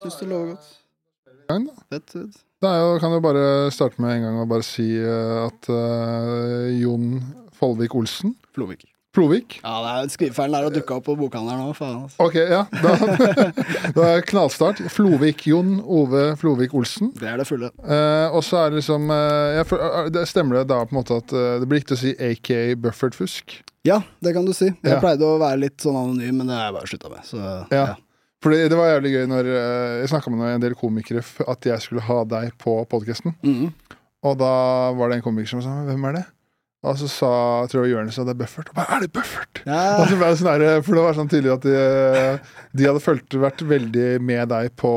Syns det lover godt. Gang, da. Fett, fett. Det jo, kan jo bare starte med en gang og bare si eh, at uh, Jon Folvik Olsen Flovik. Flovik. Ja, det er skrivefeilen der å dukke opp på bokhandelen nå, faen. Altså. Ok, ja. Da, da er knallstart. Flovik Jon Ove Flovik Olsen. Det er det fulle. Uh, og så er det liksom jeg, det Stemmer det da på en måte at det blir riktig å si aka Buffert Fusk? Ja, det kan du si. Jeg Ja. pleide å være litt sånn anonym, men det har jeg bare slutta med. Så Ja. ja. Fordi det var jævlig gøy når eh, jeg snakka med en del komikere at jeg skulle ha deg på podkasten. Mm. Og da var det en komiker som sa 'Hvem er det?' Og så sa tror jeg Jonis at det er Buffert. Og bare, er det Buffert? Ja. Og så ble det sånn der, for det var sånn tydelig at de, de hadde følt, vært veldig med deg på,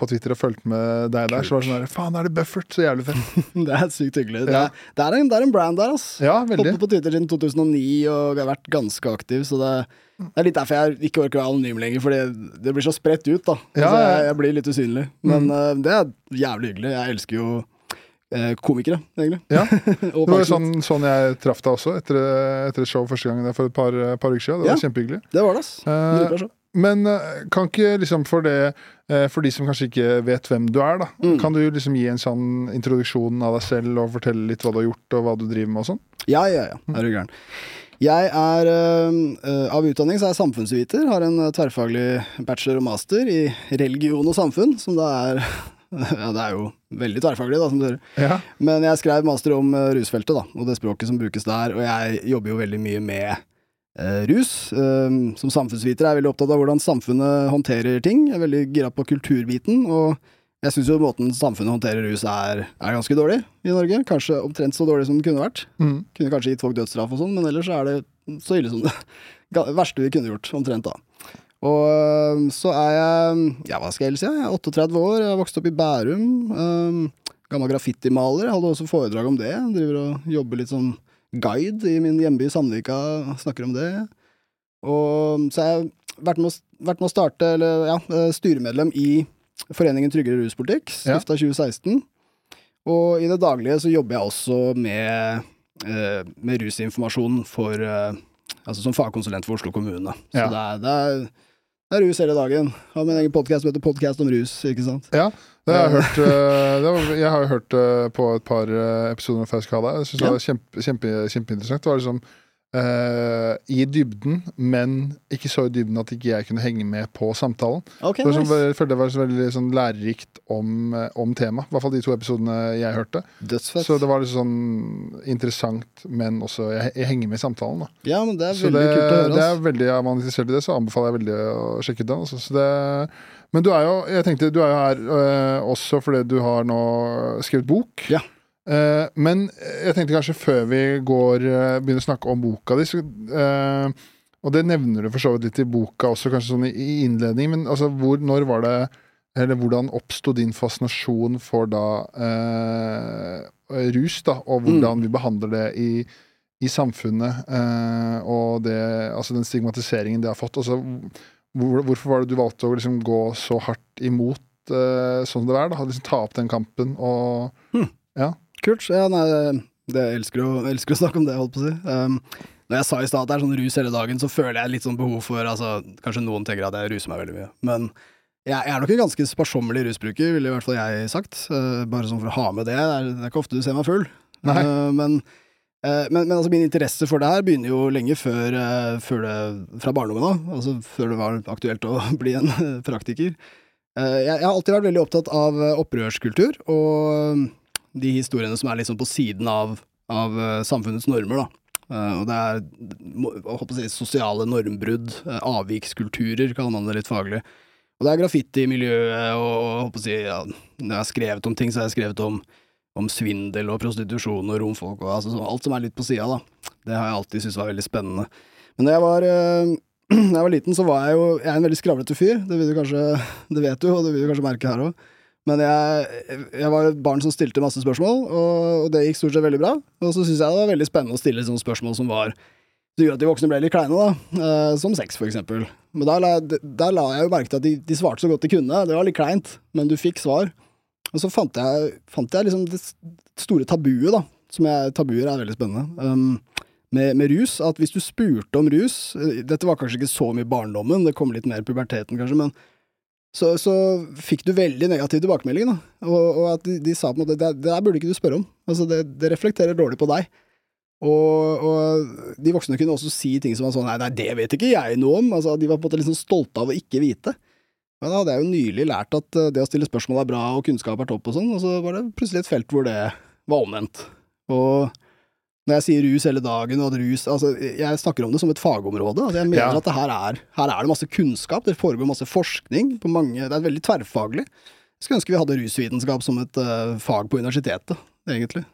på Twitter og fulgt med deg der. Så var det sånn der, faen, er det Buffert? Så jævlig fett. Det er sykt hyggelig. Det, er, det, er en, det er en brand der, ass. Ja, veldig. Holdt på Twitter siden 2009 og har vært ganske aktiv, så det, det er litt derfor jeg ikke orker å være anonym lenger, fordi det blir så spredt ut, da. Ja, altså, ja. jeg, jeg blir litt usynlig. Men eh, det er jævlig hyggelig. Jeg elsker jo komikere, egentlig. Ja. Det var jo sånn, sånn jeg traff deg også, etter, etter et show første gangen for et par, par uker siden. Det var Ja. kjempehyggelig. Det var det, ass. Eh, Men eh, kan ikke liksom for det eh, For de som kanskje ikke vet hvem du er, da. Mm. Kan du liksom gi en sånn introduksjon av deg selv og fortelle litt hva du har gjort og hva du driver med og sånn? Ja, ja, ja. Er du gæren. Jeg er øh, Av utdanning så er jeg samfunnsviter. Har en tverrfaglig bachelor og master i religion og samfunn, som da er Ja, det er jo veldig tverrfaglig, da, som du hører. Ja. Men jeg skrev master om uh, rusfeltet, da, og det språket som brukes der. Og jeg jobber jo veldig mye med uh, rus. Um, som samfunnsviter er jeg veldig opptatt av hvordan samfunnet håndterer ting. Jeg er veldig gira på kulturbiten. og jeg syns jo måten samfunnet håndterer rus er, er ganske dårlig i Norge. Kanskje omtrent så dårlig som det kunne vært. Mm. Kunne kanskje gitt folk dødsstraff og sånn, men ellers er det så ille som det verste vi kunne gjort, omtrent da. Og så er jeg, ja hva skal jeg ellers si, jeg er 38 år, jeg har vokst opp i Bærum. Um, gammel graffitimaler, jeg hadde også foredrag om det. Jeg driver og jobber litt som guide i min hjemby Sandvika, snakker om det. Og så har jeg vært med, å, vært med å starte, eller ja, eh, styremedlem i Foreningen tryggere ruspolitikk, Ja. stifta 2016. Og i det daglige så jobber jeg også med, eh, med rusinformasjon for eh, Altså som fagkonsulent for Oslo kommune. Så Ja. det, er, det, er, det er rus hele dagen. Har min egen podkast som heter Podkast om rus, ikke sant. Ja, det har jeg hørt. eh, var, jeg har hørt eh, på et par eh, episoder med Fausk Halla. Jeg syns det var kjempe, kjempe, kjempeinteressant. Det var liksom eh, i dybden, men ikke så i dybden at ikke jeg kunne henge med på samtalen. Okay, nice. jeg følte det var så veldig sånn lærerikt om, eh, om temaet. I hvert fall de to episodene jeg hørte. Dødsfett. Så det var litt sånn interessant, men også jeg, jeg henger med i samtalen. da Ja, men det er Så veldig det, kult å høre. det er veldig, Er man interessert i det, så anbefaler jeg veldig å sjekke ut den. Altså. Så det, men du er jo jeg tenkte, du er jo her uh, også fordi du har nå skrevet bok. Ja. Eh, men jeg tenkte kanskje før vi går øh, begynner å snakke om boka di, så, øh, og det nevner du for så vidt litt i boka også, kanskje sånn i, innledning, men altså, hvor, når var det eller hvordan oppsto din fascinasjon for da eh, rus, da, og Mm. hvordan vi behandler det i, i samfunnet, eh, og det, altså den stigmatiseringen det har fått. Altså, hvor, hvorfor var det du valgte å liksom gå så hardt imot eh, sånn det er? da, liksom Ta opp den kampen og Kult. Ja, nei, det elsker, å, jeg elsker å snakke om det, holdt på å si. Um, når jeg sa i stad at det er sånn rus hele dagen, så føler jeg litt sånn behov for altså, Kanskje noen tenker at jeg ruser meg veldig mye, men jeg, jeg er nok en ganske sparsommelig rusbruker, ville i hvert fall jeg sagt. Uh, bare sånn for å ha med det. Det er, det er ikke ofte du ser meg full. Uh, men, uh, men, men altså min interesse for det her begynner jo lenge før, uh, før det, fra barndommen av. Altså før det var aktuelt å bli en praktiker. Uh, jeg, jeg har alltid vært veldig opptatt av opprørskultur, og de historiene som er liksom på siden av, av eh, samfunnets normer, da. Eh, og det er håper å si, sosiale normbrudd, eh, avvikskulturer, kaller man det litt faglig. Og det er graffitimiljøet og, og håper å si, ja, når jeg har skrevet om ting, så har jeg skrevet om, om svindel og prostitusjon og romfolk og altså, alt som er litt på sida, da. Det har jeg alltid syntes var veldig spennende. Men da jeg var da jeg var liten, så var jeg jo Jeg er en veldig skravlete fyr. Det vil du kanskje Det vet du, og det vil du kanskje merke her òg. Men jeg, jeg var et barn som stilte masse spørsmål, og, det gikk stort sett veldig bra. Og så syns jeg det var veldig spennende å stille sånne spørsmål som var Det gjorde at de voksne ble litt kleine, da. Eh, som sex, for eksempel. Men der la, der la jeg jo merke til at de, de svarte så godt de kunne. Det var litt kleint, men du fikk svar. Og så fant jeg, fant jeg liksom det store tabuet, da. Som jeg, tabuer er veldig spennende. Um, med, med rus. At hvis du spurte om rus eh, Dette var kanskje ikke så mye barndommen, det kom litt mer i puberteten, kanskje, men så, så fikk du veldig negativ tilbakemelding, da. Og, og at de, de, sa på en måte det, det der burde ikke du spørre om. Altså, det, det reflekterer dårlig på deg. Og, og, de voksne kunne også si ting som var sånn nei, nei, det vet ikke jeg noe om. Altså, de var på en måte liksom stolte av å ikke vite. Men da hadde jeg jo nylig lært at eh, det å stille spørsmål er bra, og kunnskap er topp og sånn, og så var det plutselig et felt hvor det var omvendt. Og når jeg sier rus hele dagen, og at rus Altså, jeg snakker om det som et fagområde. Altså, jeg mener Ja. at det her er, her er det masse kunnskap, det foregår masse forskning på mange Det er veldig tverrfaglig. Jeg skulle ønske vi hadde rusvitenskap som et uh, fag på universitetet, egentlig.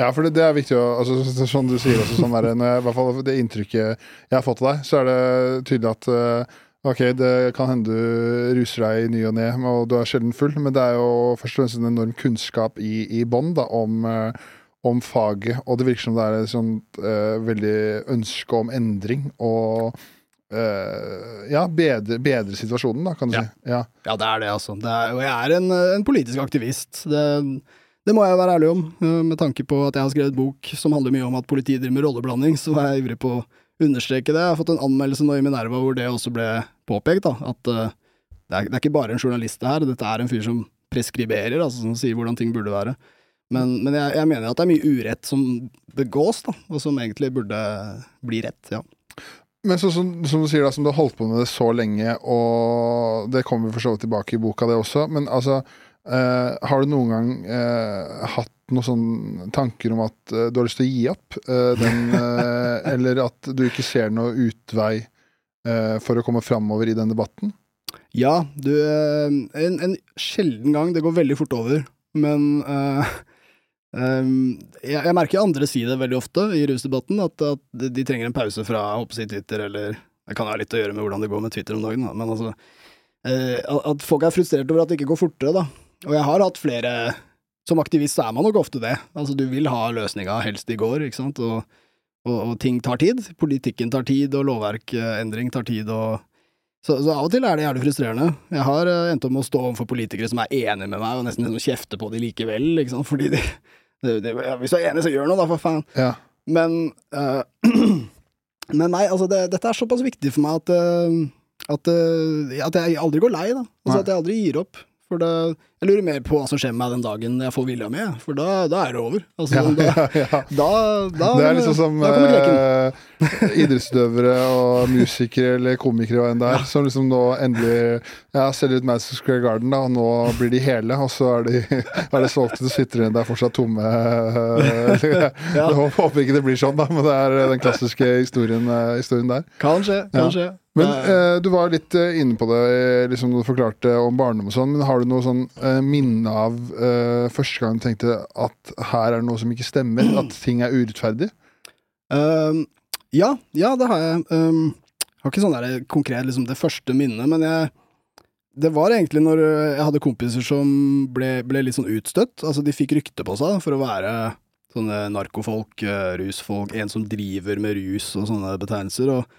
Ja, for det, det er viktig å altså, så- så- Sånn du sier også, sånn der, når jeg, i hvert fall det inntrykket jeg har fått av deg, så er det tydelig at uh, Ok, det kan hende du ruser deg i ny og ne, og du er sjelden full, men det er jo først og fremst en enorm kunnskap i, i bånn om, eh, om faget, og det virker som det er et sånt uh, veldig ønske om endring og uh, ja, bedre, bedre situasjonen, da, kan du Ja. si. Ja. Ja, det er det, altså. Det er, og jeg er en, en politisk aktivist. Det, det må jeg være ærlig om. Eh, Med tanke på at jeg har skrevet bok som handler mye om at politiet driver med rolleblanding, så er jeg ivrig på å understreke det. Jeg har fått en anmeldelse nå i Minerva hvor det også ble påpekt, da. At uh, det, er, det er ikke bare en journalist det her, dette er en fyr som preskriberer, altså som sier hvordan ting burde være. Men, men jeg, jeg mener at det er mye urett som begås, da, og som egentlig burde bli rett, ja. Men så, som, som du sier da, som du har holdt på med det så lenge, og det kommer for så vidt tilbake i boka, det også. Men altså, eh, har du noen gang eh, hatt noen sånne tanker om at eh, du har lyst til å gi opp eh, den, eller at du ikke ser noe utvei eh, for å komme framover i den debatten? Ja, du en, en sjelden gang. Det går veldig fort over. Men eh, ehm, jeg, jeg merker andre si det veldig ofte i rusdebatten, at, at de, trenger en pause fra å si Twitter, eller Det kan ha litt å gjøre med hvordan det går med Twitter om dagen, da. men altså uh, at- folk er frustrert over at det ikke går fortere, da. Og jeg har hatt flere Som aktivist så er man nok ofte det. Altså, du vil ha løsninga helst i går, ikke sant, og, og, og ting tar tid. Politikken tar tid, og lovverkendring tar tid, og så, så av og til er det jævlig frustrerende. Jeg har eh, endt opp med å stå overfor politikere som er enige med meg, og nesten liksom kjefte på de likevel, ikke sant, fordi de, de, de Hvis du er enig, så gjør noe, da, for faen. Ja. Men uh, Men nei, altså, det, dette er såpass viktig for meg at eh, at, at jeg aldri går lei, da. Altså at jeg aldri gir opp. For det, jeg lurer mer på hva som skjer med meg den dagen jeg får vilja mi, for da, da er det over. Altså, Ja, da, ja, ja. da, da Det er liksom som eh, idrettsutøvere og musikere eller komikere og en der, som liksom nå endelig ja, selger ut Madison Square Garden, da, og nå blir de hele, og så er, de, er det solgt, og så sitter de der fortsatt tomme. eh. Jeg håper ikke det blir sånn, da, men det er den klassiske historien, eh, historien der. Kan skje, kan skje. Men eh, du var litt eh, inne på det eh, liksom du forklarte om barndom og sånn, men har du noe sånn eh, minne av eh, første gang du tenkte at her er det noe som ikke stemmer, at ting er urettferdig? Ehm, ja, ja, det har jeg. Um, har ikke sånn der konkret liksom det første minnet, men jeg Det var egentlig når øh, jeg hadde kompiser som ble, ble litt sånn utstøtt. Altså, de fikk rykte på seg for å være sånne narkofolk, øh, rusfolk, en som driver med rus og sånne betegnelser. Og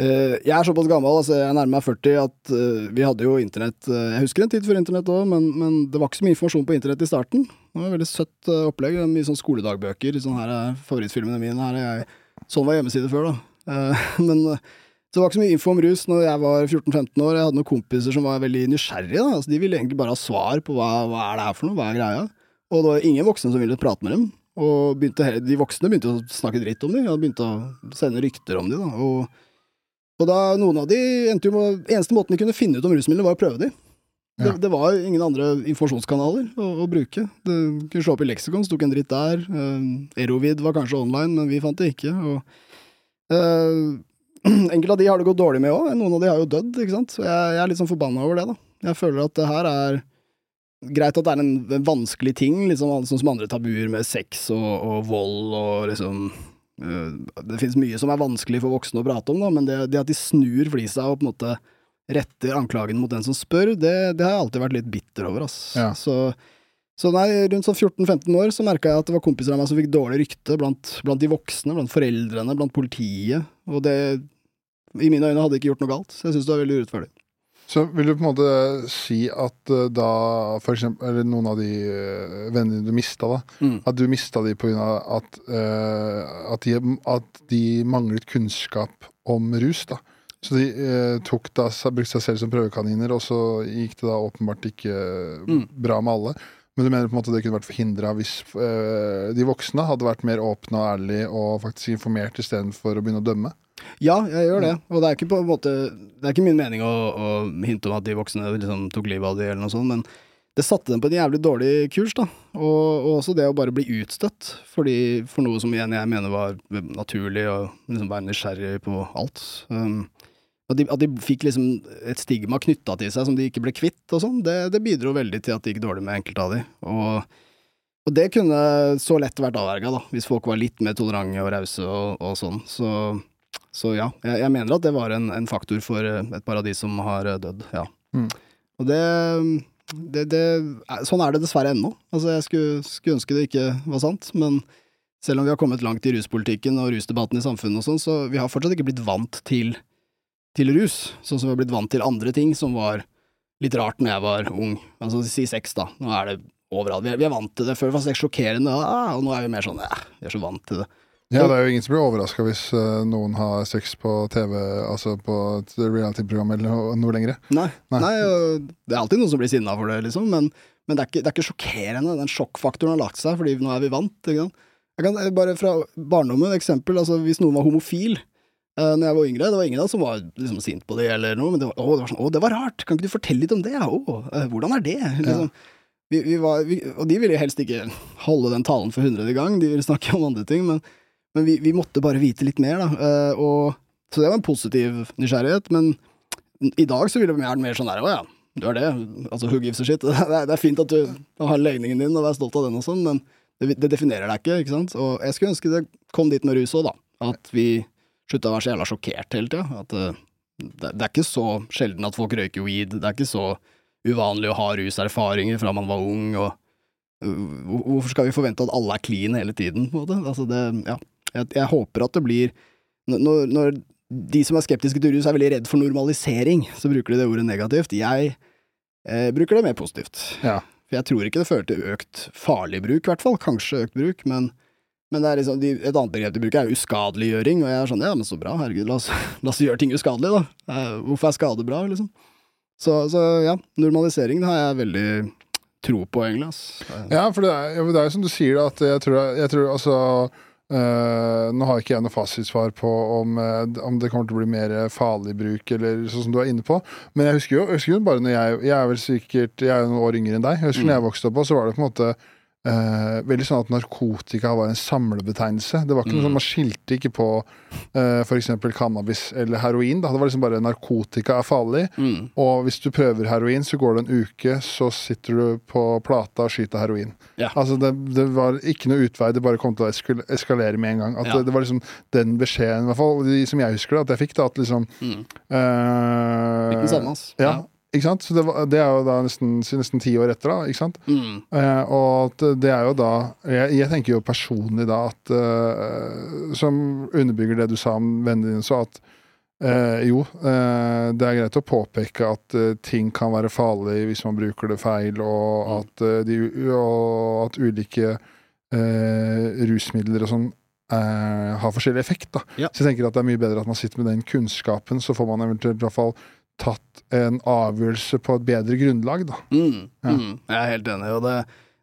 jeg er såpass gammel, altså jeg nærmer meg 40, at øh, vi hadde jo internett øh, Jeg husker en tid før internett òg, men, men det var ikke så mye informasjon på internett i starten. Det var et veldig søtt opplegg. Mye sånn skoledagbøker. Sånn her er favorittfilmene mine. Her er jeg Sånn var hjemmeside før, da. Eh, men eh, så det var ikke så mye info om rus når jeg var 14-15 år. Jeg hadde noen kompiser som var veldig nysgjerrige. Da. Altså, de ville egentlig bare ha svar på hva, hva er det her for noe, hva er greia? Og det var ingen voksne som ville prate med dem. Og begynte, de voksne begynte å snakke dritt om dem, og begynte å sende rykter om dem. Og da noen av de endte jo Eneste måten de kunne finne ut om rusmidler, var å prøve. Ja. Det, det var ingen andre informasjonskanaler å, å bruke. Det kunne slå opp i leksikon, sto ikke en dritt der. Uh, Erovid var kanskje online, men vi fant det ikke. Og, eh, enkelte av de har det gått dårlig med òg. Noen av de har jo dødd, ikke sant. Så jeg, jeg er litt sånn forbanna over det, da. Jeg føler at det her er Greit at det er en, vanskelig ting, liksom, sånn som andre tabuer med sex og, og vold og liksom eh, Det finnes mye som er vanskelig for voksne å prate om, da, men det, det at de snur flisa og på en måte retter anklagen mot den som spør, det, det har jeg alltid vært litt bitter over, ass. Ja. Så, så nei, rundt sånn 14-15 år så merka jeg at det var kompiser av meg som fikk dårlig rykte blant, blant de voksne, blant foreldrene, blant politiet, og det i mine øyne hadde ikke gjort noe galt, så jeg syns det var veldig urettferdig. Så vil du på en måte si at eh, da for eksempel, eller noen av de eh, vennene du mista, da, Mm. at du mista de pga. At, uh, at, de, at de manglet kunnskap om rus, da. Så de eh, tok da, brukte seg selv som prøvekaniner, og så gikk det da åpenbart ikke Mm. bra med alle. Men du mener på en måte det kunne vært forhindra hvis eh, de voksne hadde vært mer åpne og ærlige og faktisk informert istedenfor å begynne å dømme? Ja, jeg gjør det. Og det er ikke på en måte Det er ikke min mening å, å hinte om at de voksne liksom tok livet av de eller noe sånt, men det satte dem på en jævlig dårlig kurs, da. Og, og også det å bare bli utstøtt fordi, for noe som igjen jeg mener var naturlig, og liksom være nysgjerrig på alt. Um, at, de, at de fikk liksom et stigma knytta til seg som de ikke ble kvitt og sånn, det, det bidro veldig til at det gikk dårlig med enkelte av de. Og, og det kunne så lett vært avverga, da, hvis folk var litt mer tolerante og rause og, og sånn. Så så ja, jeg, jeg mener at det var en, en faktor for eh, et par av de som har eh, dødd, ja. Mm. Og det, det, det er- Sånn er det dessverre ennå. Altså, jeg skulle, skulle ønske det ikke var sant, men selv om vi har kommet langt i ruspolitikken og rusdebatten i samfunnet og sånn, så vi har fortsatt ikke blitt vant til, til rus, sånn som vi har blitt vant til andre ting som var litt rart når jeg var ung. Altså si sex, da. Nå er det overalt. Vi er, vi er vant til det. Før var det sjokkerende, ah, og nå er vi mer sånn ja, vi er så vant til det. Ja, det er jo ingen som blir overraska hvis uh, noen har sex på TV, altså på et reality-program eller noe, noe lenger. Nei, Nei. nei. det er alltid noen som blir sinna for det, liksom, men, men det, er ikke, det er ikke sjokkerende. Den sjokkfaktoren har lagt seg, fordi nå er vi vant. Ikke sant? Jeg kan eh, bare fra barndommen, eksempel, altså hvis noen var homofil uh, når jeg var yngre, det var ingen av som var liksom sint på det eller noe, men det var, å, det var sånn, å, det var rart, kan ikke du fortelle litt om det? Å, uh, hvordan er det? Liksom. Vi, vi var, vi, og de ville helst ikke holde den talen for hundrede gang, de ville snakke om andre ting, men, men vi, vi måtte bare vite litt mer, da. eh, og, så det var en positiv nysgjerrighet, men i dag så ville vi gjerne mer sånn der, å ja, du er det, altså who gives a shit. Det er, det er fint at du har legningen din og er stolt av den og sånn, men det, det definerer deg ikke, ikke sant. Og jeg skulle ønske det kom dit med rus òg, da. At vi slutta å være så jævla sjokkert hele tida. At eh, det, det er ikke så sjelden at folk røyker weed. Det er ikke så uvanlig å ha ruserfaringer fra man var ung, og øh, hvorfor skal vi forvente at alle er clean hele tiden, på en måte? Altså det, ja. Jeg, jeg håper at det blir når, når de som er skeptiske til rus er veldig redd for normalisering, så bruker de det ordet negativt. Jeg eh, bruker det mer positivt. Ja. For jeg tror ikke det fører til økt farlig bruk, i hvert fall. Kanskje økt bruk, men, men det er liksom, de, et annet begrep de bruker, er uskadeliggjøring. Og jeg er sånn, ja, men så bra, herregud, la oss, la oss gjøre ting uskadelig, da. Eh, Hvorfor er skade bra, liksom? Så, så ja, normalisering har jeg veldig tro på, egentlig. Eh, Ja, for det er, det er jo som du sier, at jeg tror, jeg tror altså øh, Nå har ikke jeg noe fasitsvar på om, øh, om det kommer til å bli mer farlig bruk, eller sånn som du er inne på. Men jeg husker jo, jeg husker jo bare når jeg Jeg er vel sikkert Jeg er jo noen år yngre enn deg. Jeg husker når jeg vokste opp, så var det på en måte øh, veldig sånn at narkotika var en samlebetegnelse. Det var ikke noe Mm. sånn, Man skilte ikke på uh, f.eks. cannabis eller heroin. Da. Det var liksom bare narkotika er farlig. Mm. Og hvis du prøver heroin, så går det en uke, så sitter du på plata og skyter heroin. Ja. Altså det, det var ikke noe utvei, det bare kom til å eskal- eskalere med en gang. At Ja. det, det var liksom den beskjeden, i hvert fall, de som jeg husker det, at jeg fikk. da, at liksom Mm. uh, Fikk den samme, ass. Ja, ikke sant? Så det, var, det er jo da nesten, ti år etter, da. ikke sant? Mm. Eh, og det er jo da Jeg, jeg tenker jo personlig da at eh, Som underbygger det du sa om vennene dine, så at eh, jo, eh, det er greit å påpeke at eh, ting kan være farlig hvis man bruker det feil, og Mm. at, eh, de, og at ulike eh, rusmidler og sånn eh, har forskjellig effekt. da. Ja. Så jeg tenker at det er mye bedre at man sitter med den kunnskapen, så får man eventuelt i hvert fall tatt en avgjørelse på et bedre grunnlag. da. Mm, Ja. mm, jeg er helt enig. Og det,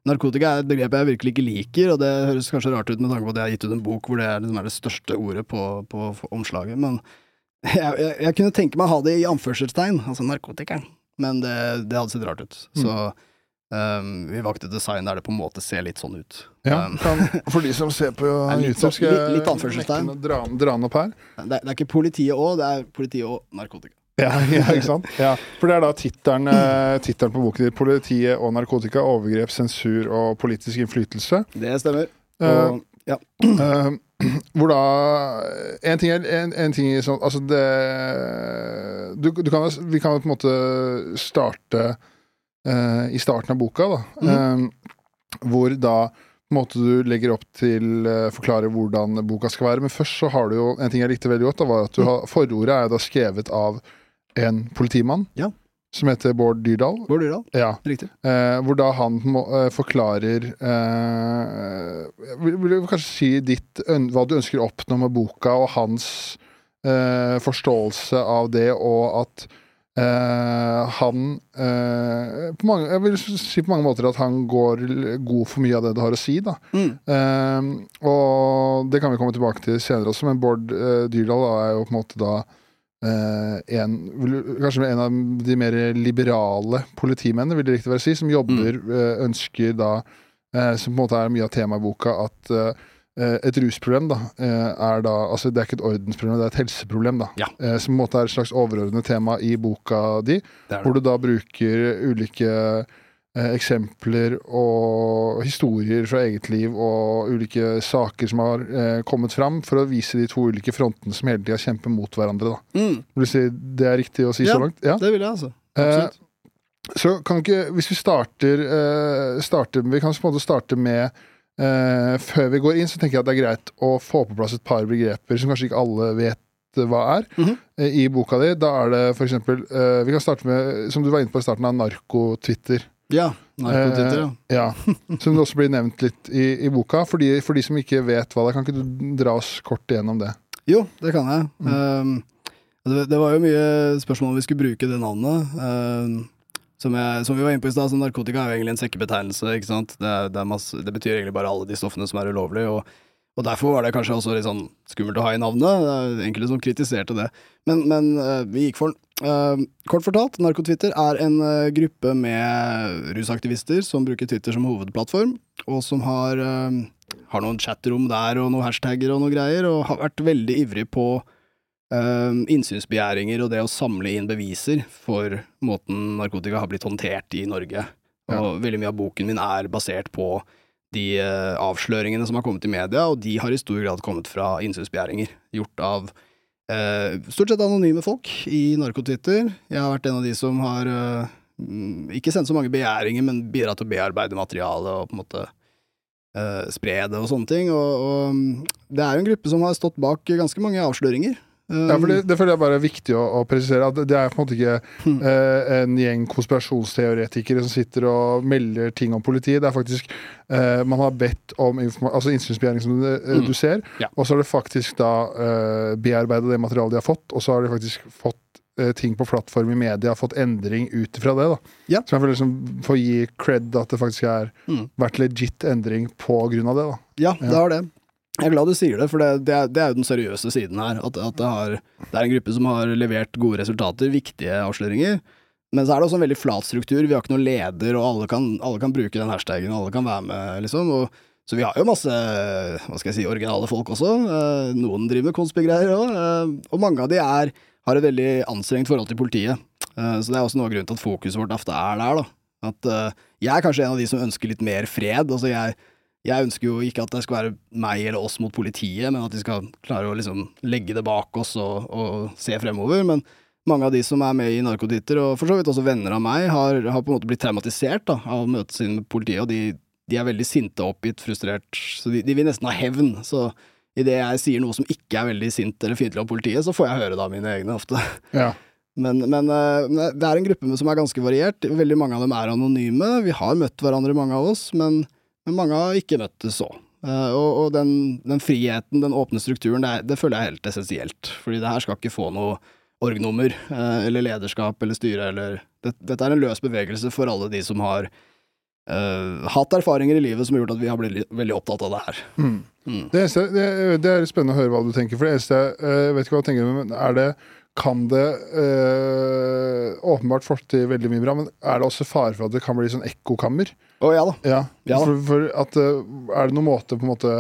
narkotika er et begrep jeg virkelig ikke liker, og det høres kanskje rart ut med tanke på at jeg har gitt ut en bok hvor det er, liksom det største ordet på, på omslaget, men jeg, jeg, jeg kunne tenke meg å ha det i anførselstegn, altså narkotikeren, men det, det hadde sett rart ut. Så um, vi valgte design der det på en måte ser litt sånn ut. Ja, Um, kan, For de som ser på YouTube, skal litt- dra, dra den opp her. det, det er ikke politiet og, det er politiet og narkotika. Ja, ja, ikke sant? Ja, For det er da tittelen eh, tittelen på boken din. 'Politiet og narkotika. Overgrep, sensur og politisk innflytelse'. Det stemmer. Eh, Og, ja. Uh, hvor da En ting er en, en ting er sånn Altså, det du, du kan, Vi kan på en måte starte uh, i starten av boka, da. Mhm. Uh, hvor da måte du legger opp til uh, forklare hvordan boka skal være. Men først så har du jo En ting jeg likte veldig godt, da, var at du har, forordet er jo da skrevet av en politimann. Ja. Som heter Bård Dyrdal. Bård Dyrdal, Ja. riktig. Eh, hvor da han må, eh, forklarer eh, vil, vil du kanskje si ditt, hva du ønsker å oppnå med boka, og hans eh, forståelse av det, og at eh, han eh, på mange, Jeg vil si på mange måter at han går god for mye av det det har å si. da. Mm. Eh, og det kan vi komme tilbake til senere også, men Bård Dyrdal da, er jo på en måte da eh, en, kanskje en av de mer liberale politimennene, vil det riktig være å si, som jobber, eh, ønsker da eh, Som på en måte er mye av temaet i boka, at et rusproblem da, er da Altså, det er ikke et ordensproblem, det er et helseproblem, da. Ja. Som på en måte er et slags overordnet tema i boka di, Det det. hvor du da bruker ulike eksempler og historier fra eget liv og ulike saker som har eh, kommet fram, for å vise de to ulike frontene som hele tida kjemper mot hverandre. Da. Mm. Vil du si det er riktig å si Ja. så langt? Ja. Det vil jeg, altså. Eh, Så kan ikke Hvis vi starter, eh, starter Vi kan på en måte starte med eh, Før vi går inn, så tenker jeg at det er greit å få på plass et par begreper som kanskje ikke alle vet eh, hva er. Mhm. eh, I boka di, da er det eksempel eh, Vi kan starte med, som du var inne på i starten, av narko-Twitter. Ja. Narkotitter, ja. Eh, ja. Som det også blir nevnt litt i, i boka. For de, for de som ikke vet hva det er, kan ikke du dra oss kort igjennom det? Jo, det kan jeg. Mm. Um, det, det var jo mye spørsmål om vi skulle bruke det navnet. Um, som, jeg, som vi var inne på i stad, narkotika er jo egentlig en sekkebetegnelse. ikke sant? Det, er, det, er masse, det betyr egentlig bare alle de stoffene som er ulovlige. Og, og derfor var det kanskje også litt sånn skummelt å ha i navnet. Det er enkelte som kritiserte det. Men, men uh, vi gikk for den. Uh, kort fortalt, Narkotwitter er en uh, gruppe med rusaktivister som bruker Twitter som hovedplattform, og som har, uh, har noen chatrom der og noen hashtagger og noe greier, og har vært veldig ivrig på uh, innsynsbegjæringer og det å samle inn beviser for måten narkotika har blitt håndtert i Norge. Ja. Og veldig mye av boken min er basert på de eh, avsløringene som har kommet i media, og de har i stor grad kommet fra innsynsbegjæringer gjort av eh, stort sett anonyme folk i Narkotwitter. Jeg har vært en av de som har eh, ikke sendt så mange begjæringer, men bidratt til å bearbeide materialet og på en måte eh, spre det og sånne ting. Og, og mm, det er jo en gruppe som har stått bak ganske mange avsløringer. Um, Ja, for det, det føler jeg bare er viktig å, å presisere. At det er på en måte ikke Hmm. eh, en gjeng konspirasjonsteoretikere som sitter og melder ting om politiet. Det er faktisk eh, Man har bedt om altså innsynsbegjæring, som du, eh, Mm. du ser, Ja. og så har de faktisk da eh, bearbeida det materialet de har fått, og så har de faktisk fått eh, ting på plattform i media, fått endring ut ifra det. da Ja. Så jeg føler liksom får gi cred at det faktisk har Mm. vært legit endring på grunn av det. da Ja, Ja. det har det. Jeg er glad du sier det, for det, det, er, det er jo den seriøse siden her. At, at det, har, det er en gruppe som har levert gode resultater, viktige avsløringer. Men så er det også en veldig flat struktur. Vi har ikke noen leder, og alle kan, alle kan bruke den hashtagen, alle kan være med, liksom. Og, så vi har jo masse hva skal jeg si, originale folk også. Eh, noen driver med konspigreier òg. Eh, og mange av de er, har et veldig anstrengt forhold til politiet. Eh, så det er også noe av grunnen til at fokuset vårt ofte er der. da. At Jeg er kanskje en av de som ønsker litt mer fred. Altså jeg jeg ønsker jo ikke at det skal være meg eller oss mot politiet, men at de skal klare å liksom legge det bak oss og, og se fremover. Men mange av de som er med i Narkotitter, og for så vidt også venner av meg, har, har på en måte blitt traumatisert da, av å møte sin med politiet, og de, de er veldig sinte, oppgitt, frustrert, så de, de vil nesten ha hevn. Så idet jeg sier noe som ikke er veldig sint eller fiendtlig av politiet, så får jeg høre det av mine egne ofte. Ja. Men, men eh, det er en gruppe som er ganske variert. Veldig mange av dem er anonyme. Vi har møtt hverandre, mange av oss, men, men mange har ikke møtt det så. Eh, og og den, den friheten, den åpne strukturen, det, er, det føler jeg er helt essensielt. Fordi det her skal ikke få noe orgnummer, eh, eller lederskap eller styre, eller det, Dette er en løs bevegelse for alle de som har Uh, hatt erfaringer i livet som har gjort at vi har blitt veldig opptatt av det her. Mm. Mm. Det, eneste, det, det er spennende å høre hva du tenker. For det eneste jeg vet ikke hva du tenker, men er det kan det øh, åpenbart få til veldig mye bra, men er det også fare for at det kan bli sånn ekkokammer? Å ja da. Ja, Ja. for, for at øh, Er det noen måte på en måte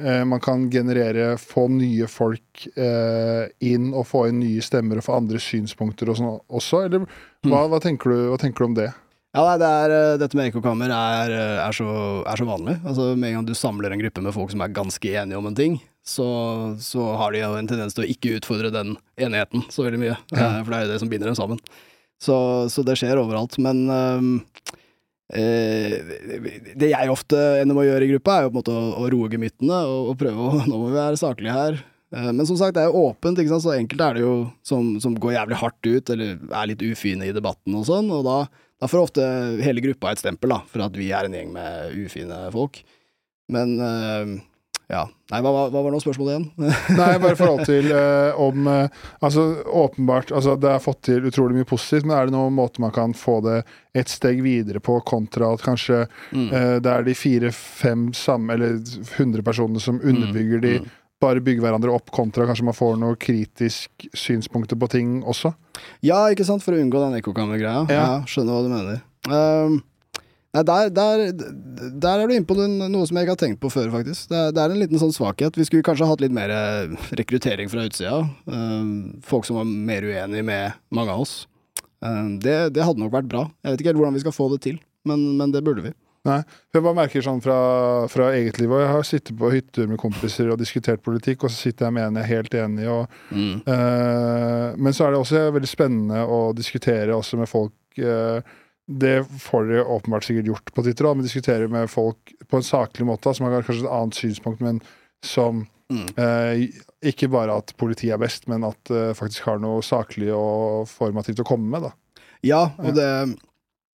øh, man kan generere, få nye folk øh, inn og få inn nye stemmer og få andre synspunkter og sånn også? Eller hva, hva, tenker du, hva tenker du om det? Ja, nei, det er, eh, Dette med ekkokammer er, eh, er, så, er så vanlig. Altså, Med en gang du samler en gruppe med folk som er ganske enige om en ting, så, så har de jo en tendens til å ikke utfordre den enigheten så veldig mye. Ja. Eh, For det er jo det som binder dem sammen. Så, så det skjer overalt. Men eh, det jeg ofte ender med å gjøre i gruppa, er jo på en måte å, å roe gemyttene og, og prøve å Nå må vi være saklige her. Eh, Men som sagt, det er jo åpent, ikke sant? så enkelte er det jo som, som går jævlig hardt ut, eller er litt ufine i debatten og sånn, og da, da får ofte hele gruppa et stempel, da, for at vi er en gjeng med ufine folk. Men eh, ja. Nei, hva, hva, var nå spørsmålet igjen? Nei, bare i forhold til eh, om eh, Altså, åpenbart altså, Det er fått til utrolig mye positivt, men er det noen måte man kan få det et steg videre på, kontra at kanskje Mm. eh, det er de fire-fem samme, eller 100 personene som underbygger de, mm. bare bygger hverandre opp, kontra kanskje man får noen kritisk synspunkter på ting også? Ja, ikke sant, for å unngå den ekkokammergreia. Ja. Ja. skjønner hva du mener. Ehm, nei, der, der, der er du inne på noe som jeg ikke har tenkt på før, faktisk. Det det er en liten sånn svakhet. Vi skulle kanskje hatt litt mer eh, rekruttering fra utsida. Ehm, folk som var mer uenig med mange av oss. Ehm, det, det hadde nok vært bra. Jeg vet ikke helt hvordan vi skal få det til, men, men det burde vi. Nei. Jeg bare merker sånn fra, fra eget liv, og jeg har sittet på hytter med kompiser og diskutert politikk, og så sitter jeg med en jeg er helt enig i, Mm. Eh, men så er det også veldig spennende å diskutere også med folk eh, Det får dere åpenbart sikkert gjort på Twitter, da, men diskutere med folk på en saklig måte, som har kanskje et annet synspunkt, men som Mm. eh, ikke bare at politiet er best, men at det faktisk har noe saklig og formativt å komme med. da. Ja, og det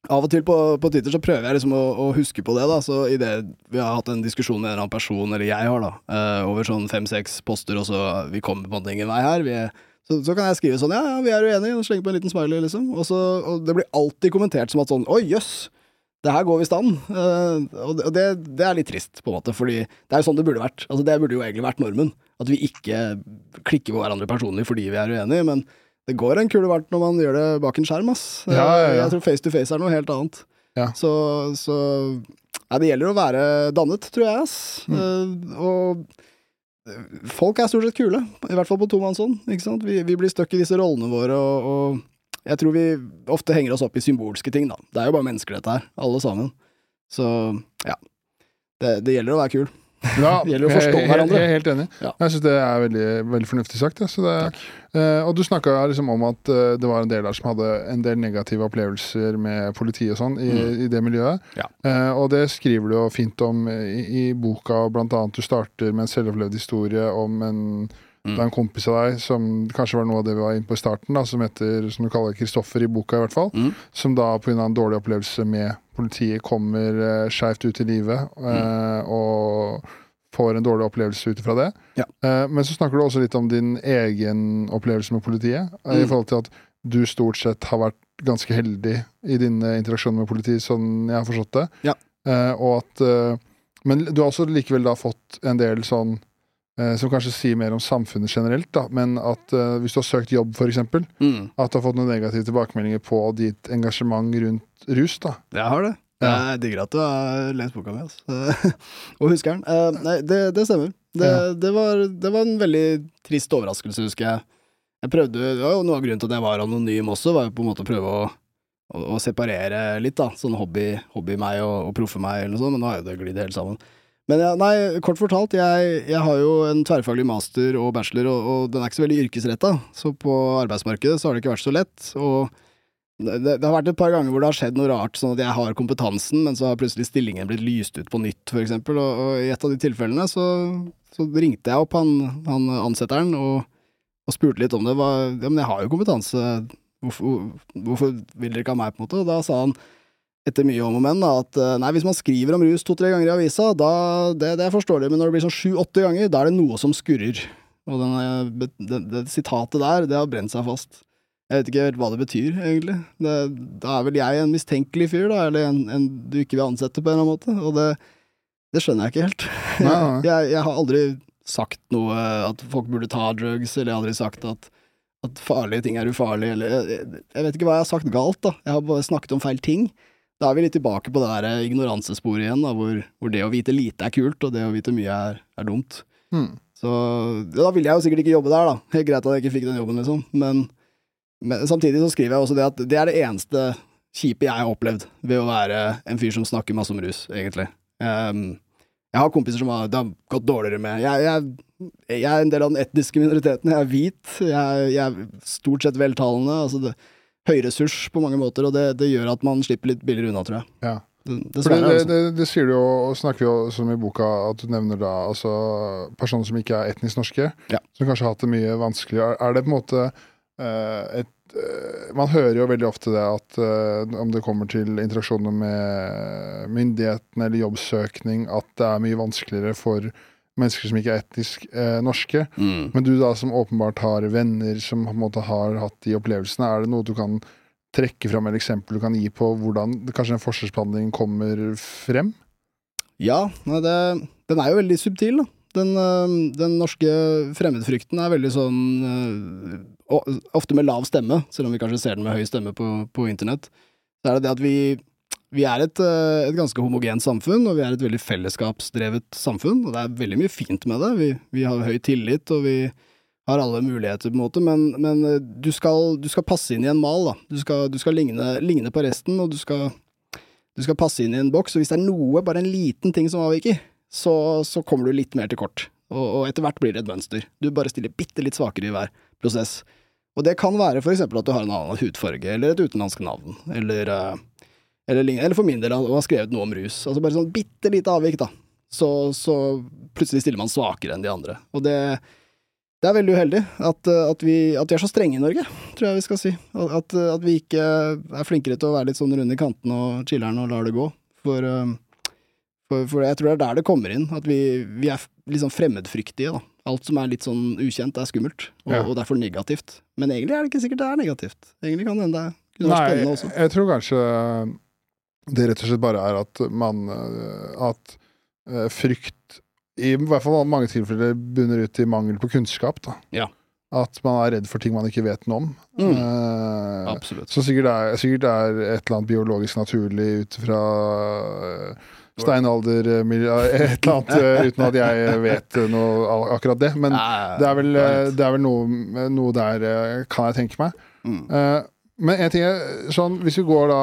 Av og til på, på Twitter så prøver jeg liksom å, å huske på det, da. Så idet vi har hatt en diskusjon med en eller annen person, eller jeg har, da, eh, over sånn fem-seks poster, og så vi kommer på en måte ingen vei her, vi er, så, så kan jeg skrive sånn ja, ja, vi er uenige, og slenge på en liten smiley, liksom. Og, så, og det blir alltid kommentert som at sånn oi, jøss. Det her går visst an. Uh, og det, og det, det er litt trist, på en måte, fordi det er jo sånn det burde vært. Altså, det burde jo egentlig vært normen. At vi ikke klikker på hverandre personlig fordi vi er uenige, men det går en kule varmt når man gjør det bak en skjerm, ass. Ja, ja, ja. Jeg tror face to face er noe helt annet. Ja. Så, så Nei, det gjelder å være dannet, tror jeg, ass. Mm. Uh, og eh, folk er stort sett kule, i hvert fall på tomannshånd. Vi, vi blir stuck i disse rollene våre, og, og jeg tror vi ofte henger oss opp i symbolske ting, da. Det er jo bare mennesker, dette her. Alle sammen. Så ja. Det, det gjelder å være kul. Ja, Det gjelder å forstå jeg, hverandre. Jeg er helt enig. Ja. Jeg syns det er veldig, veldig fornuftig sagt. Ja. Det, uh, og du snakka liksom om at uh, det var en del der som hadde en del negative opplevelser med politiet og sånn i, Mm. i det miljøet. Ja. Uh, og det skriver du jo fint om i, i boka, blant annet du starter med en selvopplevd historie om en. Det er en kompis av deg som kanskje var noe av det vi var inne på i starten, da, som heter, som du kaller Kristoffer i boka, i hvert fall. Mm. Som da pga. en dårlig opplevelse med politiet kommer uh, skeivt ut i livet. eh, og får en dårlig opplevelse ut ifra det. Ja. Eh, men så snakker du også litt om din egen opplevelse med politiet. Mm. I Mm. forhold til at du stort sett har vært ganske heldig i dine interaksjoner med politiet, sånn jeg har forstått det. Ja. Eh, og at Men du har også likevel da fått en del sånn som kanskje sier mer om samfunnet generelt, da, men at uh, hvis du har søkt jobb, f.eks., Mm. at du har fått noen negative tilbakemeldinger på ditt engasjement rundt rus, da. Jeg har det. Ja. Jeg digger at du har lest boka mi, altså. og husker den. Uh, nei, det, det stemmer. Det, Ja. det, var, det var en veldig trist overraskelse, husker jeg. Jeg prøvde, jo Noe av grunnen til at jeg var anonym også, var jo på en måte å prøve å, å, å separere litt, da. Sånn hobby, hobby meg og, og proffe meg, eller noe sånt, men nå har jo det glidd helt sammen. Men ja, nei, kort fortalt, jeg, jeg har jo en tverrfaglig master og bachelor, og, og den er ikke så veldig yrkesretta, så på arbeidsmarkedet så har det ikke vært så lett. og det, det har vært et par ganger hvor det har skjedd noe rart, sånn at jeg har kompetansen, men så har plutselig stillingen blitt lyst ut på nytt, eksempel. Og, og i et av de tilfellene så, så ringte jeg opp han, han ansetteren og, og spurte litt om det. Hva, ja, men jeg har jo kompetanse, hvorfor, hvorfor vil dere ikke ha meg, på en måte? Og da sa han, etter mye om og men, at eh, nei, hvis man skriver om rus to-tre ganger i avisa, da, det, det er forståelig, men når det blir sånn sju-åtte ganger, da er det noe som skurrer. Og den, eh, det, det, sitatet der, det har brent seg fast. Jeg vet ikke helt hva det betyr, egentlig. Det, da er vel jeg en mistenkelig fyr, da, eller en, en du ikke vil ansette på en eller annen måte, og det, det skjønner jeg ikke helt. Nei, nei. Jeg, jeg har aldri sagt noe at folk burde ta drugs, eller jeg har aldri sagt at, at farlige ting er ufarlige, eller jeg, jeg vet ikke hva jeg har sagt galt, da. Jeg har bare snakket om feil ting. Da er vi litt tilbake på det der ignoransesporet igjen, da, hvor, hvor det å vite lite er kult, og det å vite mye er, er dumt. Mm. Så da ville jeg jo sikkert ikke jobbe der, da. Helt greit at jeg ikke fikk den jobben, liksom. Men, men samtidig så skriver jeg også det at det er det eneste kjipe jeg har opplevd ved å være en fyr som snakker masse om rus, egentlig. Um, jeg har kompiser som har, det har gått dårligere med. Jeg, jeg, jeg er en del av den etniske minoriteten. Jeg er hvit. Jeg, jeg er stort sett veltalende. Altså det, høy ressurs på mange måter, og det, det gjør at man slipper litt billigere unna, tror jeg. Ja. Det, det, det, det, det sier du jo, og snakker jo som i boka, at du nevner da altså personer som ikke er etnisk norske, Ja. som kanskje har hatt det mye vanskeligere. Er, er det på en måte uh, et uh, Man hører jo veldig ofte det at uh, om det kommer til interaksjoner med myndighetene eller jobbsøkning, at det er mye vanskeligere for mennesker som ikke er etnisk eh, norske. Mm. Men du da som åpenbart har venner som på en måte har hatt de opplevelsene, er det noe du kan trekke fram eller eksempel du kan gi på hvordan kanskje en forskjellsbehandling kommer frem? Ja, nei, det, den er jo veldig subtil, da. Den, øh, den norske fremmedfrykten er veldig sånn øh, Ofte med lav stemme, selv om vi kanskje ser den med høy stemme på, på internett. Så er det det at vi, vi er et, øh, et ganske homogent samfunn, og vi er et veldig fellesskapsdrevet samfunn. Og det er veldig mye fint med det. Vi, vi har høy tillit, og vi har alle muligheter, på en måte, men, men øh, du, skal, du skal passe inn i en mal, da. Du skal, du skal ligne, ligne på resten, og du skal du skal passe inn i en boks, og hvis det er noe, bare en liten ting som avviker, så, så kommer du litt mer til kort. Og, og etter hvert blir det et mønster. Du bare stiller bitte litt svakere i hver prosess. Og det kan være for eksempel at du har en annen hudfarge, eller et utenlandsk navn, eller, eh, eller, eller for min del og har skrevet noe om rus. Altså bare sånn bitte lite avvik, da. Så, så plutselig stiller man svakere enn de andre. Og det, det er veldig uheldig at, at, vi, at vi er så strenge i Norge, tror jeg vi skal si. At, at vi ikke er flinkere til å være litt sånn runde i kantene og chiller'n og lar det gå. For, eh, for, for jeg tror det er der det kommer inn, at vi, vi er sånn fremmedfryktige, da. Alt som er litt sånn ukjent, er skummelt, og, Ja. og derfor negativt. Men egentlig er det ikke sikkert det er negativt. Egentlig kan det hende det kunne vært spennende også. jeg tror kanskje det rett og slett bare er at man eh, At eh, frykt i hvert fall mange tilfeller bunner ut i mangel på kunnskap. da. Ja. At man er redd for ting man ikke vet noe om. Mm. Uh, Absolutt. så sikkert er, sikkert er et eller annet biologisk naturlig ut fra steinalder, et eller annet, uten at jeg vet noe akkurat det. Men det er vel, det er det vel noe, noe der, kan jeg tenke meg. mm. Eh, men en ting er, sånn, hvis vi går da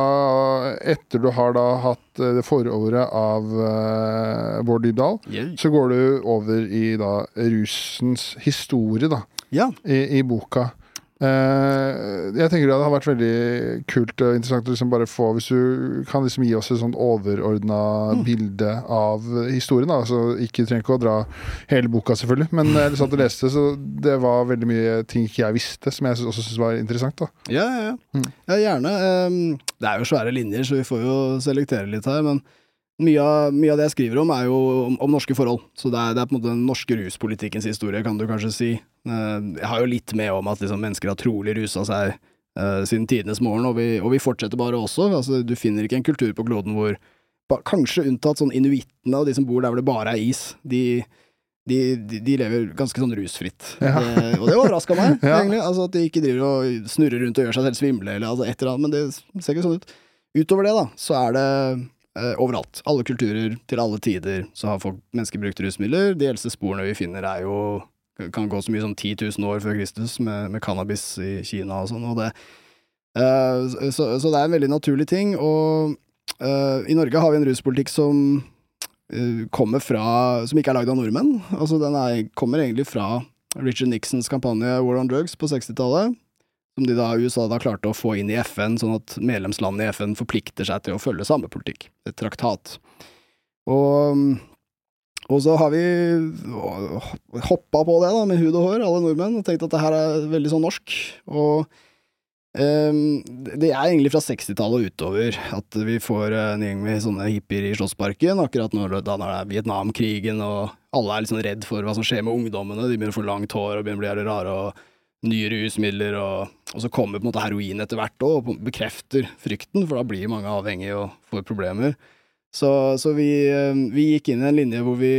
Etter du har da hatt eh, det forordet av uh, Bård Dybdahl, Yeah. så går du over i da rusens historie, da, Ja. i, i boka. Eh, jeg tenker det hadde vært veldig kult og interessant å liksom bare få Hvis du kan liksom gi oss et sånt overordna Mm. bilde av historien. Da. Altså, ikke trenger ikke å dra hele boka, selvfølgelig, men jeg satt og leste, så det var veldig mye ting ikke jeg visste, som jeg også syntes var interessant. da Ja, ja, ja. Mm. ja gjerne. Ehm, det er jo svære linjer, så vi får jo selektere litt her, men mye av, mye av det jeg skriver om, er jo om, om norske forhold. Så det er, det er på en måte den norske ruspolitikkens historie, kan du kanskje si. Eh, jeg har jo litt med om at liksom, mennesker har trolig rusa seg uh, siden tidenes morgen, og vi, og vi fortsetter bare også. Altså, du finner ikke en kultur på kloden hvor Kanskje unntatt sånn inuittene og de som bor der hvor det bare er is. De, de, de, de lever ganske sånn rusfritt. Ja. Det, og det overraska meg, Ja. egentlig. Altså At de ikke driver og snurrer rundt og gjør seg selv svimle, eller altså et eller annet, men det ser ikke sånn ut. Utover det, da, så er det eh, overalt. Alle kulturer, til alle tider, så har folk mennesker brukt rusmidler. De eldste sporene vi finner, er jo kan gå så mye som 10 000 år før Kristus, med, med cannabis i Kina og sånn, og det eh, så, så det er en veldig naturlig ting, og eh, i Norge har vi en ruspolitikk som eh, kommer fra Som ikke er lagd av nordmenn. Altså, den er, kommer egentlig fra Richard Nixons kampanje War on Drugs på 60-tallet. Som de da, USA da klarte å få inn i FN, sånn at medlemslandene i FN forplikter seg til å følge samme politikk. Et traktat. Og, og så har vi hoppa på det da, med hud og hår, alle nordmenn, og tenkt at det her er veldig sånn norsk. Og um, det er egentlig fra 60-tallet og utover at vi får en gjeng med sånne hippier i Slottsparken, akkurat når, da når det er Vietnamkrigen og alle er litt sånn redd for hva som skjer med ungdommene. De begynner å få langt hår og begynner å bli rare. og nye rusmidler, og, og så kommer på en måte heroin etter hvert og bekrefter frykten, for da blir mange avhengige og får problemer. Så, så vi, eh, vi gikk inn i en linje hvor vi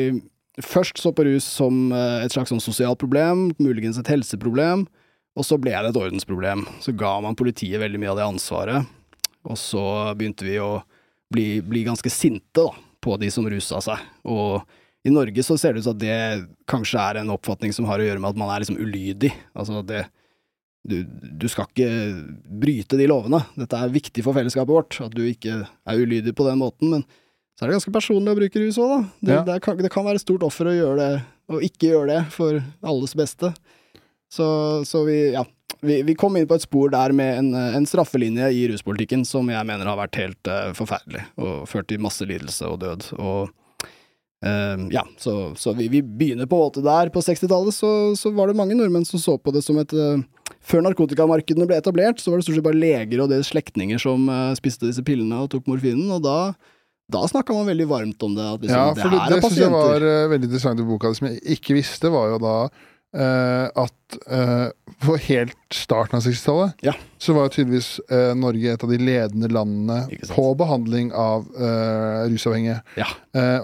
først så på rus som eh, et slags sånn sosialt problem, muligens et helseproblem, og så ble det et ordensproblem. Så ga man politiet veldig mye av det ansvaret, og så begynte vi å bli, bli ganske sinte da, på de som rusa seg. Og i Norge så ser det ut som at det kanskje er en oppfatning som har å gjøre med at man er liksom ulydig. Altså det du, du skal ikke bryte de lovene. Dette er viktig for fellesskapet vårt, at du ikke er ulydig på den måten. Men så er det ganske personlig å bruke rus òg, da. Det, Ja. det, kan- det kan være et stort offer å gjøre det, og ikke gjøre det, for alles beste. Så, så vi, ja. Vi, vi kom inn på et spor der med en, en straffelinje i ruspolitikken som jeg mener har vært helt uh, forferdelig, og ført til masse lidelse og død. Og eh, ja, så, så vi, vi begynner på en måte der. På 60-tallet så, så var det mange nordmenn som så på det som et uh, Før narkotikamarkedene ble etablert, så var det stort sett bare leger og deres slektninger som uh, spiste disse pillene og tok morfinen, og da da snakka man veldig varmt om det. At liksom, Ja, for det, det, det syns jeg var eh, veldig interessant i boka. Det som jeg ikke visste, var jo da eh, at uh, på helt starten av 60-tallet Ja. så var tydeligvis uh, Norge et av de ledende landene på behandling av rusavhengige. Ja.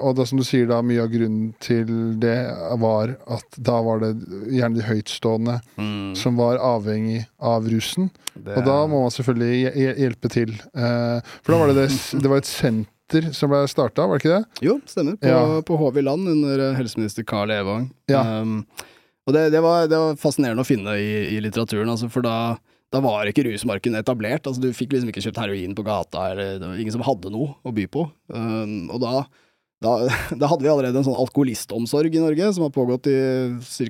Og da som du sier, da mye av grunnen til det var at da var det gjerne de høytstående Mm, som var avhengig av rusen. det, Og da må man selvfølgelig hje- hje- hjelpe til. For da var det, det, det var et senter som ble starta, var det ikke det? Jo, stemmer. På, Ja. på HV land under helseminister Carl Evang. Ja. Um, og det, det, var, det var fascinerende å finne i, i litteraturen, altså, for da, da var ikke rusmarken etablert. Altså, du fikk liksom ikke kjøpt heroin på gata, eller det var ingen som hadde noe å by på. Um, og da, da, da hadde vi allerede en sånn alkoholistomsorg i Norge, som har pågått i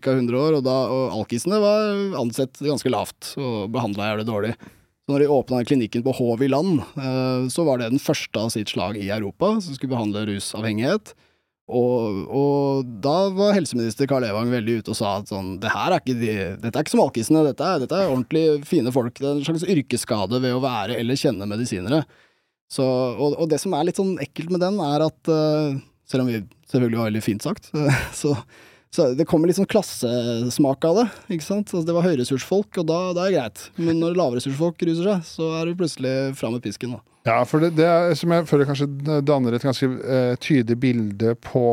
ca. 100 år, og, da, og alkisene var ansett ganske lavt og behandla jævlig dårlig. Når de åpna klinikken på Hov i land, eh, så var det den første av sitt slag i Europa som skulle behandle rusavhengighet. Og, og da var helseminister Karl Evang veldig ute og sa at sånn, det her er ikke de, dette er ikke som alkisene, dette dette er ordentlig fine folk. Det er en slags yrkesskade ved å være eller kjenne medisinere. Så, og, og det som er litt sånn ekkelt med den, er at uh, selv om vi selvfølgelig var veldig fint sagt, så, så det kommer litt sånn klassesmak av det. ikke sant? Altså, det var høyressursfolk, og da, da er det greit. Men når lavressursfolk ruser seg, så er det plutselig fram med pisken. da. Ja, for det, det er, som jeg føler kanskje danner et ganske eh, tydelig bilde på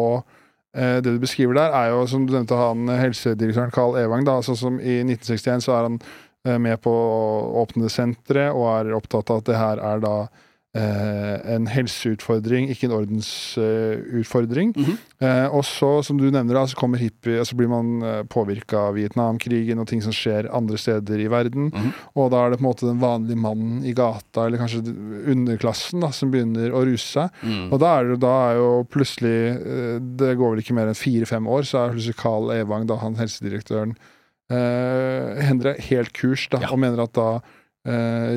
eh, det du beskriver der, er jo, som du nevnte, han helsedirektøren Carl Evang. da, sånn som I 1961 så er han eh, med på å åpne senteret, og er opptatt av at det her er da en helseutfordring, ikke en ordensutfordring. Mhm. Eh, og så, som du nevner, da, så kommer hippie, så blir man eh, påvirka av Vietnamkrigen og ting som skjer andre steder i verden. Mhm. Og da er det på en måte den vanlige mannen i gata, eller kanskje underklassen, da, som begynner å ruse seg. Mm. Og da er, det, da er jo plutselig eh, Det går vel ikke mer enn fire-fem år, så er plutselig Carl Evang, da han helsedirektøren, eh, endrer helt kurs da, Ja. og mener at da eh,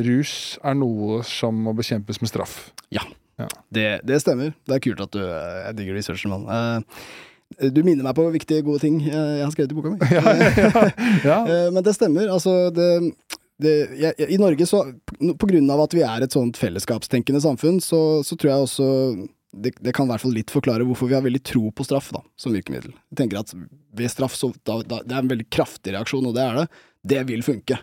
rus er noe som må bekjempes med straff. Det, det stemmer. Det er kult at du eh, Jeg digger researchen, mann. Eh, du minner meg på viktige, gode ting eh, jeg har skrevet i boka mi. ja, ja, ja. Eh, Men det stemmer. Altså, det, det, jeg- I Norge, så på grunn av at vi er et sånt fellesskapstenkende samfunn, så, så tror jeg også det, det kan i hvert fall litt forklare hvorfor vi har veldig tro på straff da, som virkemiddel. Jeg tenker at ved straff, så da, da, det er en veldig kraftig reaksjon, og det er det. Det vil funke.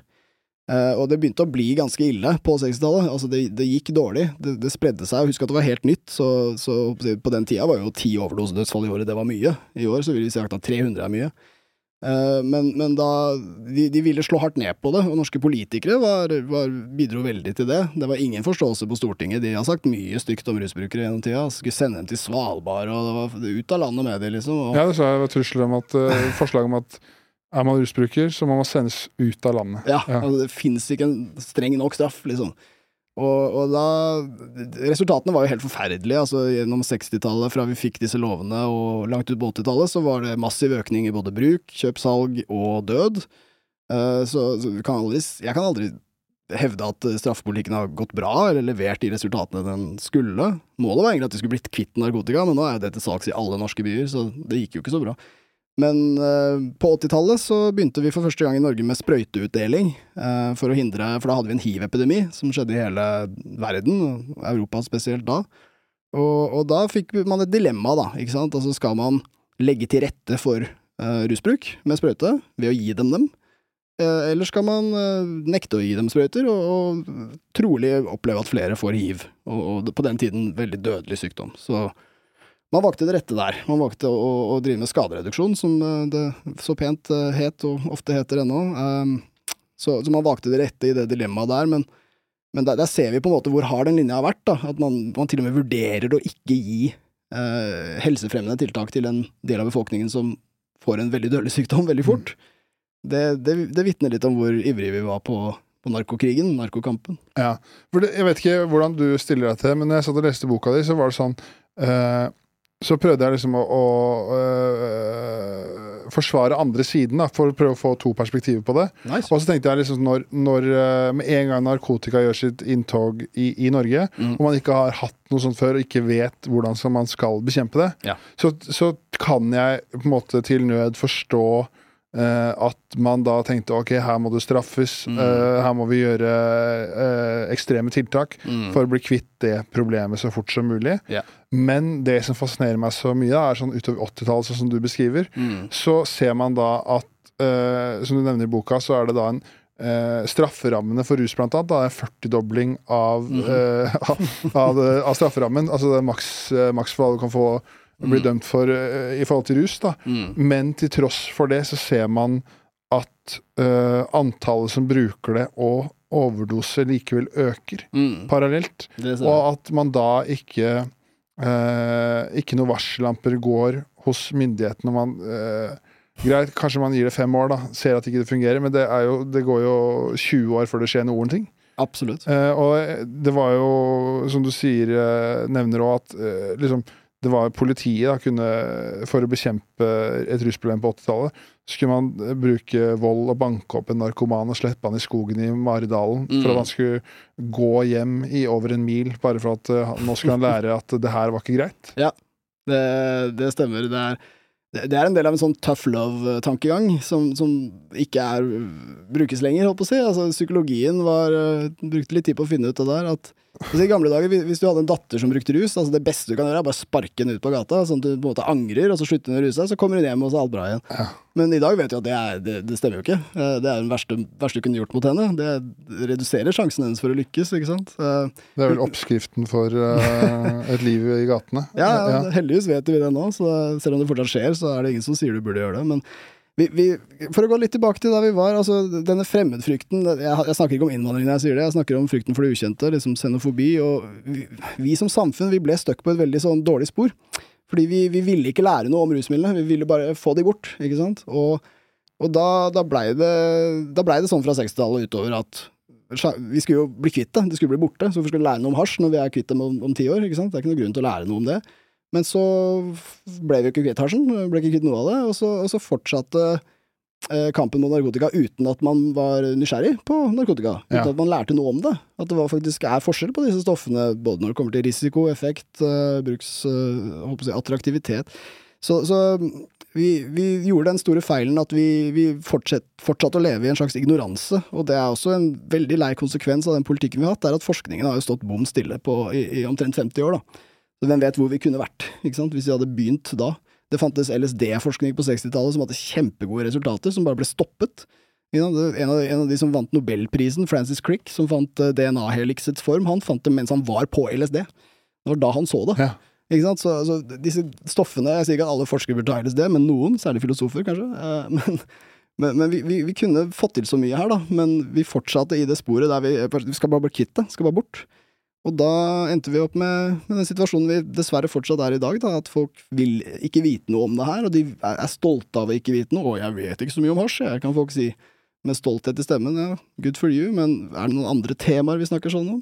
Eh, og det begynte å bli ganske ille på 60-tallet. Altså det, det gikk dårlig. Det, det spredde seg. Husk at det var helt nytt, så, så på den tida var jo ti overdosedødsfall i året det var mye. I år så vil vi si at 300 er mye. Uh, men, men da de, de ville slå hardt ned på det, og norske politikere var, var, bidro veldig til det. Det var ingen forståelse på Stortinget. De har sagt mye stygt om rusbrukere gjennom tida. Skulle sende dem til Svalbard, og det var ut av landet med det, liksom. Og, ja, det sa jeg var trusler om at uh, forslag om at er man rusbruker, så må man sendes ut av landet. Ja, Ja. Altså, det fins ikke en streng nok straff, liksom. Og, og da Resultatene var jo helt forferdelige. altså Gjennom 60-tallet, fra vi fikk disse lovene og langt ut på 80-tallet, så var det massiv økning i både bruk, kjøp, salg og død. Uh, så, så kan aldri, jeg kan aldri hevde at straffepolitikken har gått bra, eller levert de resultatene den skulle. Målet var egentlig at vi skulle blitt kvitt narkotika, men nå er det til salgs i alle norske byer, så det gikk jo ikke så bra. Men eh, på 80-tallet så begynte vi for første gang i Norge med sprøyteutdeling, eh, for å hindre For da hadde vi en hiv-epidemi som skjedde i hele verden, Europa spesielt da. Og, og da fikk man et dilemma, da, ikke sant. Altså skal man legge til rette for eh, rusbruk med sprøyte ved å gi dem dem? Eh, eller skal man eh, nekte å gi dem sprøyter, og, og trolig oppleve at flere får hiv, og, og på den tiden veldig dødelig sykdom. Så man valgte det rette der. Man valgte å, å drive med skadereduksjon, som eh, det så pent eh, het, og ofte heter ennå. Um, så, så man valgte det rette i det dilemmaet der, men, men der, der ser vi på en måte hvor hard den linja har vært. da, At man, man til og med vurderer å ikke gi eh, helsefremmende tiltak til en del av befolkningen som får en veldig dødelig sykdom veldig fort. Det, det, det vitner litt om hvor ivrige vi var på, på narkokrigen, narkokampen. Ja, for det, Jeg vet ikke hvordan du stiller deg til det, men når jeg satt og leste boka di, så var det sånn eh, Så prøvde jeg liksom å, å øh, forsvare andre siden, da, for å prøve å få to perspektiver på det. Nice. Og så tenkte jeg liksom når, når eh, med en gang narkotika gjør sitt inntog i, i Norge, Mm. og man ikke har hatt noe sånt før og ikke vet hvordan man skal bekjempe det, Ja. så, så kan jeg på en måte til nød forstå at man da tenkte ok, her må det straffes, Mm. eh, her må vi gjøre eh, ekstreme tiltak Mm. for å bli kvitt det problemet så fort som mulig. Yeah. Men det som fascinerer meg så mye, er sånn utover 80-tallet, sånn som du beskriver, Mm. så ser man da at, eh, som du nevner i boka, så er det da en eh, strafferammene for rus, blant annet, da, er en 40-dobling av, Mhm. eh, av, av, av strafferammen. Altså det er maks, eh, maks for du kan få bli blir dømt for eh, i forhold til rus. da. Mm. Men til tross for det så ser man at uh, antallet som bruker det, og overdose likevel øker Mm. parallelt. Og at man da ikke eh, Ikke noen varsellamper går hos myndighetene. Man, eh, greit, kanskje man gir det fem år, da, ser at ikke det fungerer, men det, er jo, det går jo 20 år før det skjer noen ting. Absolutt. Eh, og det var jo, som du sier, eh, nevner òg, at liksom, det var politiet da, kunne, For å bekjempe et rusproblem på 80-tallet, så skulle man eh, bruke vold og banke opp en narkoman og slippe han i skogen i Maridalen. For Mm. at han skulle gå hjem i over en mil, bare for at uh, nå skulle han lære at det her var ikke greit. Det, det stemmer. Det er, det er en del av en sånn tough love-tankegang som, som ikke er, brukes lenger, holdt på å si. Altså, psykologien var, øh, brukte litt tid på å finne ut det der. At, altså, I gamle dager, hvis- du hadde en datter som brukte rus, altså det beste du kan gjøre, er bare sparke henne ut på gata, sånn at du på en måte angrer, og så slutter hun å ruse så kommer hun hjem, og så er alt bra igjen. Ja. Men i dag vet vi at det, er, det, det stemmer jo ikke. Eh, Det er den verste, verste du kunne gjort mot henne. Det reduserer sjansen hennes for å lykkes, ikke sant. Eh, Det er vel oppskriften for uh, et liv i gatene. Ja, Ja. heldigvis vet vi det nå, så selv om det fortsatt skjer, så er det ingen som sier du burde gjøre det. Men vi, vi, for å gå litt tilbake til da vi var, altså denne fremmedfrykten jeg, jeg snakker ikke om innvandring når jeg sier det, jeg snakker om frykten for det ukjente, liksom xenofobi. Og vi, vi som samfunn vi ble stuck på et veldig sånn dårlig spor. Fordi vi, vi ville ikke lære noe om rusmidlene, vi ville bare få de bort, ikke sant. Og, og da, da blei det, ble det sånn fra 60-tallet utover at vi skulle jo bli kvitt det, det skulle bli borte. Så hvorfor skulle vi lære noe om hasj når vi er kvitt dem om, ti år? ikke sant? Det er ikke noe grunn til å lære noe om det. Men så ble vi jo ikke kvitt hasjen, ble ikke kvitt noe av det, og så, og så fortsatte eh, kampen mot narkotika uten at man var nysgjerrig på narkotika. Uten Ja. at man lærte noe om det. At det var faktisk er forskjell på disse stoffene, både når det kommer til risiko, effekt, eh, bruks... eh, på å si, attraktivitet. Så, så vi, vi gjorde den store feilen at vi, vi fortsatte å leve i en slags ignoranse. Og det er også en veldig lei konsekvens av den politikken vi har hatt, er at forskningen har jo stått bom stille på, i, i omtrent 50 år. da. Så hvem vet hvor vi kunne vært, ikke sant, hvis vi hadde begynt da. Det fantes LSD-forskning på 60-tallet som hadde kjempegode resultater, som bare ble stoppet. En av, en av de som vant nobelprisen, Francis Crick, som fant eh, DNA-heliksets form, han fant det mens han var på LSD. Det var da han så det. Ja. Ikke sant? Så, så disse stoffene Jeg sier ikke at alle forskere burde ta LSD, men noen, særlig filosofer kanskje. eh, Men, men, men vi, vi, vi kunne fått til så mye her, da. Men vi fortsatte i det sporet der vi, vi skal bare bli kvitt det. Skal bare bort. Og da endte vi opp med, med den situasjonen vi dessverre fortsatt er i dag. Da, at folk vil ikke vite noe om det her, og de er, stolte av å ikke vite noe. Og jeg vet ikke så mye om hasj, jeg, kan folk si med stolthet i stemmen. Ja, good for you, men er det noen andre temaer vi snakker sånn om?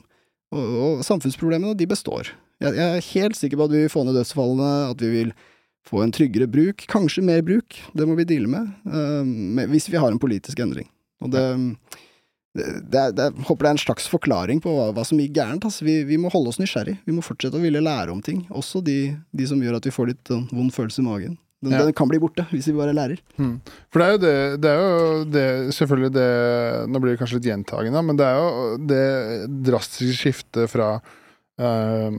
Og, og samfunnsproblemene, de består. Jeg, jeg er helt sikker på at vi vil få ned dødsfallene, at vi vil få en tryggere bruk, kanskje mer bruk. Det må vi deale med, uh, med hvis vi har en politisk endring. Og det, det, det, er- det, jeg håper det er en slags forklaring på hva, hva som gikk gærent. Altså, vi, vi må holde oss nysgjerrig. Vi må fortsette å ville lære om ting. Også de, de som gjør at vi får litt uh, vond følelse i magen. Den, Ja. den kan bli borte hvis vi bare lærer. Hmm. For det er jo det, det, er jo det Selvfølgelig det Nå blir det kanskje litt gjentagende, men det er jo det drastiske skiftet fra uh,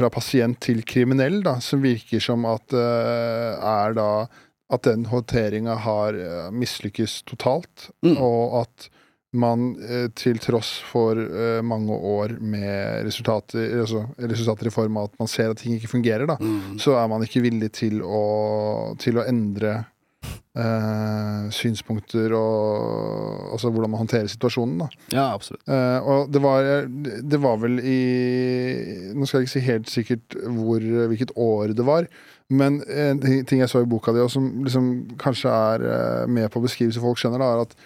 fra pasient til kriminell, da, som virker som at uh, er da At den håndteringa har uh, mislykkes totalt, Mm. og at man eh, til tross for eh, mange år med resultater, altså, resultater i form av at man ser at ting ikke fungerer, da, så er man ikke villig til å, til å endre eh, synspunkter og altså hvordan man håndterer situasjonen. Da. Ja, absolutt. Eh, og det var, det var vel i Nå skal jeg ikke si helt sikkert hvor, hvilket år det var, men en ting- jeg så i boka di, og som liksom kanskje er eh, med på å beskrive så folk skjønner, da, er at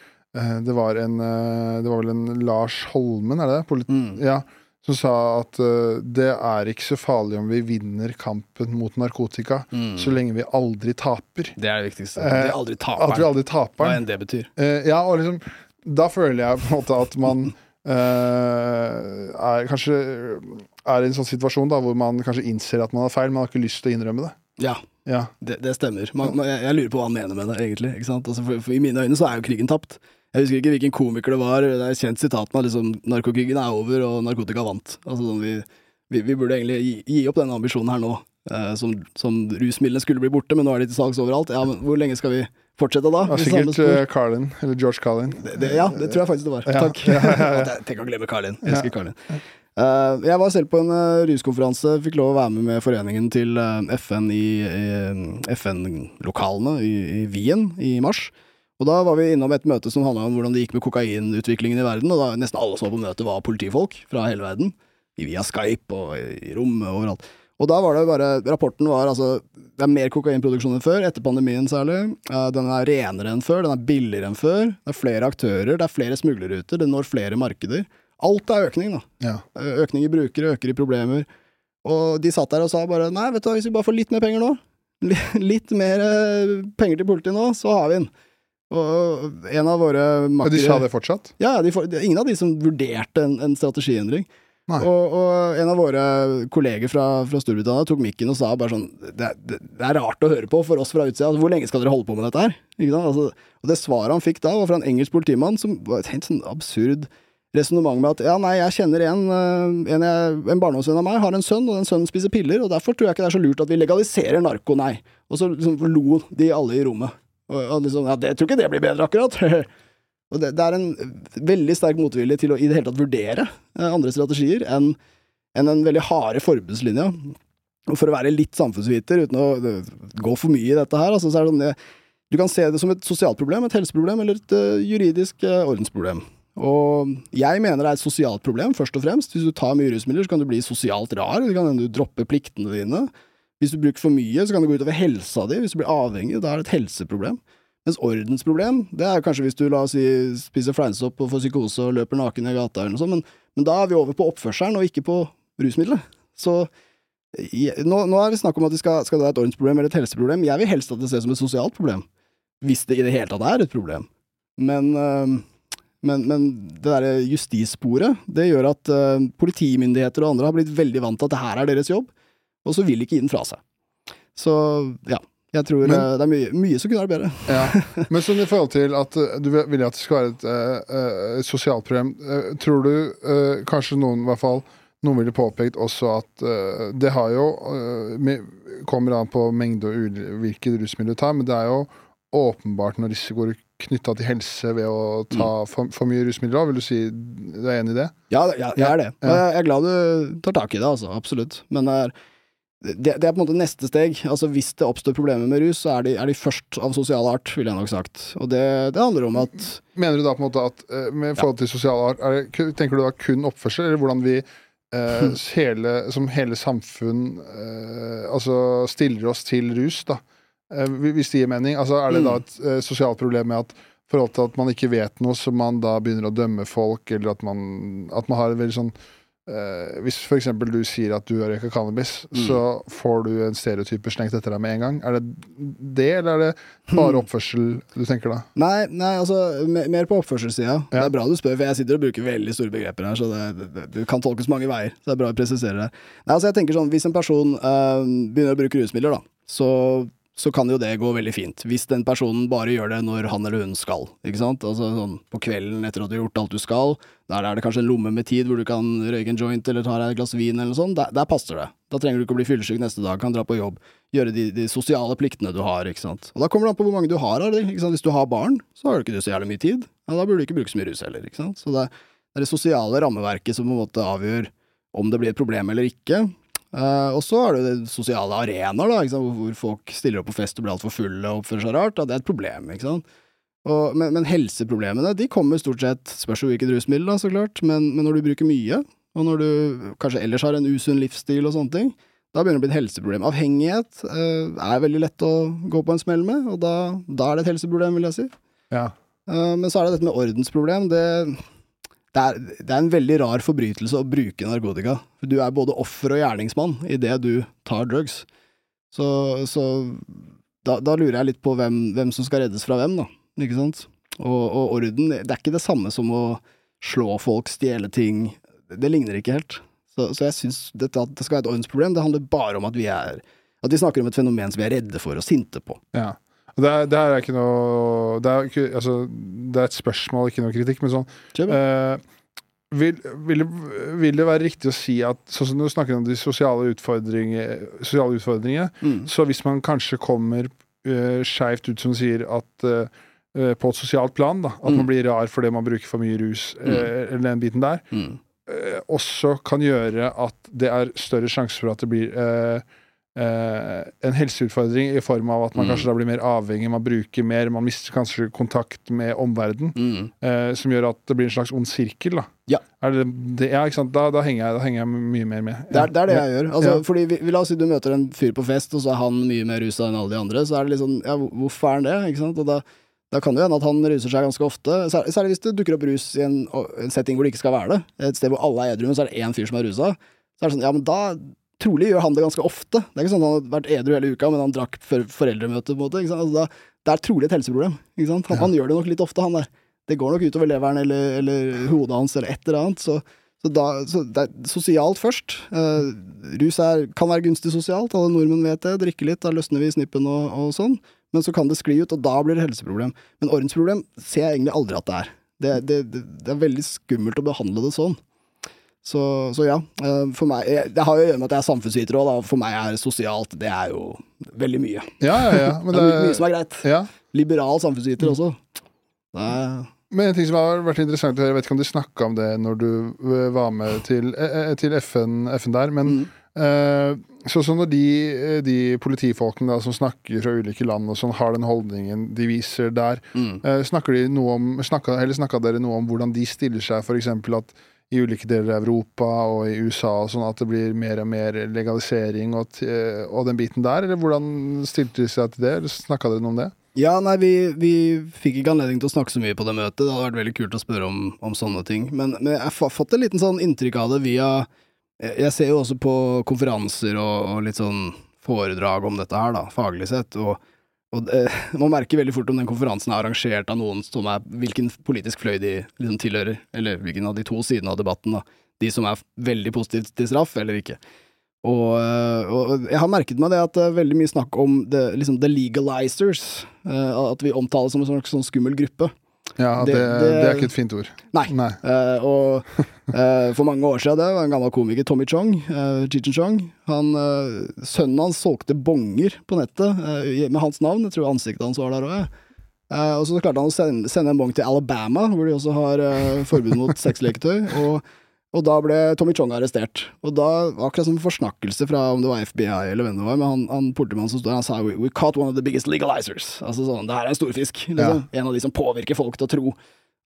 det var en eh, Det var vel en Lars Holmen, er det det? Polit Mm. ja, som sa at uh, det er ikke så farlig om vi vinner kampen mot narkotika, Mm. så lenge vi aldri taper. Det er det viktigste. Eh, Det aldri At vi aldri taper. hva enn det betyr. Eh, ja, og liksom Da føler jeg på en måte at man uh, er kanskje er i en sånn situasjon da hvor man kanskje innser at man har feil, men har ikke lyst til å innrømme det. Ja, Ja. Det, det stemmer. Man, man, jeg, jeg lurer på hva han mener med det, egentlig. Altså, for, for I mine øyne så er jo krigen tapt. Jeg husker ikke hvilken komiker det var. Det er et kjent sitat med liksom, narkokrigen er over, og narkotika vant. Altså, sånn, vi, vi, vi burde egentlig gi, gi opp denne ambisjonen her nå. Eh, som, som rusmidlene skulle bli borte, men nå er de til salgs overalt. Ja, men Hvor lenge skal vi fortsette da? Ja, sikkert samme eh, Carlin, eller George Carlin. det, det, ja, det tror jeg faktisk det var. Ja, Takk. ja, Tenk å glemme Karlin. Jeg elsker Karlin. Uh, jeg var selv på en eh, ruskonferanse, fikk lov å være med med foreningen til eh, FN i, i FN-lokalene i, i Wien i mars. Og da var vi innom et møte som handla om hvordan det gikk med kokainutviklingen i verden, og da nesten alle som var på møtet var politifolk fra hele verden. Via Skype og i rommet og overalt. Og da var det bare Rapporten var altså Det er mer kokainproduksjon enn før, etter pandemien særlig. Den er renere enn før, den er billigere enn før. Det er flere aktører, det er flere smuglerruter, det når flere markeder. Alt er økning, da. Ja. Eh, Økning i brukere, øker i problemer. Og de satt der og sa bare nei, vet du hva, hvis vi bare får litt mer penger nå, litt mer eh, penger til politiet nå, så har vi den. Og en av våre makkere de sa det fortsatt? ja, de ingen av de som vurderte en, en strategiendring. Og, og en av våre kolleger fra, fra Storbritannia tok mikken og sa bare sånn det, det, det er rart å høre på for oss fra utsida. Altså, hvor lenge skal dere holde på med dette her? Altså, og det svaret han fikk da, var fra en engelsk politimann som var et helt sånn absurd resonnement med at ja, nei, jeg kjenner en, eh, en, en barndomsvenn av meg har en sønn, og den sønnen spiser piller, og derfor tror jeg ikke det er så lurt at vi legaliserer narko, nei. Og så liksom lo de alle i rommet. Og, og liksom, ja, det, jeg tror ikke det blir bedre akkurat. Og det, det er en veldig sterk motvilje til å i det hele tatt vurdere eh, andre strategier enn en den veldig harde forbudslinja. Og for å være litt samfunnsviter, uten å gå for mye i dette her, altså, så er det sånn du kan se det som et sosialt problem, et helseproblem eller et uh, juridisk uh, ordensproblem. Og jeg mener det er et sosialt problem, først og fremst. Hvis du tar mye rusmidler, så kan du bli sosialt rar. Det kan hende du dropper pliktene dine. Hvis du bruker for mye, så kan det gå utover helsa di. Hvis du blir avhengig, da er det et helseproblem. Mens ordensproblem, det er kanskje hvis du la oss si spiser fleinsopp og får psykose og løper naken i gata eller noe sånt, men, men da er vi over på oppførselen og ikke på rusmiddelet. Så jeg, nå, nå er det snakk om at det skal, skal det være et ordensproblem eller et helseproblem. Jeg vil helst at det ses som et sosialt problem. Hvis det i det hele tatt er et problem. Men, øh, men, men det derre justissporet, det gjør at øh, politimyndigheter og andre har blitt veldig vant til at det her er deres jobb, og så vil ikke gi den fra seg. Så ja. Jeg tror Men- øh, det er mye, mye som kunne vært bedre. Ja. Men sånn i forhold til at eh, du vil at det skal være et, eh, eh, et sosialt problem, eh, tror du eh, kanskje noen, i hvert fall noen ville påpekt også at eh, det har jo eh, Kommer an på mengde og ul- hvilke rusmidler du tar, men det er jo åpenbart noen risikoer knytta til helse ved å ta for, for mye rusmidler. Vil du si du er enig i det? Ja, jeg, jeg er det. Jeg er glad du tar tak i det, altså. Absolutt. Men det er, det, det er på en måte neste steg. Altså Hvis det oppstår problemer med rus, så er de, er de først av sosial art, ville jeg nok sagt. Og det, det handler om at Mener du da på en måte at eh, med forhold til sosial art, det, tenker du da kun oppførsel, eller hvordan vi eh, hele, som hele samfunn eh, altså stiller oss til rus, da? Eh, hvis det gir mening. Altså Er det da Mm. et eh, sosialt problem med at forhold til at man ikke vet noe, så man da begynner å dømme folk, eller at man, at man har en veldig sånn eh, Hvis eksempel du sier at du har røyka cannabis, Mm. så får du en stereotype slengt etter deg med en gang. Er det det, eller er det bare oppførsel du tenker da? Nei, nei altså mer på oppførselssida. Det er bra du spør, for jeg sitter og bruker veldig store begreper her, så det, det, det kan tolkes mange veier. Så det er bra å presisere det. Nei, altså jeg tenker sånn, Hvis en person eh, begynner å bruke rusmidler, da, så, så kan jo det gå veldig fint. Hvis den personen bare gjør det når han eller hun skal. ikke sant? Altså sånn På kvelden etter at du har gjort alt du skal, der er det kanskje en lomme med tid hvor du kan røyke en joint eller ta deg et glass vin, eller noe sånt. Der, der passer det. Da trenger du ikke å bli fyllesyk neste dag, kan dra på jobb, gjøre de, de sosiale pliktene du har. ikke sant? Og Da kommer det an på hvor mange du har av de. ikke sant? Hvis du har barn, så har du ikke så jævlig mye tid. Ja, Da burde du ikke bruke så mye rus heller. ikke sant? Så det, er det sosiale rammeverket som på en måte avgjør om det blir et problem eller ikke. Eh, og så er det sosiale arenaer, da, hvor folk stiller opp på fest og blir altfor fulle og oppfører seg rart. Da. Det er et problem. ikke sant? Og, men, men helseproblemene de kommer stort sett, spørs jo hvilket rusmiddel, da, så klart, men, men når du bruker mye, og når du kanskje ellers har en usunn livsstil og sånne ting, da begynner det å bli et helseproblem. Avhengighet uh, er veldig lett å gå på en smell med, og da, da er det et helseproblem, vil jeg si. Ja. Uh, men så er det dette med ordensproblem. Det, det, er, det er en veldig rar forbrytelse å bruke narkotika. Du er både offer og gjerningsmann idet du tar drugs. Så, så da, da lurer jeg litt på hvem, hvem som skal reddes fra hvem, da. Ikke sant? Og, og orden, det er ikke det samme som å slå folk, stjele ting. Det ligner ikke helt. Så, så jeg syns det, det skal være et ordensproblem, det handler bare om at vi er, At vi snakker om et fenomen som vi er redde for og sinte på. Ja. Det er, det er ikke noe det er, ikke, altså, det er et spørsmål, ikke noe kritikk, men sånn eh, vil, vil, vil det være riktig å si at sånn som du snakker om de sosiale utfordringer, sosiale utfordringene, Mm. så hvis man kanskje kommer uh, skeivt ut, som sier, at uh, på et sosialt plan, da, at Mm. man blir rar fordi man bruker for mye rus, mm. eller den biten der, Mm. eh, også kan gjøre at det er større sjanse for at det blir eh, en helseutfordring i form av at man Mm. kanskje da blir mer avhengig, man bruker mer, man mister kanskje kontakt med omverdenen, Mm. eh, som gjør at det blir en slags ond sirkel. da. Ja. Er det, det, ja? Da, da, henger jeg, da henger jeg mye mer med. Det er, det er det jeg gjør. Altså, Ja. fordi vi, vi, La oss si du møter en fyr på fest, og så er han mye mer rusa enn alle de andre. Så er det litt sånn Ja, hvor- hvorfor er han det? Ikke sant? Og da, da kan det hende at han ruser seg ganske ofte. Særlig hvis det dukker opp rus i en, en setting hvor det ikke skal være det. Et sted hvor alle er edru, men så er det én fyr som er rusa. Så er det sånn, ja, men da Trolig gjør han det ganske ofte. Det er ikke sånn at han har vært edru hele uka, men han drakk før foreldremøtet, på en måte. Altså, da, det er trolig et helseproblem. Han, Ja. han gjør det nok litt ofte, han der. Det går nok utover leveren eller, eller hodet hans eller et eller annet. Så så, da, så det er sosialt først. Uh, rus er, kan være gunstig sosialt, alle nordmenn vet det. Drikke litt, da løsner vi snippen og, og sånn. Men så kan det skli ut, og da blir det helseproblem. Men ordensproblem ser jeg egentlig aldri at det er. Det, det, det, det er veldig skummelt å behandle det sånn. Så, så ja, eh, for meg Det har jo å gjøre med at jeg er samfunnsviter òg. For meg er sosialt det er jo veldig mye. Ja, ja, ja. Men Det er mye, som er greit. ja. Liberal samfunnsviter også. Det er, Men en ting som har vært interessant, jeg vet ikke om du snakka om det når du eh, var med til, eh, til FN, FN der, men mm, sånn som når de, de politifolkene da, som snakker fra ulike land og sånn, har den holdningen de viser der, mm. snakker de noe om, snakka, eller snakka dere noe om hvordan de stiller seg, f.eks. at i ulike deler av Europa og i USA og sånn at det blir mer og mer legalisering og, eh, og den biten der, eller hvordan stilte de seg til det, eller snakka dere noe om det? Ja, nei, vi, vi fikk ikke anledning til å snakke så mye på det møtet. Det hadde vært veldig kult å spørre om, om sånne ting. Men, men jeg har fått en liten sånn inntrykk av det via jeg ser jo også på konferanser og, og litt sånn foredrag om dette her, da, faglig sett. Og, og det, man merker veldig fort om den konferansen er arrangert av noen som er Hvilken politisk fløy de liksom tilhører, eller hvilken av de to sidene av debatten, da. De som er veldig positivt til straff, eller ikke. Og, øh, og jeg har merket meg det at det er veldig mye snakk om det, liksom the legalizers. øh, at vi omtales som en slags sånn skummel gruppe. Ja, Det- det, det, er ikke et fint ord. Nei. Nei. Eh, og eh, for mange år siden, det var en gammel komiker, Tommy Chong, uh, Chichen Chong, han, eh, sønnen hans solgte bonger på nettet eh, med hans navn. Jeg tror ansiktet hans var der òg. Uh, og så klarte han å sende, sende en bong til Alabama, hvor de også har eh, forbud mot sexleketøy. Og, og da ble Tommy Chong arrestert. Og da, akkurat som forsnakkelse fra om det var FBI eller hvem det var, men han, han politimannen som står han sa we, we caught one of the biggest legalizers. Altså sånn, det her er en storfisk. Liksom. En av de som påvirker folk til å tro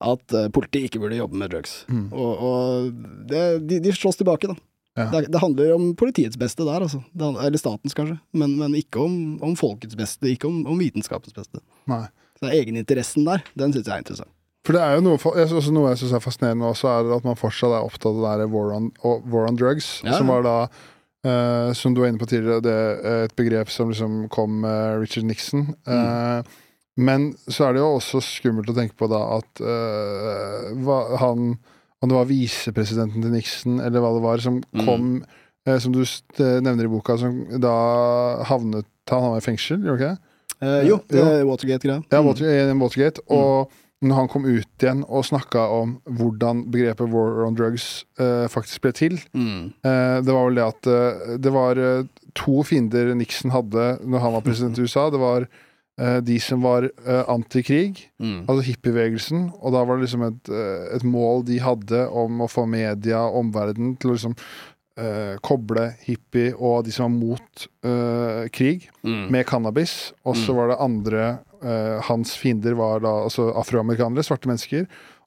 at uh, politiet ikke burde jobbe med drugs. Mm. Og, og det, de, de slåss tilbake, da. Ja. Det, det handler om politiets beste der, altså. Det, eller statens, kanskje. Men, men ikke om, om folkets beste, ikke om, om vitenskapens beste. Nei. Så egeninteressen der, den syns jeg er interessant. For det er jo noe, altså noe jeg syns er fascinerende også, er at man fortsatt er opptatt av det der war on, war on drugs, Ja, som var da eh, som du var inne på tidligere, det er et begrep som liksom kom med Richard Nixon. Mm. Eh, men så er det jo også skummelt å tenke på da at eh, hva, han Om det var visepresidenten til Nixon, eller hva det var, som Mm. kom eh, Som du eh, nevner i boka, som da havnet Han havnet i fengsel, gjorde ikke det? Eh, jo, det er Watergate-greia. Ja, Mm. Water, i Watergate. Og når han kom ut igjen og snakka om hvordan begrepet war on drugs eh, faktisk ble til, Mm. eh, det var vel det at eh, det var eh, to fiender Nixon hadde når han var president i USA. Det var eh, de som var eh, antikrig, Mm. altså hippiebevegelsen. Og da var det liksom et, et mål de hadde om å få media og omverdenen til å liksom koble hippie og de som var mot krig Mm. med cannabis. Og så Mm. var det andre Hans fiender var da altså afroamerikanere, svarte mennesker.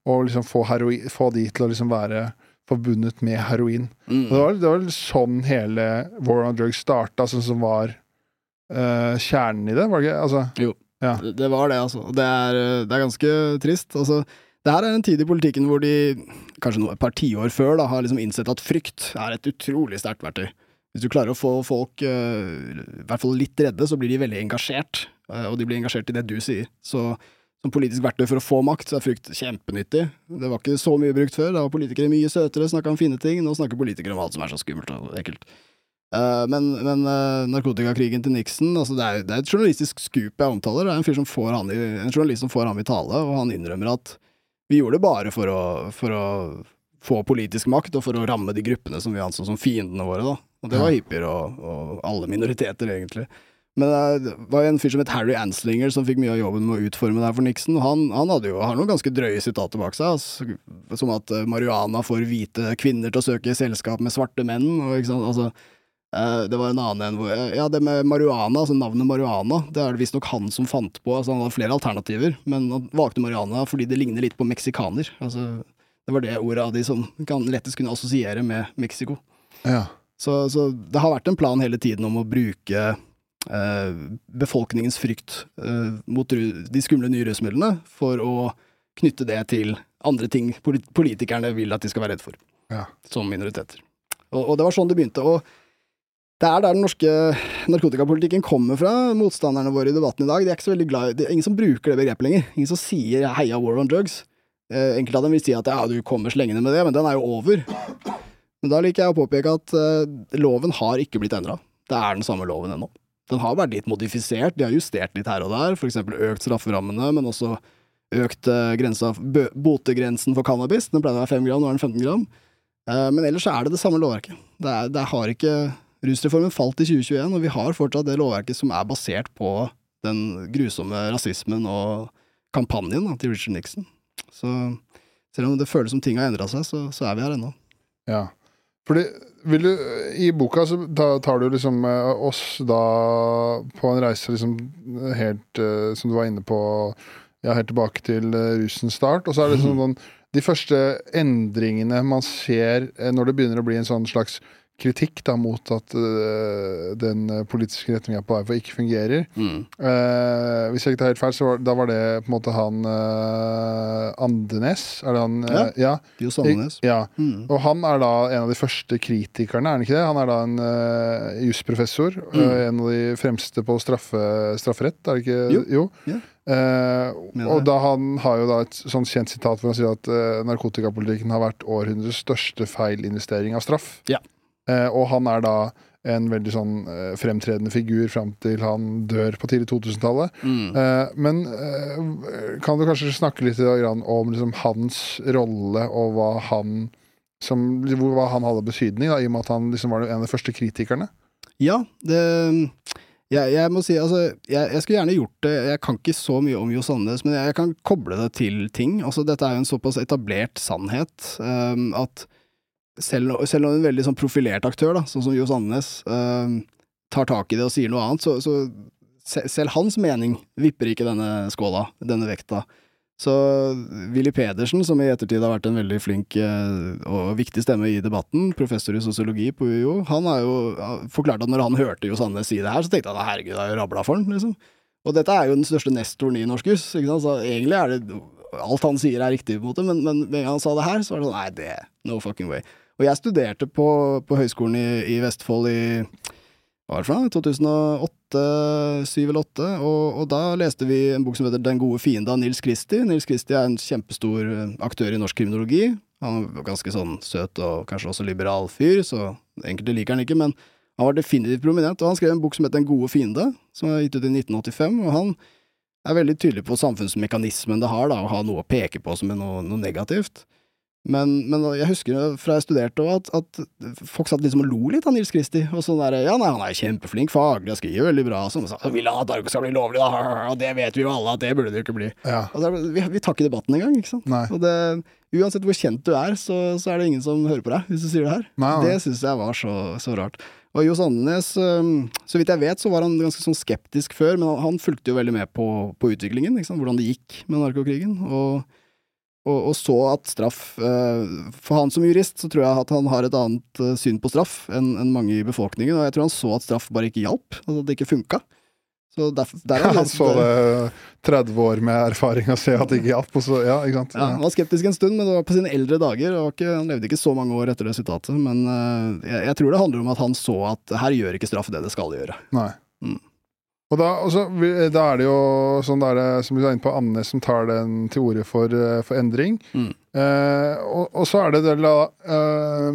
Og liksom få, heroin, få de til å liksom være forbundet med heroin. Mm. Det, var, det var sånn hele War on Drugs starta, sånn som var uh, kjernen i det, var det ikke? Altså, Det, det var det, altså. Det er, eh, det er ganske trist. Altså, det her er en tid i politikken hvor de, kanskje noe, et par tiår før, da, har liksom innsett at frykt er et utrolig sterkt verktøy. Hvis du klarer å få folk uh, i hvert fall litt redde, så blir de veldig engasjert. Eh, og de blir engasjert i det du sier. Så som politisk verktøy for å få makt, så er frykt kjempenyttig. Det var ikke så mye brukt før. Da var politikere mye søtere, snakka om fine ting. Nå snakker politikere om alt som er så skummelt og ekkelt. Eh, men men eh, narkotikakrigen til Nixon altså det, er, det er et journalistisk skup jeg omtaler. Det er en, fyr som får han i, en journalist som får ham i tale, og han innrømmer at vi gjorde det bare for å, for å få politisk makt, og for å ramme de gruppene som vi anså som fiendene våre. da. Og det var hippier og, og alle minoriteter, egentlig. Men det var jo en fyr som het Harry Anslinger som fikk mye av jobben med å utforme det her for Nixon. Han, han hadde jo, har noen ganske drøye sitater bak seg, altså, som at eh, marihuana får hvite kvinner til å søke selskap med svarte menn. og ikke sant, altså Eh, det var en annen en hvor Ja, det med marihuana, altså navnet marihuana, det er det visstnok han som fant på. Altså Han hadde flere alternativer, men han valgte marihuana fordi det ligner litt på meksikaner. Altså, det var det ordet av de som kan lettest kunne assosiere med Mexico. Ja. Så, så det har vært en plan hele tiden om å bruke eh, befolkningens frykt eh, mot de skumle nye rusmidlene for å knytte det til andre ting politikerne vil at de skal være redd for, Ja. som minoriteter. Og, og det var sånn det begynte. og det er der den norske narkotikapolitikken kommer fra, motstanderne våre i debatten i dag. De er ikke så veldig glad Det er ingen som bruker det begrepet lenger. Ingen som sier 'heia war on drugs'. Eh, enkelte av dem vil si at ja, du kommer slengende med det, men den er jo over. Men da liker jeg å påpeke at eh, loven har ikke blitt endra. Det er den samme loven ennå. Den har vært litt modifisert, de har justert litt her og der, eksempel økt strafferammene, men også økt eh, grensa, botegrensen for cannabis. Den pleide å være 5 gram, nå er den 15 gram. Eh, men ellers er det det samme lovverket. Det, er, det har ikke Rusreformen falt i 2021, og vi har fortsatt det lovverket som er basert på den grusomme rasismen og kampanjen da, til Richard Nixon. Så selv om det føles som ting har endra seg, så, så er vi her ennå. Ja. Fordi, vil du, I boka så tar du liksom eh, oss da på en reise liksom helt eh, Som du var inne på, ja, helt tilbake til rusens russens start. Og så er det liksom sånn de første endringene man ser eh, når det begynner å bli en sånn slags kritikk da mot at uh, den politiske retninga på AFA ikke fungerer. Eh, hvis jeg ikke tar helt feil, så var, da var det på en måte han uh, Andenes? Er det han? ja. Jo Andenes. ja. Mm. Og han er da en av de første kritikerne, er han ikke det? Han er da en uh, jusprofessor. Mm. en av de fremste på straffe, strafferett, er det ikke? Jo. jo. Yeah. Uh, og da han har jo da et sånn kjent sitat hvor han sier at uh, narkotikapolitikken har vært århundrets største feilinvestering av straff. Ja. Eh, og han er da en veldig sånn eh, fremtredende figur fram til han dør på tidlig 2000-tallet. Mm. Eh, men eh, kan du kanskje snakke litt om liksom, hans rolle og hva han som, hva han hadde betydning, da, i og med at han liksom var en av de første kritikerne? Ja, det jeg, jeg må si, altså, jeg, jeg skulle gjerne gjort det Jeg kan ikke så mye om Jo Sandnes, men jeg, kan koble det til ting. Altså, dette er jo en såpass etablert sannhet um, at selv, selv om en veldig sånn profilert aktør, da, sånn som Jo Sandnes, eh, tar tak i det og sier noe annet, så, så selv hans mening vipper ikke denne skåla, denne vekta. Så Willy Pedersen, som i ettertid har vært en veldig flink eh, og viktig stemme i debatten, professor i sosiologi på UiO, han har jo forklart at når han hørte Jo Sandnes si det her, så tenkte han herregud, det er rabla for han, liksom. Og dette er jo den største nestoren i norsk juss, så egentlig er det Alt han sier er riktig, på en måte, men, men med en gang han sa det her, så var det sånn nei, det no fucking way. Og jeg studerte på, på høyskolen i, i Vestfold i hva var det for noe? 2008, 2007 eller 2008, og, og da leste vi en bok som heter Den gode fiende av Nils Christie. Nils Christie er en kjempestor eh, aktør i norsk kriminologi. Han var ganske sånn søt og kanskje også liberal fyr, så enkelte liker han ikke, men han var definitivt prominent, og han skrev en bok som het Den gode fiende, som er gitt ut i 1985, og han er veldig tydelig på samfunnsmekanismen det har, da, å ha noe å peke på som er noe, noe negativt. Men, men jeg husker fra jeg studerte at, at folk satt liksom og lo litt av Nils Kristi. Og sånn der, ja nei, han er kjempeflink faglig, han skriver veldig bra, og sånn. Så vil han at narko skal bli lovlig, da, og det vet vi jo alle at det burde det jo ikke bli. Ja. Og er, vi, vi tar ikke debatten engang, ikke sant. Nei. Og det, uansett hvor kjent du er, så, så er det ingen som hører på deg hvis du sier det her. Nei, nei. Det syns jeg var så, så rart. Og Johs Andenes, så vidt jeg vet, så var han ganske sånn skeptisk før, men han, han fulgte jo veldig med på, på utviklingen, hvordan det gikk med narkokrigen. Og, og, og så at straff øh, For han som jurist, så tror jeg at han har et annet øh, syn på straff enn enn mange i befolkningen, og jeg tror han så at straff bare ikke hjalp, altså at det ikke funka. Så derfor, der er Han så det 30 år med erfaring og se at det ikke hjalp, og så Ja, ikke sant. Ja, han var skeptisk en stund, men det var på sine eldre dager. og ikke, han levde ikke så mange år etter det sitatet. Men jeg, jeg tror det handler om at han så at her gjør ikke straff det det skal gjøre. Nei. Mm. Og da, også, da er det jo sånn der, det, som vi er inne på, Anne som tar den til orde for, eh, for endring. Mm. Eh, og, og så er det det da eh,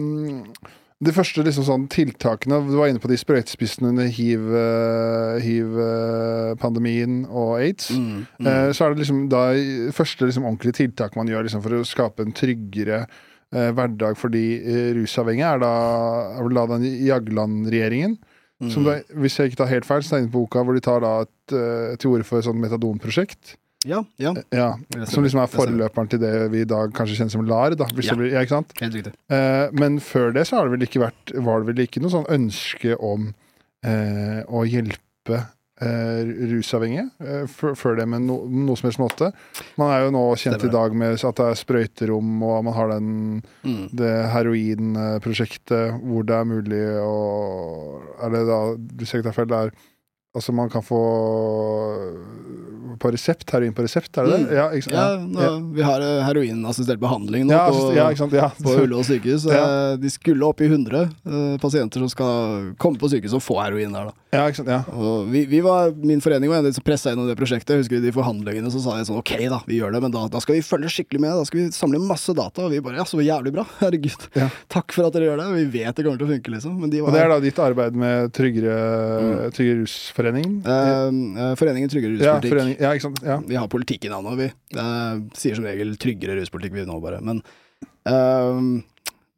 De første liksom sånn tiltakene Du var inne på de sprøytespissene under hiv-pandemien hiv-pandemien og aids. Mm, mm. Eh, Så er det liksom da første liksom ordentlige tiltak man gjør liksom for å skape en tryggere eh, hverdag for de eh, rusavhengige, er da, er la den Jagland-regjeringen. Mm. Som da, hvis jeg ikke tar helt feil, så er det på boka hvor de tar da et, eh, til orde for et sånt metadonprosjekt. Ja, ja. Ja, som liksom er forløperen til det vi i dag kanskje kjenner som LAR. Da, hvis Ja. det blir, ja? Helt riktig. Eh, men før det så har det vel ikke vært, var det vel ikke noe sånn ønske om eh, å hjelpe eh, rusavhengige eh, før det med no, noe som helst måte. Man er jo nå kjent i dag med at det er sprøyterom, og man har den, Mm. det heroinprosjektet hvor det er mulig å Er det da Du ser ikke det er feil, det er Altså, man kan få på resept, heroin på resept, er det det? Mm. Ja? Ja, nå, vi har eh, heroinassistert behandling nå Ja, på, ja. Ja. på Ullevål sykehus. Ja. Eh, De skulle opp i 100 eh, pasienter som skal komme på sykehus og få heroin der. da. ja, ikke sant? Ja. Vi, vi var, Min forening var en av de som pressa gjennom det prosjektet. Jeg husker de forhandlingene så sa jeg sånn ok, da, vi gjør det, men da, da skal vi følge skikkelig med. Da skal vi samle masse data. Og vi bare ja, så jævlig bra. Herregud. Ja. Takk for at dere gjør det. Vi vet det kommer til å funke, liksom. Men de var Og det er da ditt arbeid med Tryggere, Mm. tryggere Rusforeningen? Eh, eh, Foreningen Tryggere ja, ruspolitikk. forening, ja, ikke sant? Ja. Vi har politikk i navnet, vi. Eh, sier som regel tryggere ruspolitikk, vi nå bare. Men eh,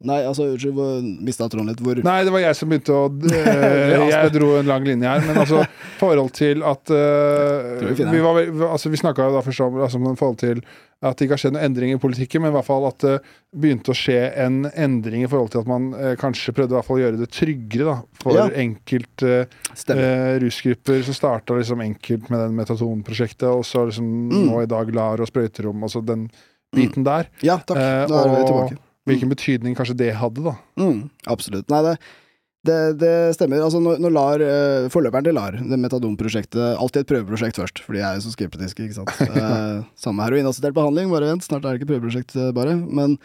Nei, altså, unnskyld, mista tråden litt. Hvor Nei, det var jeg som begynte å eh, Jeg dro en lang linje her. Men altså, forhold til at eh, vi Vi, var, altså, vi snakka da først om altså, forhold til at det ikke har skjedd noen endring i politikken, men i hvert fall at det begynte å skje en endring i forhold til at man eh, kanskje prøvde i hvert fall å gjøre det tryggere da, for Ja. enkelte Stemmer. eh, rusgrupper som starta liksom enkelt med den metatonprosjektet, og så liksom Mm. nå i dag LAR og sprøyterom, altså den biten der. Ja, takk. Eh, Da er vi tilbake. Hvilken betydning kanskje det hadde, da. Mm, absolutt. Nei, det, det, det stemmer. Altså, når, når LAR, eh, forløperen til LAR, det metadonprosjektet Alltid et prøveprosjekt først, for de er jo så skeptiske, ikke sant. Eh, samme heroinassistert behandling, bare vent, snart er det ikke prøveprosjekt eh, bare. Men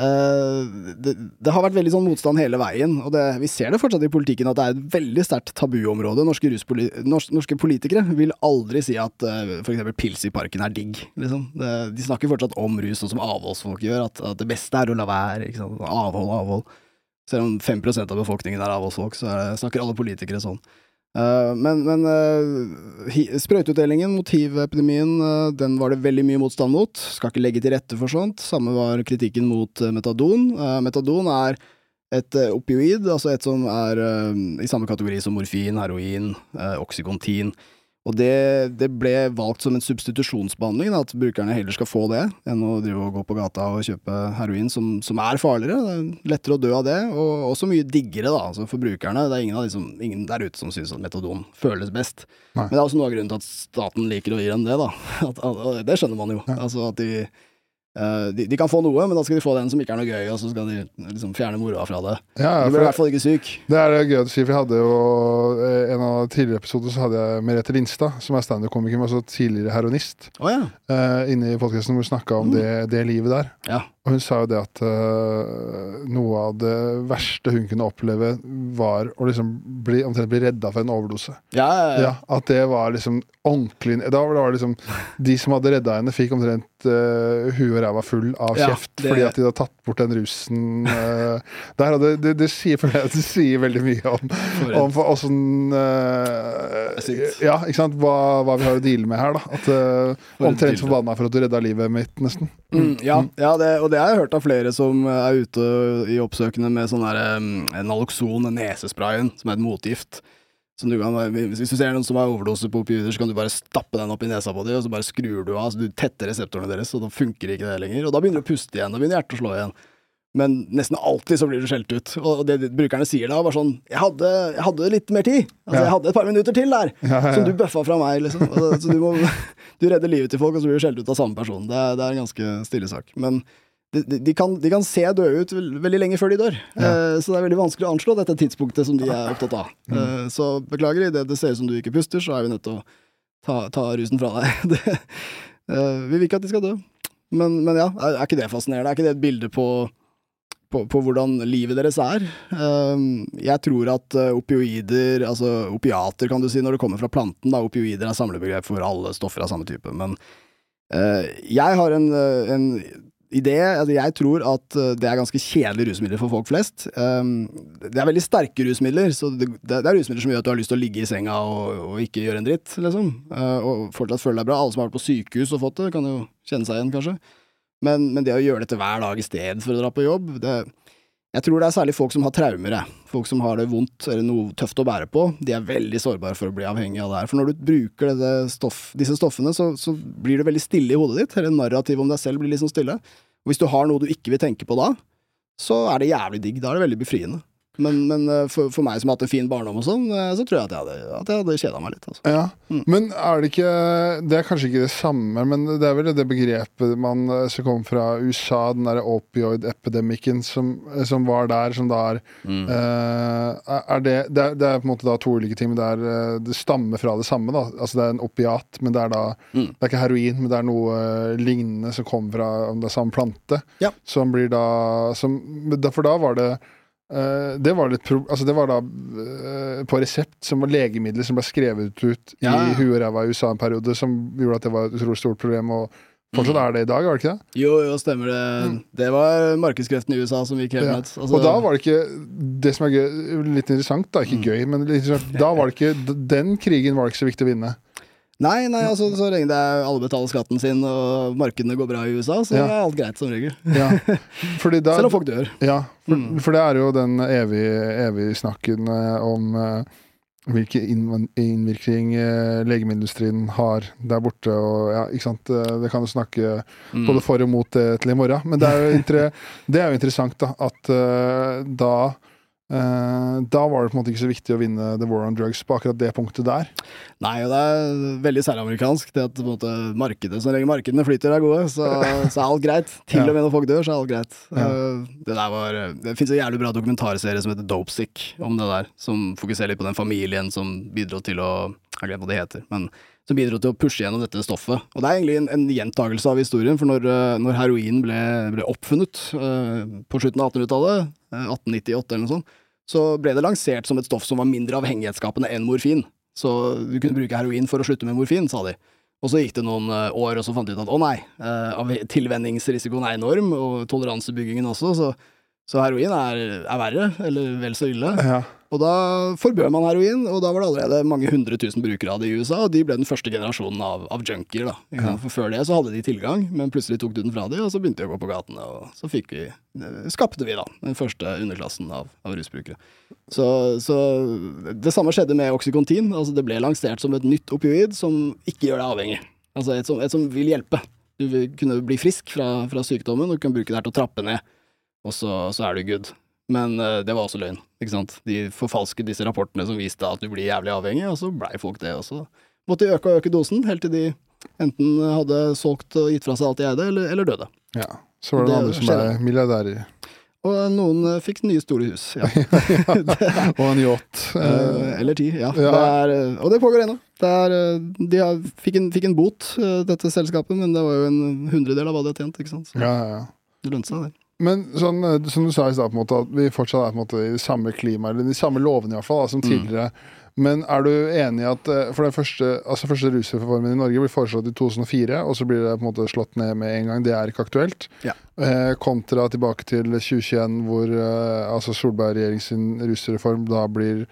det, det har vært veldig sånn motstand hele veien, og det, vi ser det fortsatt i politikken at det er et veldig sterkt tabuområde. Norske, ruspoli nors norske politikere vil aldri si at uh, f.eks. pils i parken er digg, liksom. Det, de snakker fortsatt om rus, sånn som avholdsfolk gjør, at, at det beste er å la være, ikke sant. Avhold, avhold. Selv om 5 av befolkningen er avholdsfolk, så er det, snakker alle politikere sånn. Eh, men men eh, sprøyteutdelingen mot hiv-epidemien, eh, den var det veldig mye motstand mot. Skal ikke legge til rette for sånt. Samme var kritikken mot metadon. Metadon er et opioid, altså et som er i samme kategori som morfin, heroin, uh, oksykontin. Og det, det ble valgt som en substitusjonsbehandling, at brukerne heller skal få det, enn å drive og gå på gata og kjøpe heroin, som, som er farligere. Det er lettere å dø av det, og også mye diggere da, altså for brukerne. Det er ingen, av de som, ingen der ute som syns at metadon føles best. Nei. Men det er også noe av grunnen til at staten liker å gi dem det, da. At, at, det skjønner man jo. Altså at de, eh, de De kan få noe, men da skal de få den som ikke er noe gøy, og så skal de liksom fjerne moroa fra det. Ja, Du blir i hvert fall ikke syk. Det er det gøy å si, for jeg hadde jo eh, en av tidligere episoder så hadde jeg Merete Lindstad, som er standup-komiker, men også tidligere heroinist, oh, ja. uh, inne i podkasten hvor hun snakka om Mm. det, det livet der. Og hun sa jo det at uh, noe av det verste hun kunne oppleve, var å liksom bli, omtrent bli redda for en overdose. Ja, ja, ja. At det var liksom ordentlig Da var det liksom De som hadde redda henne, fikk omtrent uh, huet og ræva full av kjeft det- fordi at de hadde tatt bort den rusen Uh, der. Og det, det, sier, det sier veldig mye om, om åssen uh. Ja, ikke sant? Hva, hva vi har å deale med her, da. At Omtrent forbanna for at du redda livet mitt, nesten. Mm, ja, ja det, og det har jeg hørt av flere som er ute i oppsøkende med sånn der um, Naloxon, nesesprayen, som er et motgift. Du kan, hvis du ser noen som har overdose på opioider, så kan du bare stappe den opp i nesa på dem, og så bare skrur du av, så du tetter reseptorene deres, og da funker ikke det lenger. Og da begynner du å puste igjen, da begynner hjertet å slå igjen. Men nesten alltid så blir du skjelt ut. Og det brukerne sier da, var sånn Jeg hadde, jeg hadde litt mer tid. Altså, Ja. jeg hadde et par minutter til der. Ja, ja, Som du ja. bøffa fra meg, liksom. Altså, så du må Du redder livet til folk, og så blir du skjelt ut av samme person. Det er, det er en ganske stille sak. Men de, de, kan, de kan se døde ut veldig lenge før de dør. Ja. Eh, så det er veldig vanskelig å anslå dette tidspunktet som de er opptatt av. Mm. Eh, så beklager, idet det ser ut som du ikke puster, så er vi nødt til å ta, ta rusen fra deg. det, eh, vi vil ikke at de skal dø. Men, men ja, er, er ikke det fascinerende? Er ikke det et bilde på på, på hvordan livet deres er. Jeg tror at uh, opioider, altså opiater kan du si når det kommer fra planten, da opioider er samlebegrep for alle stoffer av samme type, men uh, jeg har en, uh, en i det, altså jeg tror at eh, det er ganske kjedelige rusmidler for folk flest. Um, det er veldig sterke rusmidler, så det, det er rusmidler som gjør at du har lyst til å ligge i senga og, og ikke gjøre en dritt, liksom. Uh, og fortsatt føle deg bra. Alle som har vært på sykehus og fått det, kan jo kjenne seg igjen, kanskje. Men, men det å gjøre dette hver dag i stedet for å dra på jobb, det jeg tror det er særlig folk som har traumer. Folk som har det vondt eller noe tøft å bære på. De er veldig sårbare for å bli avhengig av det her. For når du bruker stoff, disse stoffene, så, så, blir det veldig stille i hodet ditt. Hele narrativet om deg selv blir liksom stille. Og hvis du har noe du ikke vil tenke på da, så er det jævlig digg. Da er det veldig befriende. Men, men eh, for, for, meg som har hatt en fin barndom og sånn, eh, så tror jeg at jeg hadde, at jeg hadde kjeda meg litt. Altså. Ja. Mm. Men er det ikke Det er kanskje ikke det samme, men det er vel det begrepet man, eh, som kom fra USA, den derre opioid-epidemikken som, som, var der, som da er mm. uh, Er det, det er, det er, på en måte da to ulike ting, men det, er, det stammer fra det samme, da. Altså det er en opiat, men det er da mm. Det er ikke heroin, men det er noe lignende som kommer fra om det er samme plante, ja. som blir da som, For da var det det, var litt altså det var da uh, på resept som var legemidler som ble skrevet ut ja. i huet og ræva i USA en periode, som gjorde at det var et utrolig stort problem. Og fortsatt mm. er det i dag, er det ikke det? Jo, jo, stemmer det. Mm. Det var markedskreftene i USA som gikk helt ja. ned. Altså, og da var det ikke Det som er gøy, litt interessant, da, ikke mm. gøy, men da var det ikke Den krigen var det ikke så viktig å vinne. Nei, nei, altså så lenge det er alle betaler skatten sin og markedene går bra i USA, så ja. er alt greit som regel. Ja. Da, Selv om folk dør. Ja, for, mm. for, det er jo den evige, evige snakken eh, om uh, hvilken innvirkning uh, legemiddelindustrien har der borte. Og, ja, ikke sant? Det kan jo snakke mm. både for og mot det til i morgen. Men det er jo, det er jo interessant da, at uh, da da var det på en måte ikke så viktig å vinne The War on Drugs på akkurat det punktet der. Nei, og det er veldig særamerikansk. Det at måte markedet, Så lenge markedene flyter er gode, så, så, er alt greit. Til ja. og med når folk dør, så er alt greit. Ja. Uh, det der var Det fins en jævlig bra dokumentarserie som heter Dopesick om det der. Som fokuserer litt på den familien som bidro til å Jeg har glemt hva det heter. men som bidro til å pushe gjennom dette stoffet. Og det er egentlig en, en gjentagelse av historien, for når, eh, når heroin ble, ble oppfunnet uh, på slutten av 1800-tallet, 1898 eller noe sånt, så ble det lansert som et stoff som var mindre avhengighetsskapende enn morfin. Så du kunne bruke heroin for å slutte med morfin, sa de. Og så gikk det noen uh, år, og så fant de ut at å nei, uh, tilvenningsrisikoen er enorm, og toleransebyggingen også, så, så heroin er, er, verre, eller vel så ille. Ja. Og da forbød man heroin, og da var det allerede mange hundre tusen brukere av det i USA, og de ble den første generasjonen av, av junkier, da. Ja. For før det så hadde de tilgang, men plutselig tok du den fra dem, og så begynte de å gå på gatene, og så fikk vi eh, Skapte vi, da, den første underklassen av, av rusbrukere. Så, så, det samme skjedde med Oxycontin. Altså det ble lansert som et nytt opioid som ikke gjør deg avhengig. Altså et som, et som vil hjelpe. Du vil kunne bli frisk fra, fra sykdommen, og du kan bruke det her til å trappe ned, og så, så er du good. Men uh, det var også løgn. ikke sant? De forfalsket disse rapportene som viste at du blir jævlig avhengig, og så blei folk det. også. måtte de øke og øke dosen, helt til de enten hadde solgt og gitt fra seg alt de eide, eller, eller døde. Ja, Så var det, det andre som ble milliardærer. Og noen uh, fikk nye store hus. Ja. og en yacht. Uh, eller ti, ja. ja. Det er, og det pågår ennå. de har, fikk, en, fikk, en, bot, dette selskapet, men det var jo en hundredel av hva de har tjent. ikke sant? Så ja, ja. det lønte seg, det. Men sånn, eh, som du sa i stad, at vi fortsatt er på en måte i samme klima, eller de samme lovene i hvert fall, da, som mm. tidligere. Mm. Men er du enig i at eh, For den første, altså første rusreformen i Norge blir foreslått i 2004, og så blir det på en måte slått ned med en gang. Det er ikke aktuelt. Ja. Eh, kontra tilbake til 2021, hvor eh, altså Solberg-regjeringens rusreform da blir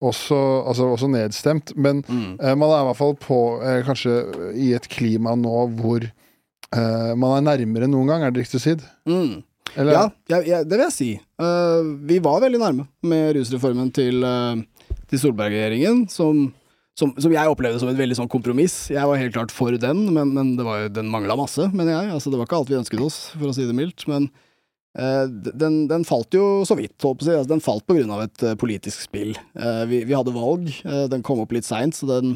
også, altså også nedstemt. Men mm. eh, man er i hvert fall på eh, kanskje i et klima nå hvor man er nærmere enn noen gang, er det riktig å si? Mm. Eller? Ja, ja, ja, det vil jeg si. Uh, vi var veldig nærme med rusreformen til, uh, til Solberg-regjeringen, som, som, som, jeg opplevde som et veldig sånn kompromiss. Jeg var helt klart for den, men, men var, den mangla masse, mener jeg. Altså, det var ikke alt vi ønsket oss, for å si det mildt. Men uh, den, den, falt jo så vidt, håper jeg. Altså, den falt på grunn av et politisk spill. Vi, vi, hadde valg, den kom opp litt seint, så den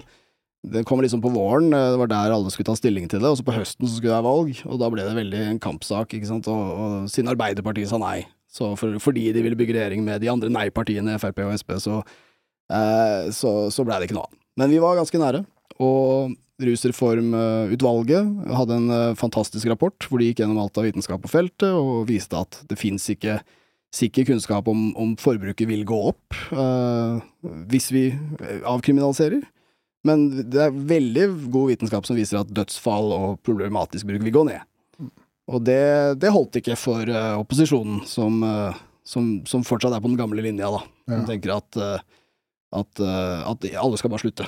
det kom liksom på våren, eh, det var der alle skulle ta stilling til det. Og så på høsten så skulle det være valg, og da ble det veldig en kampsak, ikke sant. Og, og siden Arbeiderpartiet sa nei, så for, fordi de ville bygge regjering med de andre nei-partiene, Frp og Sp, så, eh, så, så blei det ikke noe av. Men vi var ganske nære. Og Rusreformutvalget hadde en eh, fantastisk rapport hvor de gikk gjennom alt av vitenskap på feltet, og viste at det fins ikke sikker kunnskap om, om forbruket vil gå opp eh, hvis vi avkriminaliserer. Men det er veldig god vitenskap som viser at dødsfall og problematisk bruk vil gå ned. Og det, det holdt ikke for uh, opposisjonen, som, uh, som, som, fortsatt er på den gamle linja, da. Som ja. tenker at, uh, at, at, alle skal bare slutte.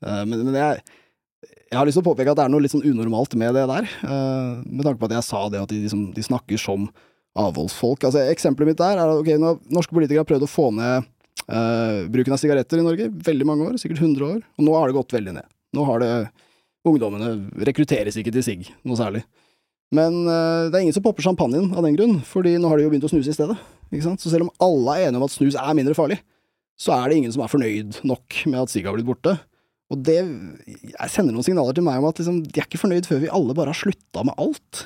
men, men jeg, jeg, har lyst til å påpeke at det er noe litt sånn unormalt med det der. med tanke på at jeg sa det at de, liksom, de snakker som avholdsfolk. Altså, eksempelet mitt der er at okay, når norske politikere har prøvd å få ned bruken av sigaretter i Norge, veldig mange år, sikkert 100 år, og nå har det gått veldig ned. Nå har det Ungdommene rekrutteres ikke til sigg noe særlig. Men uh, det er ingen som popper champagnen av den grunn, fordi nå har de jo begynt å snuse i stedet. Ikke sant? Så selv om alle er enige om at snus er mindre farlig, så er det ingen som er fornøyd nok med at sigg har blitt borte. Og det sender noen signaler til meg om at liksom, de er ikke fornøyd før vi alle bare har slutta med alt.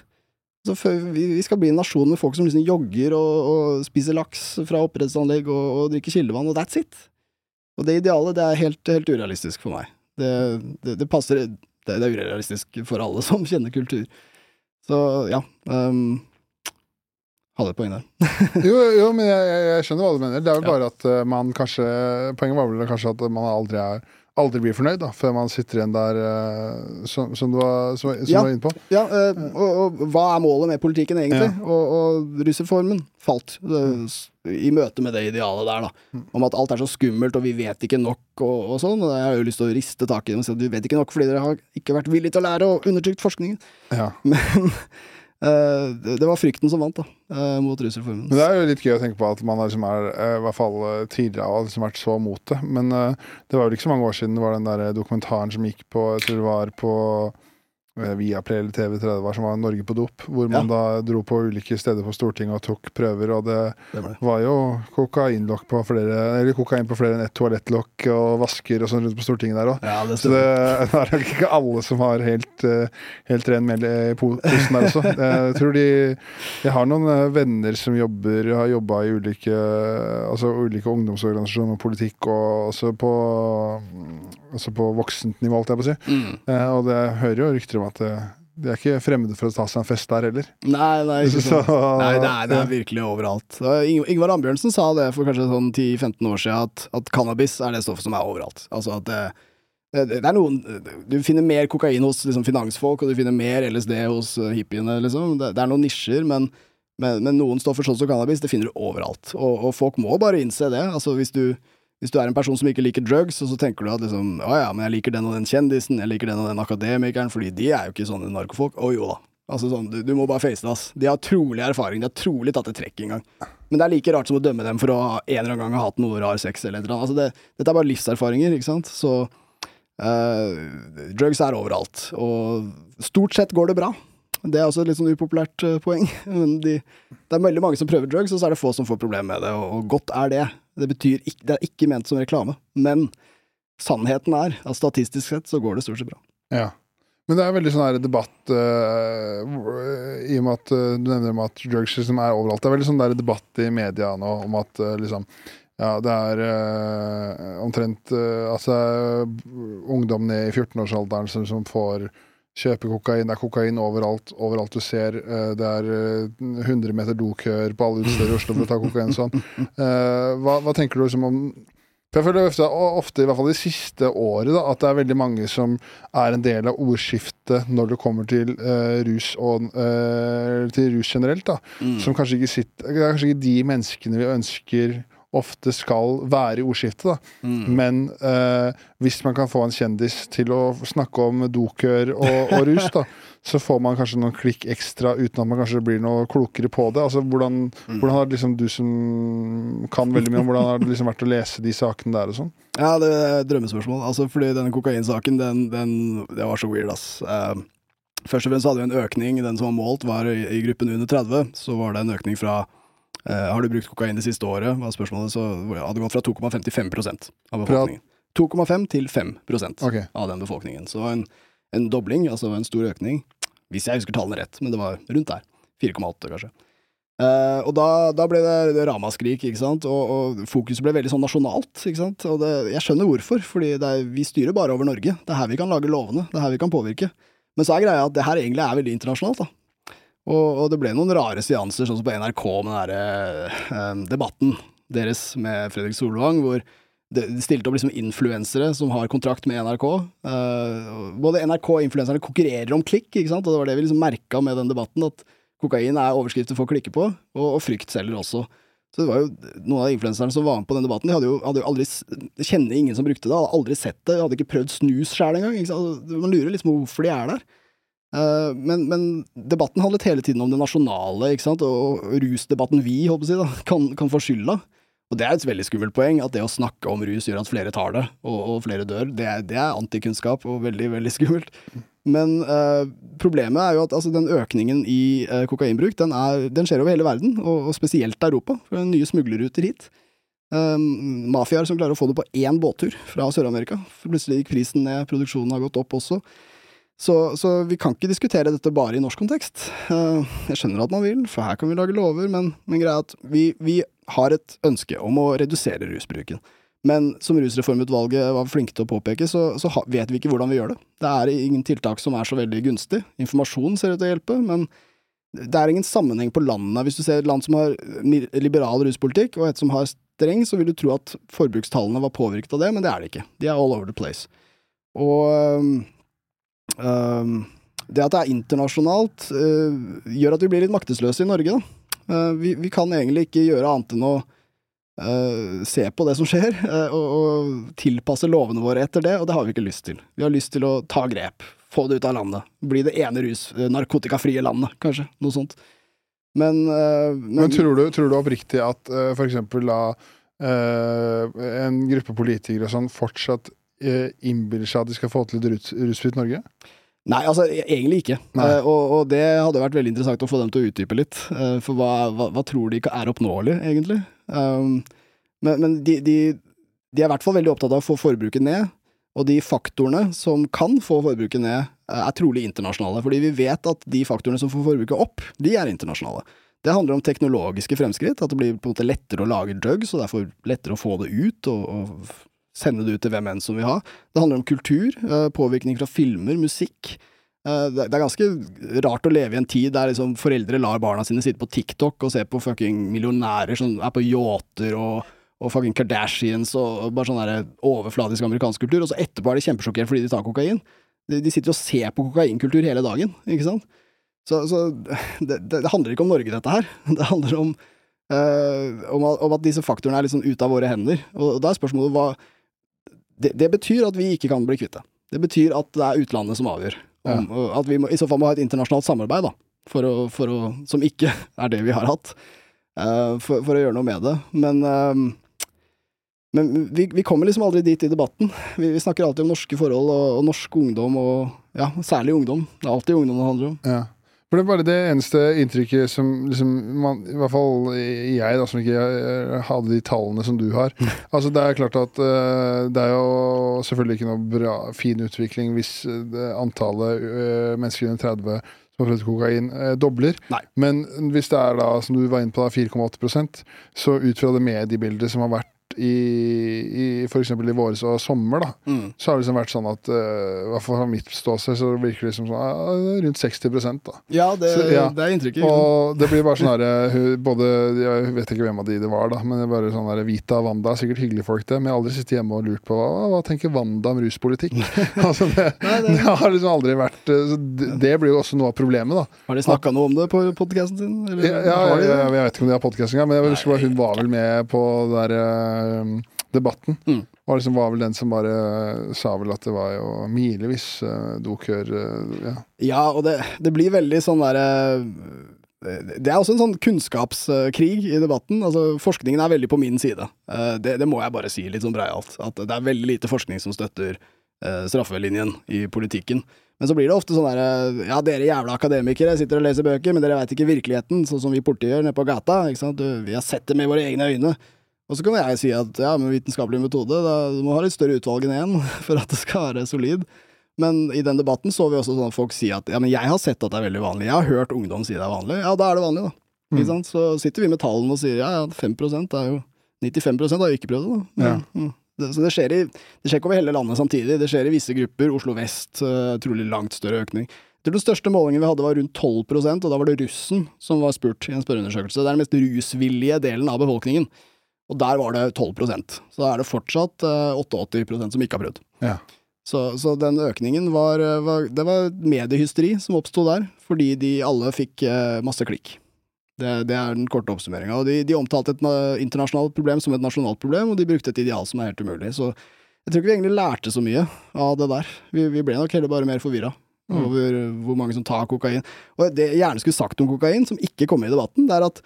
Så vi, skal bli en nasjon med folk som liksom jogger og, og spiser laks fra oppdrettsanlegg og, og, drikker kildevann, og that's it. Og det idealet, det er helt, helt urealistisk for meg. Det, det, det passer det, det er urealistisk for alle som kjenner kultur. Så ja. Um, hadde et poeng der. jo, jo, men jeg, jeg, skjønner hva du mener. Det er ja. bare at uh, man kanskje Poenget var vel kanskje at man aldri er aldri blir fornøyd, da, før man sitter igjen der uh, som, som, du var, som, som ja, var inne på. Ja, uh, og, og, hva er målet med politikken, egentlig? Ja. Og, og rusreformen falt uh, i møte med det idealet der, da. Mm. Om at alt er så skummelt, og vi vet ikke nok, og, og sånn. Og jeg har jo lyst til å riste tak i dem og si at du vet ikke nok fordi dere har ikke vært villige til å lære og undertrykt forskningen. Ja. Men det var frykten som vant, da, uh, mot rusreformen. Men Det er jo litt gøy å tenke på at man liksom er, uh, i hvert fall tidligere har liksom vært så mot det. Men det var jo ikke så mange år siden det var den der dokumentaren som gikk på Jeg tror det var på Eh, via Play eller TV30 var som var Norge på dop, hvor man ja. da dro på ulike steder på Stortinget og tok prøver, og det, det var jo kokainlokk på flere Eller kokain på flere enn ett toalettlokk og vasker og sånn rundt på Stortinget der òg. Ja, Så det, det er nok ikke alle som har helt, eh, helt ren mel i posen der også. Jeg tror de Jeg har noen eh, venner som jobber, har jobba i ulike, altså ulike ungdomsorganisasjoner og politikk, og også på altså på voksent nivå, holdt jeg på å si. Mm. Eh, og det hører jo rykter om at det, eh, de er ikke fremmede for å ta seg en fest der heller. Nei, nei, så, nei det, er, det, er, virkelig overalt. Ingvar Ambjørnsen sa det for kanskje sånn 10-15 år siden, at, at, cannabis er det stoffet som er overalt. Altså at det, det, er noen Du finner mer kokain hos liksom, finansfolk, og du finner mer LSD hos uh, hippiene, liksom. Det, er noen nisjer, men, men, men, noen stoffer sånn som cannabis, det finner du overalt. Og, og folk må bare innse det. Altså hvis du hvis du er en person som ikke liker drugs, og så tenker du at liksom Å ja, men jeg liker den og den kjendisen, jeg liker den og den akademikeren, fordi de er jo ikke sånne narkofolk. Å jo da. Altså sånn, du, du må bare face det, ass. De har trolig erfaring, de har trolig tatt et trekk en gang. Men det er like rart som å dømme dem for å en eller annen gang ha hatt noe rar sex eller et eller annet. Altså det, dette er bare livserfaringer, ikke sant. Så uh, drugs er overalt. Og stort sett går det bra. Det er også et litt sånn upopulært uh, poeng. Men de, det er veldig mange som prøver drugs, og så er det få som får problemer med det, og, og godt er det. Det, betyr, det er ikke ment som reklame, men sannheten er at statistisk sett så går det stort sett bra. Ja. Men det er veldig sånn her debatt uh, I og med at uh, du nevner om at drugs liksom er overalt. Det er veldig sånn der debatt i media nå om at uh, liksom Ja, det er omtrent Altså ungdom ned i 14-årsalderen som, som får kjøpe kokain. Det er kokain overalt. Overalt du ser. Eh, det er 100 eh, meter dokøer på alle utesteder i Oslo for å ta kokain. Sånn. Eh, hva, hva tenker du liksom om jeg føler ofte, ofte, i hvert fall de siste året, da, at det er veldig mange som er en del av ordskiftet når det kommer til uh, rus og uh, til rus generelt. da, mm. Som kanskje ikke sitter Det er kanskje ikke de menneskene vi ønsker ofte skal være i ordskiftet. da. Mm. Men eh, hvis man kan få en kjendis til å snakke om dokør og, og rus, da, så får man kanskje noen klikk ekstra uten at man kanskje blir noe klokere på det. Altså, Hvordan, mm. hvordan har liksom du som kan veldig mye om hvordan har det liksom vært å lese de sakene der og sånn? Ja, det er drømmespørsmål. Altså, fordi denne kokainsaken, den, den, det var så weird, ass. Uh, først og fremst hadde vi en økning. Den som var målt, var i, i gruppen under 30. Så var det en økning fra har du brukt kokain det siste året, var spørsmålet, så hadde det gått fra 2,5 til 5 av befolkningen. 2,5 til 5 okay. av den befolkningen. Så en, en dobling, altså en stor økning. Hvis jeg husker tallene rett, men det var rundt der. 4,8 kanskje. Uh, og da, da, ble det, det ramaskrik, ikke sant, og, og, fokuset ble veldig sånn nasjonalt. ikke sant, og det, Jeg skjønner hvorfor, fordi er, vi styrer bare over Norge. Det er her vi kan lage lovene, det er her vi kan påvirke. Men så er greia at det her egentlig er veldig internasjonalt. da. Og, og, det ble noen rare seanser, sånn som på NRK med den derre eh, debatten deres med Fredrik Solvang, hvor de stilte opp liksom influensere som har kontrakt med NRK. Eh, både NRK og influenserne konkurrerer om klikk, ikke sant, og det var det vi liksom merka med den debatten, at Kokain er overskrifter folk klikker på, og, og frykt selger også. Så det var jo Noen av influenserne som var med på den debatten, de hadde jo, hadde jo aldri kjenner ingen som brukte det, hadde aldri sett det, hadde ikke prøvd snus sjæl engang. Altså, Man lurer liksom på hvorfor de er der. Eh, men, men debatten handlet hele tiden om det nasjonale, ikke sant, og rusdebatten vi håper si, da, kan, kan få skylda. Og det er et veldig skummelt poeng, at det å snakke om rus gjør at flere tar det, og, og flere dør. Det det er antikunnskap, og veldig, veldig skummelt. Men eh, problemet er jo at altså, den økningen i eh, kokainbruk, den, er, den skjer over hele verden, og, og spesielt Europa. For nye smuglerruter hit. Um, mafiaer som klarer å få det på én båttur fra Sør-Amerika. Plutselig gikk prisen ned, produksjonen har gått opp også. Så, så vi kan ikke diskutere dette bare i norsk kontekst. Eh, jeg skjønner at man vil, for her kan vi lage lover, men, men greia er at vi, vi har et ønske om å redusere rusbruken. Men som Rusreformutvalget var flinke til å påpeke, så, så vet vi ikke hvordan vi gjør det. Det er ingen tiltak som er så veldig gunstig. Informasjon ser ut til å hjelpe, men det er ingen sammenheng på landene. Hvis du ser et land som har liberal ruspolitikk, og et som har streng, så vil du tro at forbrukstallene var påvirket av det, men det er det ikke. De er all over the place. Og øhm, det at det er internasjonalt, øh, gjør at vi blir litt maktesløse i Norge. Eh, vi, vi kan egentlig ikke gjøre annet enn å øh, se på det som skjer, og, og tilpasse lovene våre etter det, og det har vi ikke lyst til. Vi har lyst til å ta grep, få det ut av landet. Bli det ene rus, narkotikafrie landet, kanskje. Noe sånt. Men, men, Men tror du, tror du oppriktig at for eksempel da eh, en gruppe politikere sånn fortsatt innbiller seg at de skal få til et rus, rusfritt Norge? Nei, altså e- egentlig ikke. Eh, og, og det hadde vært veldig interessant å få dem til å utdype litt. eh, for hva, hva, hva tror de ikke er oppnåelig, egentlig? Um, men men de, de, de er i hvert fall veldig opptatt av å få forbruket ned. Og de faktorene som kan få forbruket ned, eh, er trolig internasjonale. Fordi vi vet at de faktorene som får forbruket opp, de er internasjonale. Det handler om teknologiske fremskritt, at det blir på en måte lettere å lage drugs, og derfor lettere å få det ut, og, og sende det ut til hvem enn som vil ha. Det handler om kultur, eh, påvirkning fra filmer, musikk. Eh, Det er ganske rart å leve i en tid der liksom foreldre lar barna sine sitte på TikTok og se på fucking millionærer som er på yachter og, og fucking Kardashians og og bare sånn overfladisk amerikansk kultur, og så etterpå er de kjempesjokkert fordi de tar kokain. De, de sitter og ser på kokainkultur hele dagen, ikke sant? Så, så det, det, handler ikke om Norge, dette her. Det handler om, øh, om, at, om at disse faktorene er liksom ute av våre hender. Og da er spørsmålet hva det, det betyr at vi ikke kan bli kvitt det. Det betyr at det er utlandet som avgjør. Om, ja. At vi må, i så fall må ha et internasjonalt samarbeid, da. For å, for å, som ikke er det vi har hatt. uh, for, for å gjøre noe med det. Men, uh, men vi, vi kommer liksom aldri dit i debatten. Vi, vi snakker alltid om norske forhold og, og norsk ungdom, og ja, særlig ungdom. Det er alltid ungdom det handler om. Ja. For det er bare det eneste inntrykket som liksom man, I hvert fall jeg, da, som ikke eh, hadde de tallene som du har. Altså Det er klart at uh, det er jo selvfølgelig ikke noe bra, fin utvikling hvis eh, antallet uh, mennesker under 30 som har prøvd kokain, uh, dobler. Nei. Men hvis det er da, som du var inne på, da, 4,8% så ut fra det mediebildet som har vært i, i f.eks. i våres og sommer, da, Mm. så har det liksom vært sånn at eh, I hvert fall fra mitt ståsted så virker det som sånn, ja, rundt 60% da. Ja, det, Så, ja. det er inntrykket. Og det blir bare sånn herre Både Jeg vet ikke hvem av de det var, da, men det er bare sånn herre Vita og Wanda, sikkert hyggelige folk, det. Men jeg har aldri sittet hjemme og lurt på hva, hva tenker Wanda om ruspolitikk. altså det, Nei, det- det har liksom aldri vært eh, så det, det blir jo også noe av problemet, da. Har de snakka noe om det på podkasten sin? Eller Ja, ja, ja, jeg, vet ikke om de har podkast engang, men jeg husker bare hun var vel med på det der eh, debatten. Mm. Og liksom var vel den som bare sa vel at det var jo milevis uh, dokør eh, ja. Ja, og det, det blir veldig sånn derre Det er også en sånn kunnskapskrig i debatten. Altså, forskningen er veldig på min side. Eh, Det, det må jeg bare si litt sånn breialt. At det er veldig lite forskning som støtter eh, straffelinjen i politikken. Men så blir det ofte sånn derre Ja, dere jævla akademikere sitter og leser bøker, men dere veit ikke virkeligheten, sånn som vi politiet gjør nede på gata. Ikke? Du, vi har sett det med våre egne øyne. Og så kan jeg si at ja, med vitenskapelig metode, da, du må ha litt større utvalg enn én for at det skal være solid. Men i den debatten så vi også sånn at folk sier at ja, men jeg har sett at det er veldig vanlig. Jeg har hørt ungdom si det er vanlig. Ja, da er det vanlig, da. Sant? Så sitter vi med tallene og sier ja, ja, 5 er jo 95 har jo ikke prøvd det, da. Men, mm. det, så det skjer, i, det skjer ikke over hele landet samtidig. Det skjer i visse grupper. Oslo vest, uh, trolig langt større økning. Den største målingen vi hadde var rundt 12% og da var det russen som var spurt i en spørreundersøkelse. Det er den mest rusvillige delen av befolkningen. Og der var det 12% Så da er det fortsatt eh, 88% som ikke har prøvd. Ja. Så, så den økningen var, var Det var mediehysteri som oppsto der, fordi de alle fikk eh, masse klikk. Det, det er den korte oppsummeringa. De, de omtalte et internasjonalt problem som et nasjonalt problem, og de brukte et ideal som er helt umulig. Så jeg tror ikke vi egentlig lærte så mye av det der. Vi, vi ble nok heller bare mer forvirra Mm. over hvor mange som tar kokain. Og det jeg gjerne skulle sagt om kokain, som ikke kom i debatten, det er at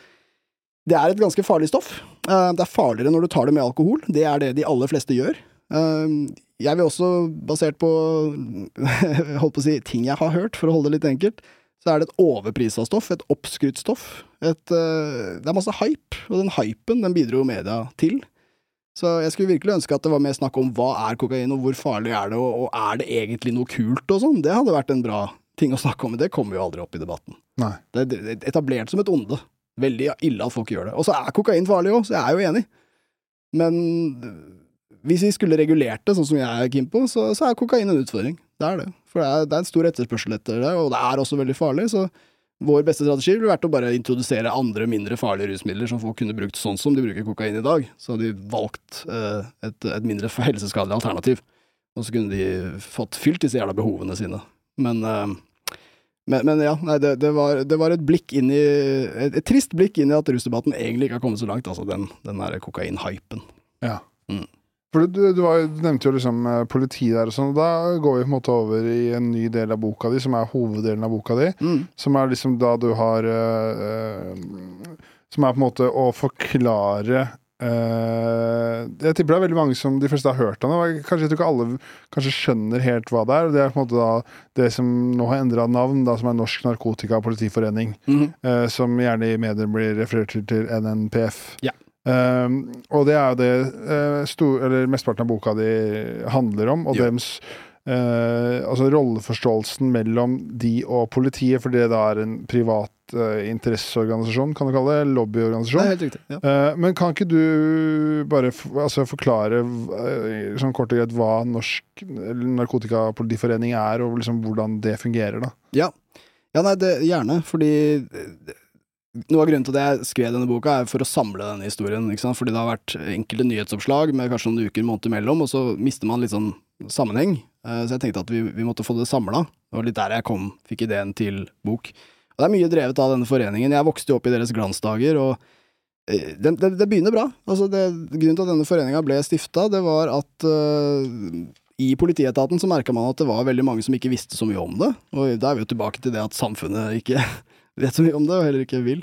det er et ganske farlig stoff. Eh, Det er farligere når du tar det med alkohol. Det er det de aller fleste gjør. Eh, Jeg vil også, basert på holdt på å si, ting jeg har hørt, for å holde det litt enkelt, så er det et overprisa stoff, et oppskrytt stoff. Et, eh, det er masse hype, og den hypen den bidro media til. Så jeg skulle virkelig ønske at det var mer snakk om hva er kokain, og hvor farlig er det, og, og er det egentlig noe kult og sånn. Det hadde vært en bra ting å snakke om, men det kommer jo aldri opp i debatten. Nei. Det er etablert som et onde. Veldig ille at folk gjør det. Og så er kokain farlig òg, så jeg er jo enig. Men hvis vi skulle regulert det, sånn som jeg er keen på, så, så er kokain en utfordring. Det er det. For det er, det er en stor etterspørsel etter det, og det er også veldig farlig. Så vår beste strategi ville vært å bare introdusere andre, mindre farlige rusmidler som folk kunne brukt sånn som de bruker kokain i dag. Så hadde de valgt eh, et, et mindre helseskadelig alternativ. Og så kunne de fått fylt disse jævla behovene sine. Men eh, men, men ja, nei, det, det, var, det var et blikk inn i et, et trist blikk inn i at rusdebatten egentlig ikke har kommet så langt, altså den, den der kokainhypen. Ja. Mm. For du, du, var, du nevnte jo liksom eh, politi der og sånn, og da går vi på en måte over i en ny del av boka di, som er hoveddelen av boka di. Mm. Som er liksom da du har øh, Som er på en måte å forklare eh, Jeg tipper det er veldig mange som de fleste har hørt om det. Kanskje jeg tror ikke alle kanskje skjønner helt hva det er. Det er på en måte da det som nå har endra navn, da, som er Norsk Narkotika Politiforening. -hmm. uh, som gjerne i medier blir referert til til NNPF. Ja. Uh, og det er jo det uh, stor, eller mesteparten av boka di handler om, og Ja. dems eh, altså rolleforståelsen mellom de og politiet, fordi det da er en privat uh, interesseorganisasjon, kan du kalle det, Det er lobbyorganisasjon. helt riktig. Ja. uh, men kan ikke du bare altså forklare sånn kort og greit hva Norsk Narkotikapolitiforening er, og liksom hvordan det fungerer, da? Ja, ja nei, det, gjerne, fordi noe av grunnen til at jeg skrev denne boka, er for å samle denne historien. Fordi det har vært enkelte nyhetsoppslag med kanskje noen uker, måneder imellom, og så mister man litt sånn sammenheng. Eh, Så jeg tenkte at vi, vi måtte få det samla. Det var litt der jeg kom, fikk ideen til bok. Og det er mye drevet av denne foreningen. Jeg vokste jo opp i deres glansdager, og eh, det, det, det begynner bra. Altså det, grunnen til at denne foreninga ble stifta, det var at uh, i politietaten så merka man at det var veldig mange som ikke visste så mye om det. Og da er vi jo tilbake til det at samfunnet ikke vet så mye om det, og heller ikke vil.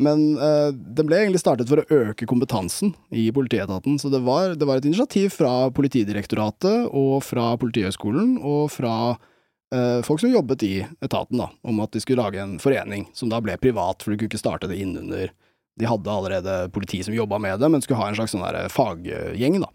Men uh, det ble egentlig startet for å øke kompetansen i politietaten. Så det var, det var et initiativ fra Politidirektoratet og fra Politihøgskolen og fra uh, folk som jobbet i etaten, da, om at de skulle lage en forening som da ble privat, for de kunne ikke starte det innunder De hadde allerede politi som jobba med det, men skulle ha en slags sånn der faggjeng, da.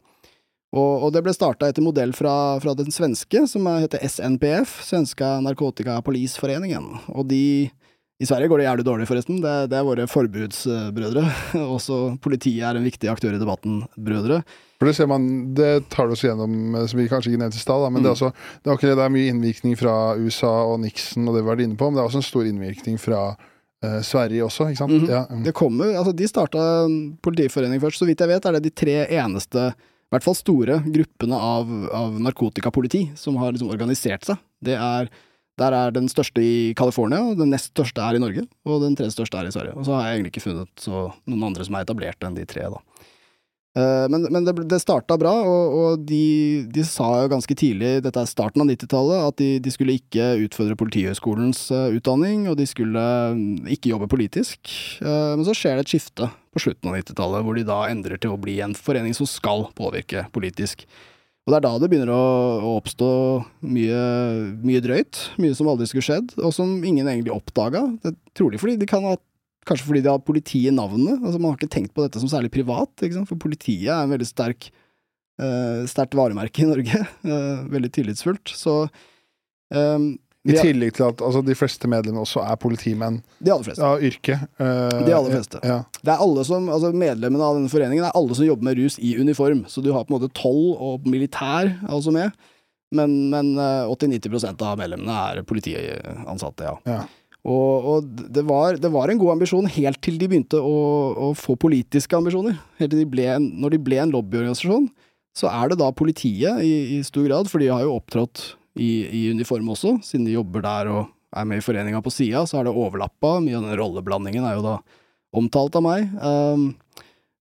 Og, og det ble starta etter modell fra, fra den svenske, som er- heter SNPF, Svenska Narkotikapolisforeningen. Og de I Sverige går det jævlig dårlig, forresten. Det, det er våre forbudsbrødre. Også politiet er en viktig aktør i debatten, brødre. For det ser man, det tar du oss gjennom, eh, som vi kanskje ikke nevnte i stad, Men men det, er Mm. også, det, er ok, det er mye innvirkning fra USA og Nixon og det vi har vært inne på, men det er også en stor innvirkning fra eh, Sverige også, ikke sant? Mhm. ja, mm. Det kommer, altså De starta politiforening først. Så vidt jeg vet, er det de tre eneste, i hvert fall store, gruppene av, av narkotikapoliti som har liksom organisert seg. Det er, der er den største i California, den nest største er i Norge, og den tredje største er i Sverige. Og så har jeg egentlig ikke funnet noen andre som er etablert enn de tre, da. Eh, Men, men det, det starta bra, og, og de, de sa jo ganske tidlig, dette er starten av 90-tallet, at de, de skulle ikke utfordre Politihøgskolens eh, utdanning, og de skulle mm, ikke jobbe politisk. Eh, Men så skjer det et skifte på slutten av 90-tallet, hvor de da endrer til å bli en forening som skal påvirke politisk. Og det er da det begynner å, oppstå mye, mye drøyt, mye som aldri skulle skjedd, og som ingen egentlig oppdaga. Trolig fordi de kan ha Kanskje fordi de har politiet i navnet. Altså Man har ikke tenkt på dette som særlig privat, for politiet er en veldig sterk Uh, sterkt varemerke i Norge. Uh, veldig tillitsfullt. Så ehm, I ja. tillegg til at altså, de fleste medlemmene også er politimenn De aller fleste. av yrke. Uh, De aller fleste. Ja. Det er alle som, altså Medlemmene av denne foreningen er alle som jobber med rus i uniform. Så du har på en måte toll og militær altså med. Men, men eh, 80-90% av medlemmene er politiansatte, ja. Ja. Og, og det, var, det var en god ambisjon helt til de begynte å, å få politiske ambisjoner. Helt til de ble en, når de ble en lobbyorganisasjon, så er det da politiet i, i stor grad, for de har jo opptrådt i, i uniform også, siden de jobber der og er med i foreninga på sida, så er det overlappa. Mye av den rolleblandingen er jo da omtalt av meg. Um,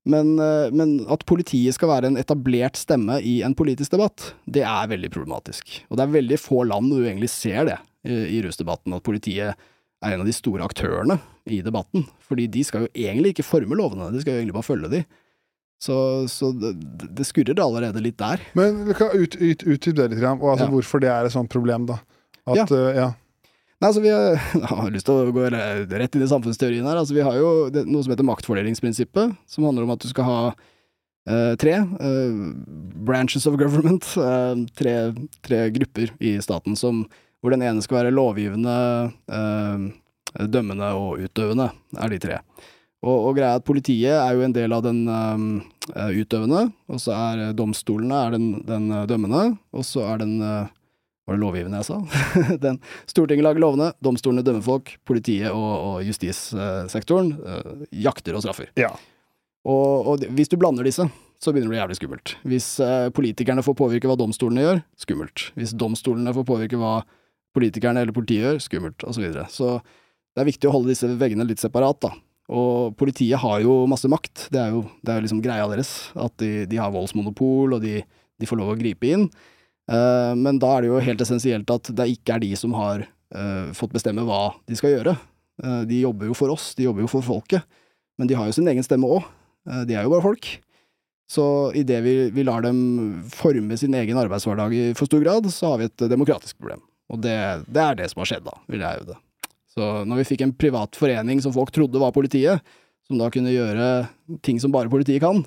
men, uh, men, at politiet skal være en etablert stemme i en politisk debatt, det er veldig problematisk. Og det er veldig få land hvor du egentlig ser det i, i rusdebatten, at politiet er en av de store aktørene i debatten. Fordi de skal jo egentlig ikke forme lovene, de skal jo egentlig bare følge de. Så, så det, det, skurrer allerede litt der. Men vi kan ut, ut, utdype det litt, og altså, ja. hvorfor det er et sånt problem, da. At, ja. Uh, ja. Nei, altså vi har, har, lyst til å gå rett inn i samfunnsteorien her. Altså vi har jo noe som heter maktfordelingsprinsippet, som handler om at du skal ha uh, tre uh, branches of government, uh, tre, tre, grupper i staten, som, hvor den ene skal være lovgivende, dømmende og utøvende, er de tre. Og, og, greia at politiet er jo en del av den utøvende, og så er domstolene er den, den dømmende, og så er den var det lovgivende jeg sa? Den, Stortinget lager lovene, domstolene dømmer folk, politiet og, og justissektoren uh, jakter og straffer. Ja. Og, og, hvis du blander disse, så begynner det å bli jævlig skummelt. Hvis uh, politikerne får påvirke hva domstolene gjør, skummelt. Hvis domstolene får påvirke hva politikerne eller politiet gjør, skummelt, osv. Så, videre. så det er viktig å holde disse veggene litt separat, da. Og politiet har jo masse makt, det er jo det er liksom greia deres. At de, de har voldsmonopol, og de, de får lov å gripe inn. Uh, men da er det jo helt essensielt at det ikke er de som har uh, fått bestemme hva de skal gjøre. Uh, de jobber jo for oss, de jobber jo for folket, men de har jo sin egen stemme òg. de er jo bare folk. Så idet vi, vi lar dem forme sin egen arbeidshverdag i for stor grad, så har vi et demokratisk problem. Og det, det er det som har skjedd, da, vil jeg hevde. Så når vi fikk en privat forening som folk trodde var politiet, som da kunne gjøre ting som bare politiet kan,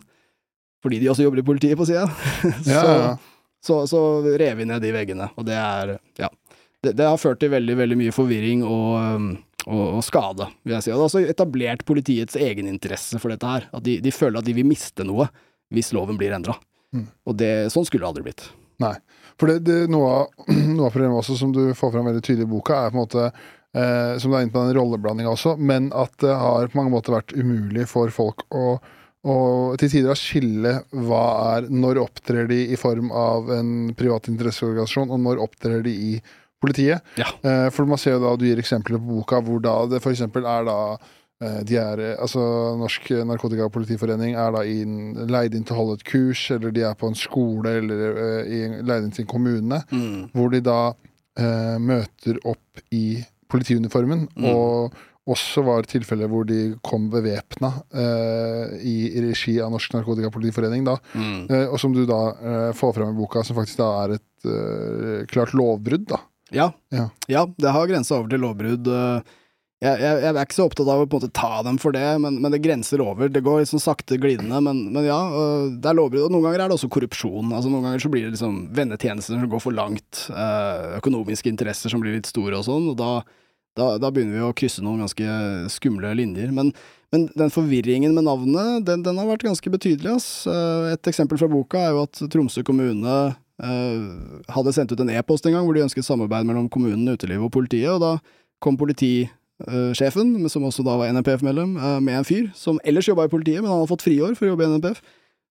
fordi de også jobber i politiet på sida, så, ja, så, så rev vi ned de veggene, og det er Ja. Det, det, har ført til veldig, veldig mye forvirring og, um, og, og skade, vil jeg si. Og det har også etablert politiets egeninteresse for dette her. At de, de, føler at de vil miste noe hvis loven blir endra. Mm. Og det, sånn skulle det aldri blitt. Nei. For det, det, noe, av, noe, av, problemet også som du får fram veldig tydelig i boka, er på en måte eh, Som du er inne på den rolleblandinga også, men at det har på mange måter vært umulig for folk å å til tider å skille hva er Når opptrer de i form av en privat interesseorganisasjon, og når opptrer de i politiet? Ja. Eh, for man ser jo da, Du gir eksempler på boka hvor da det f.eks. er da eh, de er, altså Norsk Narkotika- og Politiforening er da inn, leid inn til å holde et kurs, eller de er på en skole eller uh, leid inn til en kommune, mm. hvor de da uh, møter opp i politiuniformen mm. og også var tilfeller hvor de kom bevæpna uh, i, i, regi av Norsk Narkotikapolitiforening. da, mm. Uh, Og som du da uh, får fram i boka, som faktisk da er et eh, klart lovbrudd. da. Ja. ja. ja det har grensa over til lovbrudd. Eh, jeg, jeg, jeg, er ikke så opptatt av å på en måte ta dem for det, men, men det grenser over. Det går liksom sakte glidende, men, men ja, eh, det er lovbrudd. Og noen ganger er det også korrupsjon. altså Noen ganger så blir det liksom vennetjenester som går for langt, økonomiske interesser som blir litt store og sånn, og da da, da, begynner vi å krysse noen ganske skumle linjer. Men, men den forvirringen med navnet, den, den, har vært ganske betydelig. Ass. Eh, et eksempel fra boka er jo at Tromsø kommune eh, hadde sendt ut en e-post en gang hvor de ønsket samarbeid mellom kommunen, utelivet og politiet, og da kom politisjefen, som også da var NNPF-medlem, eh, med en fyr som ellers jobba i politiet, men han hadde fått friår for å jobbe i NNPF.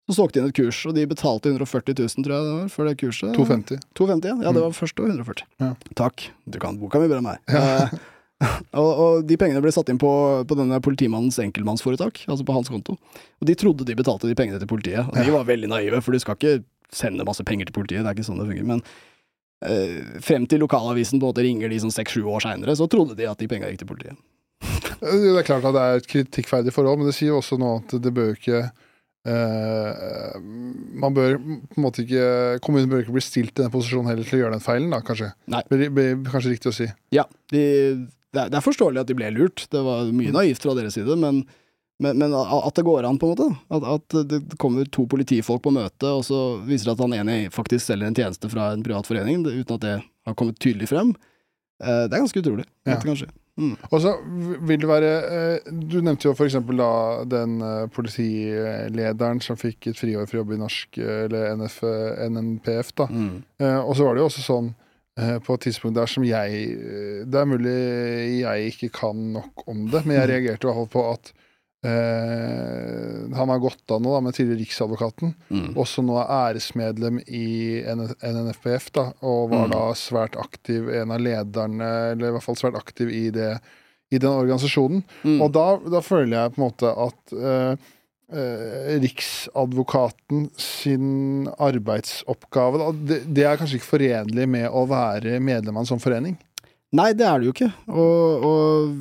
Så solgte de inn et kurs, og de betalte 140 000, tror jeg det var, for det kurset. 250. 250, ja. ja det var først og 140. Ja. Takk. Du kan boka mi bedre enn meg. Ja. og, og, de pengene ble satt inn på, på denne politimannens enkeltmannsforetak, altså på hans konto. Og de trodde de betalte de pengene til politiet, og de var veldig naive, for du skal ikke sende masse penger til politiet, det er ikke sånn det fungerer. Men eh, frem til lokalavisen på en måte ringer de sånn seks-sju år seinere, så trodde de at de pengene gikk til politiet. det er klart at det er et kritikkverdig forhold, men det sier jo også nå at det bør ikke Uh, man bør på en måte ikke Kommunen bør ikke bli stilt i den posisjonen heller til å gjøre den feilen, da, kanskje. Nei. Det blir kanskje riktig å si. Ja, de, det, er, det, er, forståelig at de ble lurt. Det var mye naivt fra deres side, men, men, men at det går an, på en måte. At, at, det kommer to politifolk på møte, og så viser det at han ene faktisk selger en tjeneste fra en privat forening, uten at det har kommet tydelig frem. Uh, det er ganske utrolig. Ja. Kanskje. Mm. Og så vil det være eh, Du nevnte jo f.eks. da den eh, politilederen som fikk et friår for å jobbe i norsk, eh, eller NF, NNPF. da. Mm. Og så var det jo også sånn på et tidspunkt der som jeg Det er mulig jeg ikke kan nok om det, men jeg mm. reagerte i hvert fall på at eh, Han har gått av nå da, med tidligere Riksadvokaten. Mm. Også nå er æresmedlem i NNFPF, da, og var Mm. da svært aktiv, en av lederne, eller i hvert fall svært aktiv i, det, i den organisasjonen. Mm. Og da, da føler jeg på en måte at eh, eh, Riksadvokaten sin arbeidsoppgave da, det, det er kanskje ikke forenlig med å være medlem av en sånn forening? Nei, det er det jo ikke. Og, og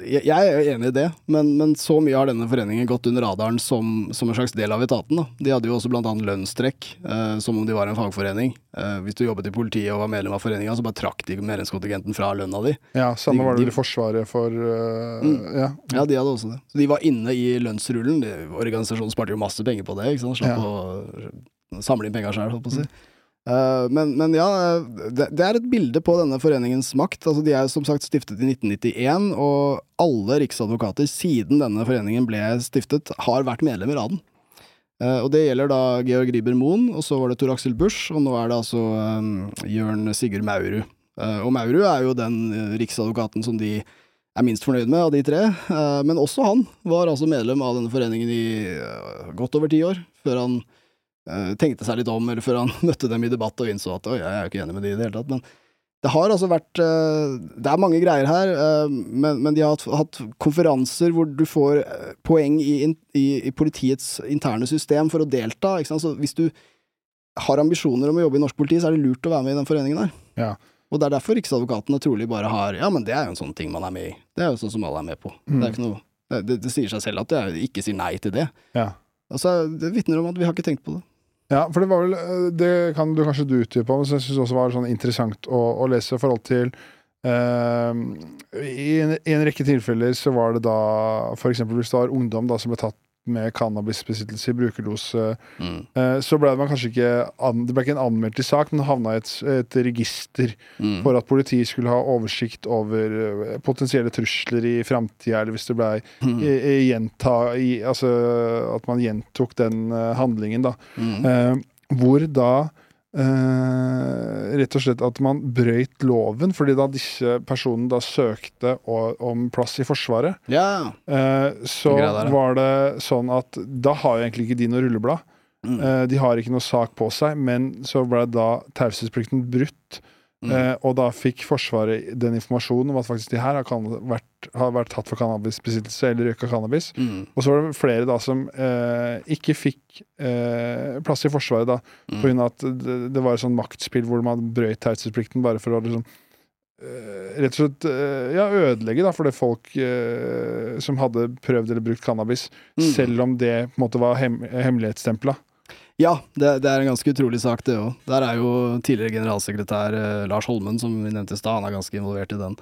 jeg, er enig i det, men, men så mye har denne foreningen gått under radaren som, som en slags del av etaten. Da. De hadde jo også annet lønnstrekk, eh, som om de var en fagforening. Eh, hvis du jobbet i politiet og var medlem av foreninga, så bare trakk de medlemskontingenten fra lønna di. Ja, Samme De- var det de- vel i Forsvaret for uh, Mm. ja. Ja, de hadde også det. Så de var inne i lønnsrullen. De, organisasjonen sparte jo masse penger på det, ikke sant. Slapp å samle inn penga sjøl, holdt på å si. Eh, men, men ja, eh, det, er et bilde på denne foreningens makt. Altså, de er som sagt stiftet i 1991, og alle riksadvokater siden denne foreningen ble stiftet, har vært medlemmer av den. Eh, og det gjelder da Georg Riiber Moen, og så var det Tor Aksel Busch, og nå er det altså Jørn Sigurd Maurud. Eh, og Maurud er jo den eh, riksadvokaten som de er minst fornøyd med av de tre. Eh, men også han var altså medlem av denne foreningen i eh, godt over ti år, før han eh, tenkte seg litt om, eller før han møtte dem i debatt og innså at oi, jeg er jo ikke enig med de i det hele tatt. Men det har altså vært eh, Det er mange greier her, eh, men, men de har hatt, hatt konferanser hvor du får eh, poeng i, i, i politiets interne system for å delta. Ikke sant? Så hvis du har ambisjoner om å jobbe i norsk politi, så er det lurt å være med i den foreningen der. Ja. Og det er derfor riksadvokatene trolig bare har Ja, men det er jo en sånn ting man er med i. Det er jo sånn som alle er med på. Mm. Det noe det, det sier seg selv at jeg ikke sier nei til det. Ja. Altså, det vitner om at vi har ikke tenkt på det. Ja, for det var vel eh, Det kan du kanskje du utdype på, men jeg syns også var sånn interessant å, å lese i forhold til uh, i, en, I en rekke tilfeller så var det da f.eks. hvis det var ungdom da som ble tatt med cannabisbesittelse i brukerdose, Mm. så ble man kanskje ikke an, Det ble ikke en anmeldt i sak, men havna i et, et register Mm. for at politiet skulle ha oversikt over eh, potensielle trusler i framtida, eller hvis det blei Mm. gjenta i, Altså at man gjentok den eh, handlingen, da. Mm. Eh, hvor da eh, rett og slett at man brøyt loven, fordi da disse personene da søkte å, om plass i Forsvaret, Ja. uh, så der, var det sånn at da har jo egentlig ikke de noe rulleblad. Mm. Uh, de har ikke noe sak på seg, men så ble da taushetsplikten brutt. Mm. Eh, og da fikk Forsvaret den informasjonen om at faktisk de her har, kan, vært, har vært tatt for cannabisbesittelse eller røyka cannabis. Mm. Og så var det flere da som eh, ikke fikk eh, plass i Forsvaret da, Mm. av at det, det var et sånn maktspill hvor man brøyt taushetsplikten bare for å liksom eh, Rett og slett eh, ja, ødelegge da, for det folk eh, som hadde prøvd eller brukt cannabis, Mm. selv om det på en måte var hem hemmelighetsstempla. Ja, det, det er en ganske utrolig sak, det òg. Der er jo tidligere generalsekretær eh, Lars Holmen, som vi nevnte i stad, han er ganske involvert i den.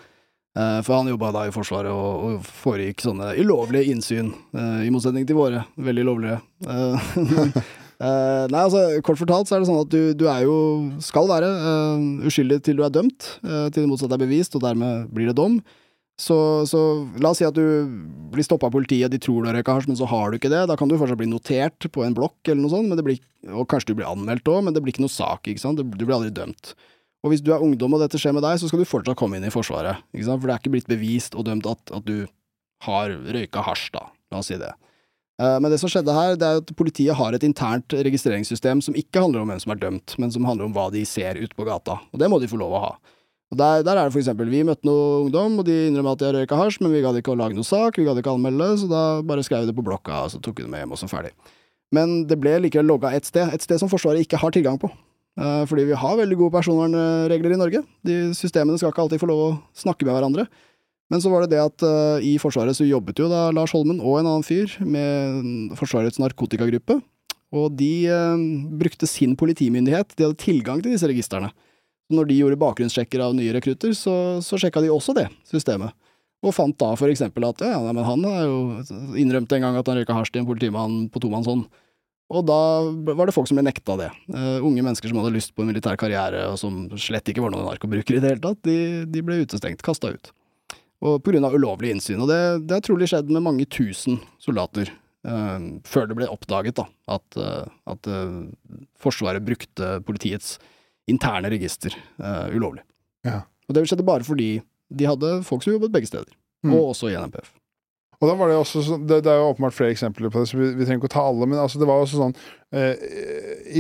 Eh, for han jobba da i Forsvaret og, og foregikk sånne ulovlige innsyn, eh, i motsetning til våre veldig lovlige. Eh, eh, nei, altså, kort fortalt så er det sånn at du, du er jo, skal være eh, uskyldig til du er dømt, til det motsatte er bevist, og dermed blir det dom. Så, så la oss si at du blir stoppa av politiet, de tror du har røyka hasj, men så har du ikke det. Da kan du fortsatt bli notert på en blokk eller noe sånt, blir, og kanskje du blir anmeldt òg, men det blir ikke noe sak, ikke sant. Du blir aldri dømt. Og hvis du er ungdom og dette skjer med deg, så skal du fortsatt komme inn i Forsvaret, ikke sant. For det er ikke blitt bevist og dømt at, at du har røyka hasj, da. La oss si det. Eh, Men det som skjedde her, det er at politiet har et internt registreringssystem som ikke handler om hvem som er dømt, men som handler om hva de ser ute på gata. Og det må de få lov å ha. Og der, der er det for eksempel, vi møtte noe ungdom, og de innrømmer at de har røyka hasj, men vi gadd ikke å lage noe sak, vi gadd ikke anmelde så da bare skrev vi det på blokka, og så tok vi det med hjem, og så ferdig. Men det ble likevel logga et sted, et sted som Forsvaret ikke har tilgang på. Eh, fordi vi har veldig gode personvernregler i Norge. De systemene skal ikke alltid få lov å snakke med hverandre. Men så var det det at uh, i Forsvaret så jobbet jo da Lars Holmen og en annen fyr med Forsvarets narkotikagruppe, og de uh, brukte sin politimyndighet, de hadde tilgang til disse registrene. Når de gjorde bakgrunnssjekker av nye rekrutter, så, så sjekka de også det systemet. Og fant da for eksempel at ja, nei, men han er jo innrømte en gang at han røyka hasj til en politimann på tomannshånd. Og da var det folk som ble nekta det. Uh, unge mennesker som hadde lyst på en militær karriere, og som slett ikke var noen narkobrukere i det hele tatt, de, de ble utestengt, kasta ut. Og på grunn av ulovlig innsyn. Og det, det har trolig skjedd med mange tusen soldater. Uh, før det ble oppdaget da, at, uh, at Forsvaret brukte politiets interne register uh, ulovlig. Ja. Og det skjedde bare fordi de hadde folk som jobbet begge steder, Mm. og også i NMPF. Og da var det også det, det er jo åpenbart flere eksempler på det, så vi, vi trenger ikke å ta alle. Men altså, det var også sånn eh,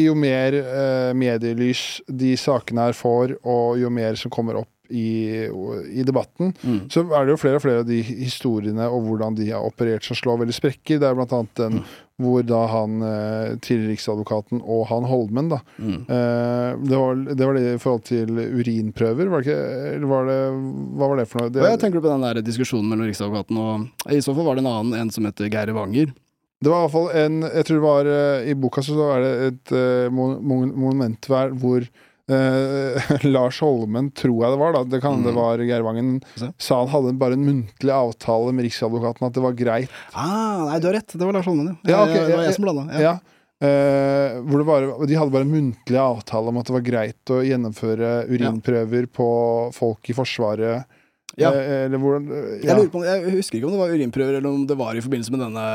Jo mer eh, medielys de sakene her får, og jo mer som kommer opp i, i debatten, Mm. så er det jo flere og flere av de historiene og hvordan de har operert som slår veldig sprekker. Det er blant annet den Mm. hvor da han eh, tidligere riksadvokaten og han Holmen, da Mm. eh, det, var, det var det i forhold til urinprøver, var det ikke? Eller var det Hva var det for noe? Det, jeg tenker på den der diskusjonen mellom Riksadvokaten og I så fall var det en annen, en som heter Geir Wanger. Det var i hvert fall en Jeg tror det var eh, I boka så er det et uh, monument hver hvor eh, Lars Holmen, tror jeg det var, da det kan det Mm. var Geir Vangen, sa han hadde bare en muntlig avtale med Riksadvokaten at det var greit. Ah, nei, du har rett. Det var Lars Holmen, ja. Ja, okay, det var jeg som blanda. Ja. eh, hvor det bare, de hadde bare en muntlig avtale om at det var greit å gjennomføre urinprøver på folk i Forsvaret. Ja. Eh, eller hvordan Jeg, ja. lurer på, jeg husker ikke om det var urinprøver, eller om det var i forbindelse med denne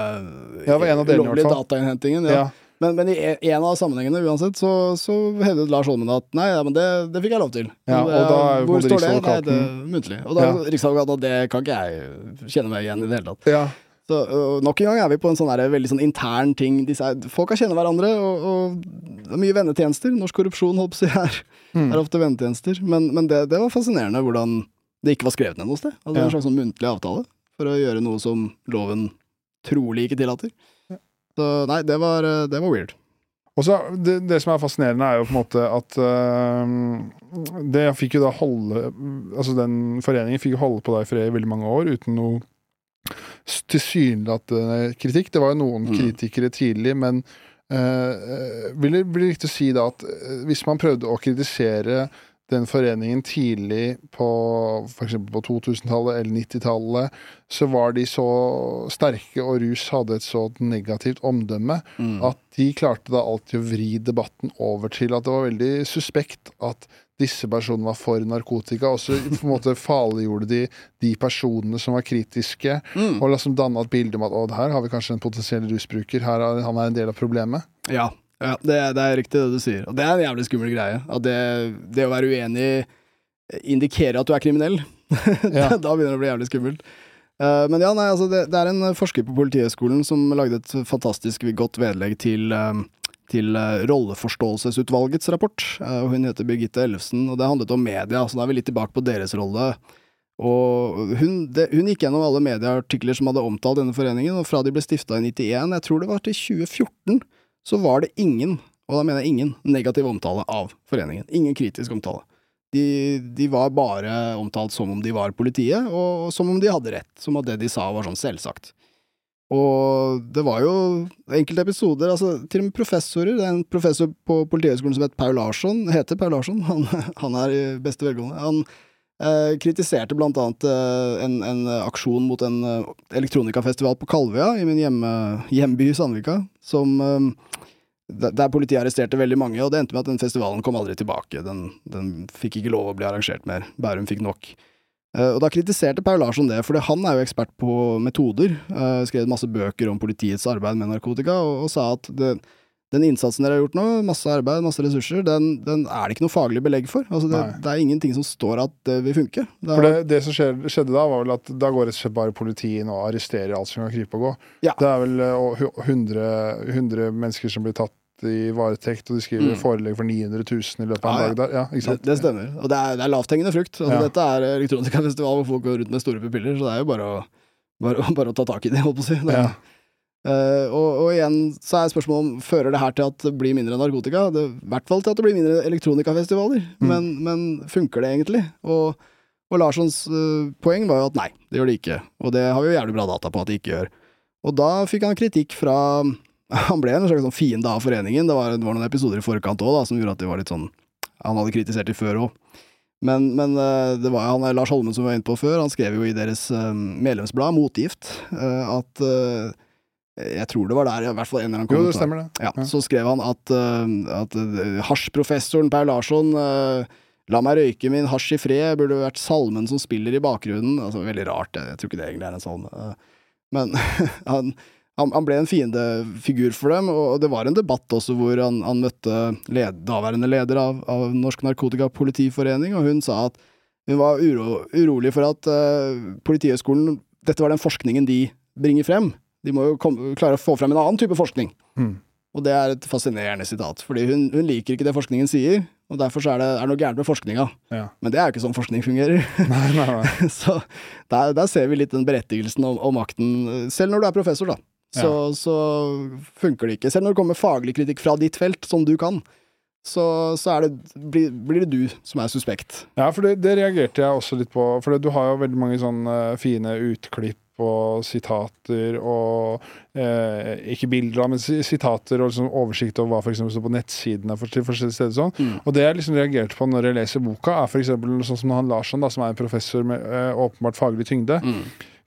Ja, det var en av i ulovlige datainnhentingen. Ja. Men, men i en- av sammenhengene uansett, så, så hevdet Lars Holmen at nei, ja, men det, det fikk jeg lov til. Ja, og da er Hvor står det? Nei, det er muntlig. Og da Ja. Riksadvokaten at det kan ikke jeg kjenne meg igjen i det hele tatt. ja. Så uh, nok en gang er vi på en sånn der, veldig sånn intern ting. Disse, folk folka kjenner hverandre, og, og det er mye vennetjenester. Norsk korrupsjon holdt på å si her. Mm. er ofte vennetjenester. Men, men det, det var fascinerende hvordan det ikke var skrevet ned noe sted. Altså Ja. En slags sånn muntlig avtale for å gjøre noe som loven trolig ikke tillater. Så nei, det var, øh, det var weird. Og så det, det som er fascinerende, er jo på en måte at uh, Det fikk jo da holde Altså den foreningen fikk jo holde på da i fred i veldig mange år uten noe tilsynelatende kritikk. Det var jo noen Mm. kritikere tidlig, men uh, vil det bli riktig å si da at hvis man prøvde å kritisere den foreningen tidlig på f.eks. på 2000-tallet eller 90-tallet, så var de så sterke, og rus hadde et så negativt omdømme Mm. at de klarte da alltid å vri debatten over til at det var veldig suspekt at disse personene var for narkotika, og så på en måte farliggjorde de de personene som var kritiske, Mm. og liksom danna et bilde om at å, her har vi kanskje en potensiell rusbruker, her er, han er en del av problemet. Ja, ja det, det er riktig det du sier. Og det er en jævlig skummel greie. At det, det å være uenig indikerer at du er kriminell. Ja. da begynner det å bli jævlig skummelt. Uh, men ja, nei, altså det, det er en forsker på Politihøgskolen som lagde et fantastisk godt vedlegg til, uh, til uh, Rolleforståelsesutvalgets rapport. Eh, hun heter Birgitte Ellefsen, og det handlet om media, så da er vi litt tilbake på deres rolle. Og hun, det, hun gikk gjennom alle medieartikler som hadde omtalt denne foreningen, og fra de ble stifta i 91, jeg tror det var til 2014, så var det ingen, og da mener jeg ingen, negativ omtale av foreningen. Ingen kritisk omtale. De, de var bare omtalt som om de var politiet, og som om de hadde rett. Som at det de sa var sånn selvsagt. Og det var jo enkelte episoder, altså til og med professorer. Det er en professor på Politihøgskolen som heter Paul Larsson, heter Paul Larsson, han, han er i beste velgående. Han eh, kritiserte blant annet eh, en, en aksjon mot en eh, elektronikafestival på Kalvøya, i min hjemme, hjemby Sandvika, som eh, der politiet arresterte veldig mange, og det endte med at den festivalen kom aldri tilbake. Den, den fikk ikke lov å bli arrangert mer. Bærum fikk nok. Og da kritiserte Paul Larsson det, for han er jo ekspert på metoder. Skrev masse bøker om politiets arbeid med narkotika, og, og sa at det, den innsatsen dere har gjort nå, masse arbeid, masse ressurser, den, den er det ikke noe faglig belegg for. Altså det, det er ingenting som står at det vil funke. Det For det, det som skjedde, skjedde da, var vel at da går rett og slett bare politiet inn og arresterer alt som kan krype og gå. Ja. Det er vel eh, og 100, 100 mennesker som blir tatt i varetekt, og de skriver Mm. forelegg for 900 000 i løpet av en Ja, ja. dag der. Ja, ikke Det, sant? det stemmer. Og det er, det er lavthengende frukt. Altså, Ja. Dette er elektronikafestival hvor folk går rundt med store pupiller, så det er jo bare å, bare, bare å ta tak i det, holdt på å si. Det, Ja. Eh, og, og igjen så er spørsmålet om fører det her til at det blir mindre narkotika? Det, I hvert fall til at det blir mindre elektronikafestivaler, Mm. men, men funker det egentlig? Og, og Larssons uh, poeng var jo at nei, det gjør det ikke. Og det har vi jo jævlig bra data på at det ikke gjør. Og da fikk han kritikk fra Han ble en slags sånn fiende av foreningen. Det var, det var noen episoder i forkant òg som gjorde at det var litt sånn Han hadde kritisert de før òg. Men, men eh, det var han Lars Holmen som var inne på før, han skrev jo i deres medlemsblad, Motgift, at Jeg tror det var der, i hvert fall en eller annen kommentar. Jo, det stemmer det. Ja, Ja. Så skrev han at, uh, at uh, hasjprofessoren Per Larsson uh, La meg røyke min hasj i fred, burde vært salmen som spiller i bakgrunnen. Altså, veldig rart, jeg, jeg tror ikke det egentlig er en salme. Men han, han, han ble en fiendefigur for dem, og det var en debatt også hvor han, han møtte led, daværende leder av, av Norsk Narkotikapolitiforening, og hun sa at hun var uro, urolig for at Politihøgskolen Dette var den forskningen de bringer frem. De må jo komme, klare å få frem en annen type forskning. Mm. Og det er et fascinerende sitat, fordi hun, hun liker ikke det forskningen sier, og derfor så er det er noe gærent med forskninga. Ja. Men det er jo ikke sånn forskning fungerer. Nei, nei, nei. så der, der ser vi litt den berettigelsen og, og makten, selv når du er professor, da. Så, så funker det ikke. Selv når det kommer faglig kritikk fra ditt felt, som du kan, så, så er det, blir, blir det du som er suspekt. Ja, for det, det reagerte jeg også litt på. For du har jo veldig mange sånne fine utklipp og sitater og eh, Ikke bilder, men sitater og liksom oversikt over hva for står på nettsidene for, til forskjellige steder. Sånn. Mm. Og det jeg liksom reagerte på når jeg leser boka, er f.eks. sånn som han Larsson, da, som er en professor med eh, åpenbart faglig tyngde, Mm.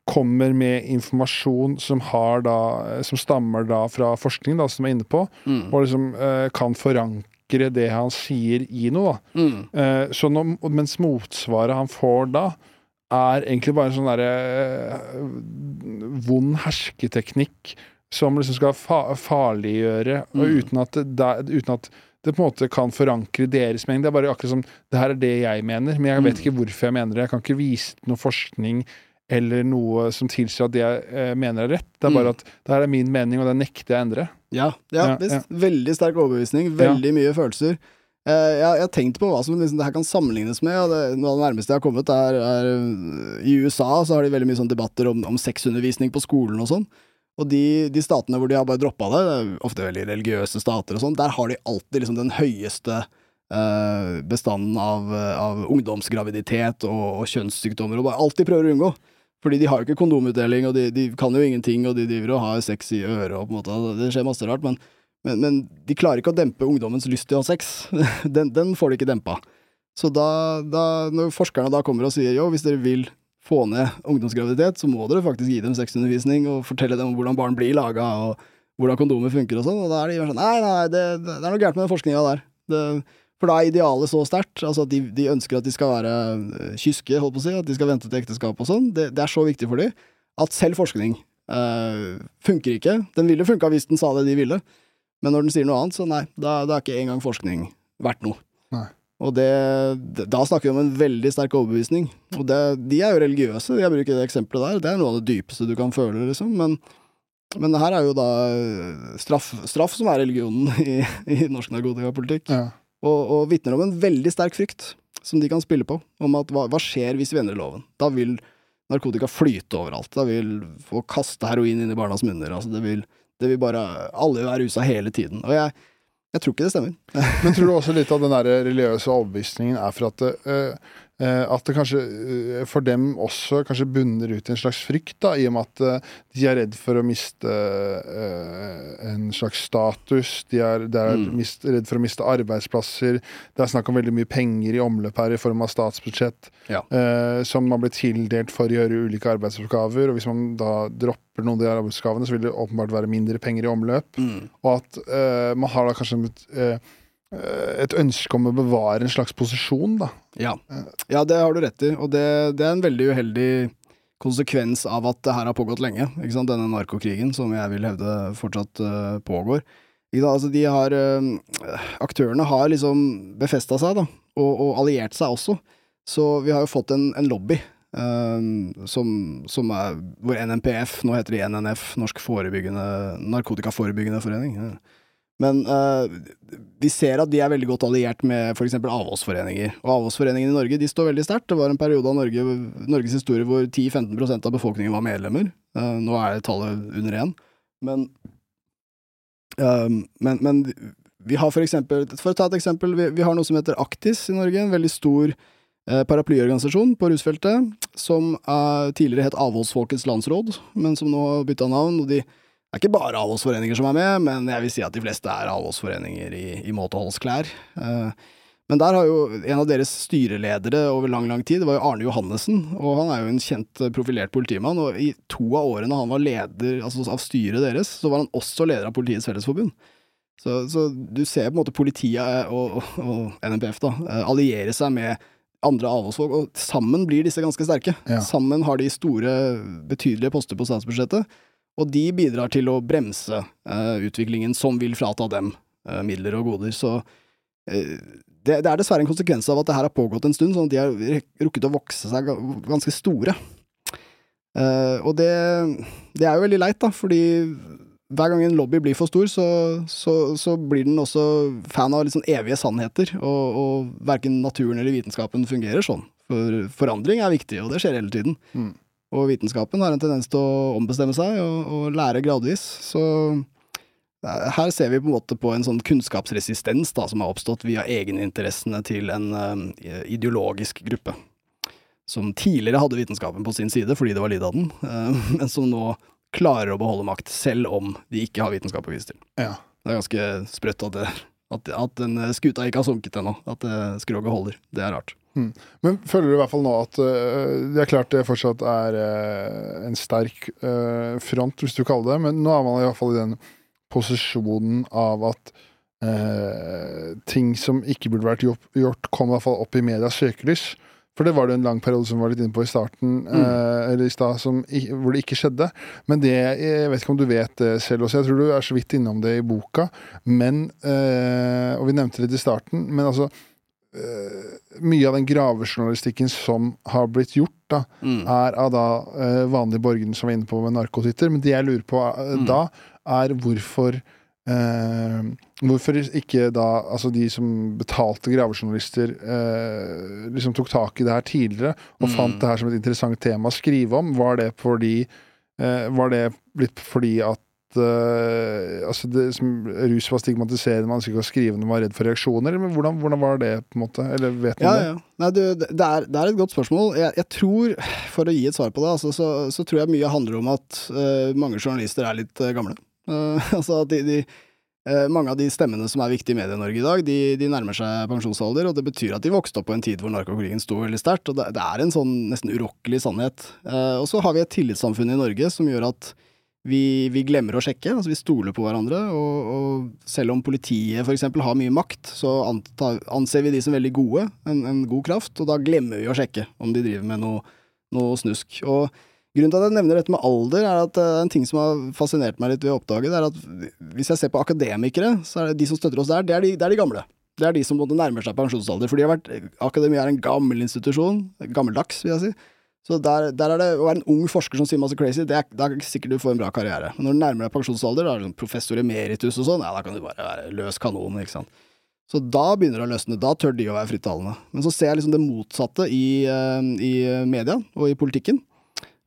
kommer med informasjon som, har da, som stammer da fra forskning, da, som er inne på, Mm. og liksom eh, kan forankre det han sier i noe. Mm. Eh, så når, mens motsvaret han får da, er egentlig bare en sånn derre eh, vond hersketeknikk som liksom skal fa farliggjøre, Mm. uten at, det, uten at det på en måte kan forankre deres mening. Det er bare akkurat som Det her er det jeg mener, men jeg vet Mm. ikke hvorfor jeg mener det. Jeg kan ikke vise noe forskning eller noe som tilsier at det jeg eh, mener er rett. Det er bare Mm. at det her er min mening, og det nekter jeg å endre. Ja, ja, Ja, visst. ja. Veldig sterk overbevisning. Veldig mye følelser. Eh, jeg, har tenkt på hva som liksom, det her kan sammenlignes med. Og det, noe av det nærmeste jeg har kommet, er, er øh, I USA så har de veldig mye sånn debatter om, om sexundervisning på skolen og sånn. Og de, de statene hvor de har bare droppa det, det er ofte veldig religiøse stater og sånn, der har de alltid liksom den høyeste eh, bestanden av, av ungdomsgraviditet og, og kjønnssykdommer, og bare alt de prøver å unngå. Fordi de har jo ikke kondomutdeling, og de, de kan jo ingenting, og de driver og har sex i øret, og på en måte, det skjer masse rart, men, men, men de klarer ikke å dempe ungdommens lyst til å ha sex. Den, den får de ikke dempa. Så da, da, når forskerne da kommer og sier jo, hvis dere vil få ned ungdomsgraviditet, så må dere faktisk gi dem sexundervisning og fortelle dem hvordan barn blir laga, og hvordan kondomer funker og sånn, og da er de sånn Nei, nei, det, det er noe gærent med den forskninga der. Det, for da er idealet så sterkt, altså at de, de ønsker at de skal være øh, kyske, holdt på å si, at de skal vente til ekteskap og sånn. Det, det er så viktig for dem at selv forskning øh, funker ikke. Den ville funka hvis den sa det de ville, men når den sier noe annet, så nei, da, da er ikke engang forskning verdt noe. Nei. Og det, da snakker vi om en veldig sterk overbevisning. Og det, de er jo religiøse, jeg bruker det eksempelet der. Det er noe av det dypeste du kan føle, liksom. Men, men det her er jo da øh, straff, straff som er religionen i, i norsk narkotikapolitikk. Ja. Og, og vitner om en veldig sterk frykt som de kan spille på, om at hva, hva skjer hvis vi endrer loven? Da vil narkotika flyte overalt. Da vil få kaste heroin inn i barnas munner. Altså det vil, det vil bare Alle vil være rusa hele tiden. Og jeg, jeg tror ikke det stemmer. Men tror du også litt av den der religiøse overbevisningen er for at øh, at det kanskje øh, for dem også kanskje bunner ut i en slags frykt, da, i og med at øh, de er redd for å miste en slags status, de er, de er Mm. mist, redd for å miste arbeidsplasser, det er snakk om veldig mye penger i omløp her i form av statsbudsjett, Ja. eh, som man blir tildelt for å gjøre ulike arbeidsoppgaver, og hvis man da dropper noen av de arbeidsoppgavene, så vil det åpenbart være mindre penger i omløp. Mm. Og at eh, man har da kanskje et, eh, et ønske om å bevare en slags posisjon, da. Ja. ja, det har du rett i, og det, det er en veldig uheldig konsekvens av at det her har pågått lenge. Denne narkokrigen, som jeg vil hevde fortsatt uh, pågår. Altså, de har uh, Aktørene har liksom befesta seg, da, og, og alliert seg også. Så vi har jo fått en, en lobby. eh, som, som er hvor NNPF, nå heter de NNF, Norsk narkotikaforebyggende forening. ja. Men uh, vi ser at de er veldig godt alliert med f.eks. avholdsforeninger. Og avholdsforeningene i Norge de står veldig sterkt. Det var en periode av Norge, Norges historie hvor 10-15% av befolkningen var medlemmer. Uh, nå er tallet under én. Men, uh, men, men vi har for eksempel For å ta et eksempel, vi, vi har noe som heter Aktis i Norge. En veldig stor paraplyorganisasjon på rusfeltet. Som tidligere het Avholdsfolkets landsråd, men som nå har bytta navn. og de det er ikke bare avholdsforeninger som er med, men jeg vil si at de fleste er avholdsforeninger i, i måteholdsklær. Eh, men der har jo en av deres styreledere over lang, lang tid, det var jo Arne Johannessen, og han er jo en kjent eh, profilert politimann, og i to av årene han var leder altså av styret deres, så var han også leder av Politiets Fellesforbund. Så, så du ser på en måte politiet og, og, og NMPF da, eh, alliere seg med andre avholdsfolk, og sammen blir disse ganske sterke. Ja. Sammen har de store, betydelige poster på statsbudsjettet, og de bidrar til å bremse eh, utviklingen som vil frata dem eh, midler og goder. Så eh, det, det er dessverre en konsekvens av at det her har pågått en stund, sånn at de har rukket å vokse seg ganske store. Og det, det er jo veldig leit, da, fordi hver gang en lobby blir for stor, så, så, så blir den også fan av sånn evige sannheter, og, og verken naturen eller vitenskapen fungerer sånn. For forandring er viktig, og det skjer hele tiden. Mm. Og vitenskapen har en tendens til å ombestemme seg og, og lære gradvis. Så eh, her ser vi på en måte på en sånn kunnskapsresistens da, som har oppstått via egeninteressene til en uh, ideologisk gruppe. Som tidligere hadde vitenskapen på sin side fordi det var lidd av den, uh, men som nå klarer å beholde makt, selv om de ikke har vitenskap å vise til. Ja. Det er ganske sprøtt at, det, at, at den skuta ikke har sunket ennå. At uh, skroget holder. Det er rart. Men føler du i hvert fall nå at uh, Det er klart det fortsatt er uh, en sterk front, hvis du kaller det, men nå er man i hvert fall i den posisjonen av at ting som ikke burde vært gjort kom i hvert fall opp i medias søkelys. For det var det en lang periode som vi var litt inne på i starten, øh, eller i stad, hvor det ikke skjedde. Men det, jeg vet ikke om du vet det selv også, jeg tror du er så vidt innom det i boka, men eh, Og vi nevnte det litt i starten, men altså eh, mye av den gravejournalistikken som har blitt gjort, da, Mm. er av da eh, vanlige borgere som var inne på med narkotitter. Men det jeg lurer på eh, Mm. da, er hvorfor eh, Hvorfor ikke da altså de som betalte gravejournalister, eh, liksom tok tak i det her tidligere og Mm. fant det her som et interessant tema å skrive om? Var det fordi eh, Var det blitt fordi at eh, altså det, som, Rus var stigmatiserende, man ønsket ikke skrive når man var redd for reaksjoner? Men hvordan, hvordan var det, på en måte? Eller vet man Ja, det? ja. Nei, du, det, det er, det er et godt spørsmål. Jeg, jeg tror, for å gi et svar på det, altså, så, så tror jeg mye handler om at uh, mange journalister er litt uh, gamle. Eh, altså at de, de eh, mange av de stemmene som er viktige i Medie-Norge i dag, de, de nærmer seg pensjonsalder, og det betyr at de vokste opp på en tid hvor narkokrigen sto veldig sterkt, og det, det er en sånn nesten urokkelig sannhet. Eh, og så har vi et tillitssamfunn i Norge som gjør at vi, vi glemmer å sjekke, altså vi stoler på hverandre, og, og selv om politiet eksempel har mye makt, så anta, anser vi de som veldig gode, en, en god kraft, og da glemmer vi å sjekke om de driver med noe, noe snusk. Og grunnen til at jeg nevner dette med alder, er at uh, en ting som har fascinert meg litt ved å oppdage, det er at hvis jeg ser på akademikere, så er det de som støtter oss der, det er de, det er de gamle. Det er de som nærmer seg pensjonsalder, for akademia er en gammel institusjon, gammeldags vil jeg si, så der, der er det å være en ung forsker som sier masse crazy, det er, det er ikke sikkert du får en bra karriere. Men når du nærmer deg pensjonsalder, da er du sånn professor emeritus og sånn, ja, da kan du bare være løs kanon, ikke sant. Så da begynner det å løsne, da tør de å være frittalende. Men så ser jeg liksom det motsatte i, eh, i media og i politikken.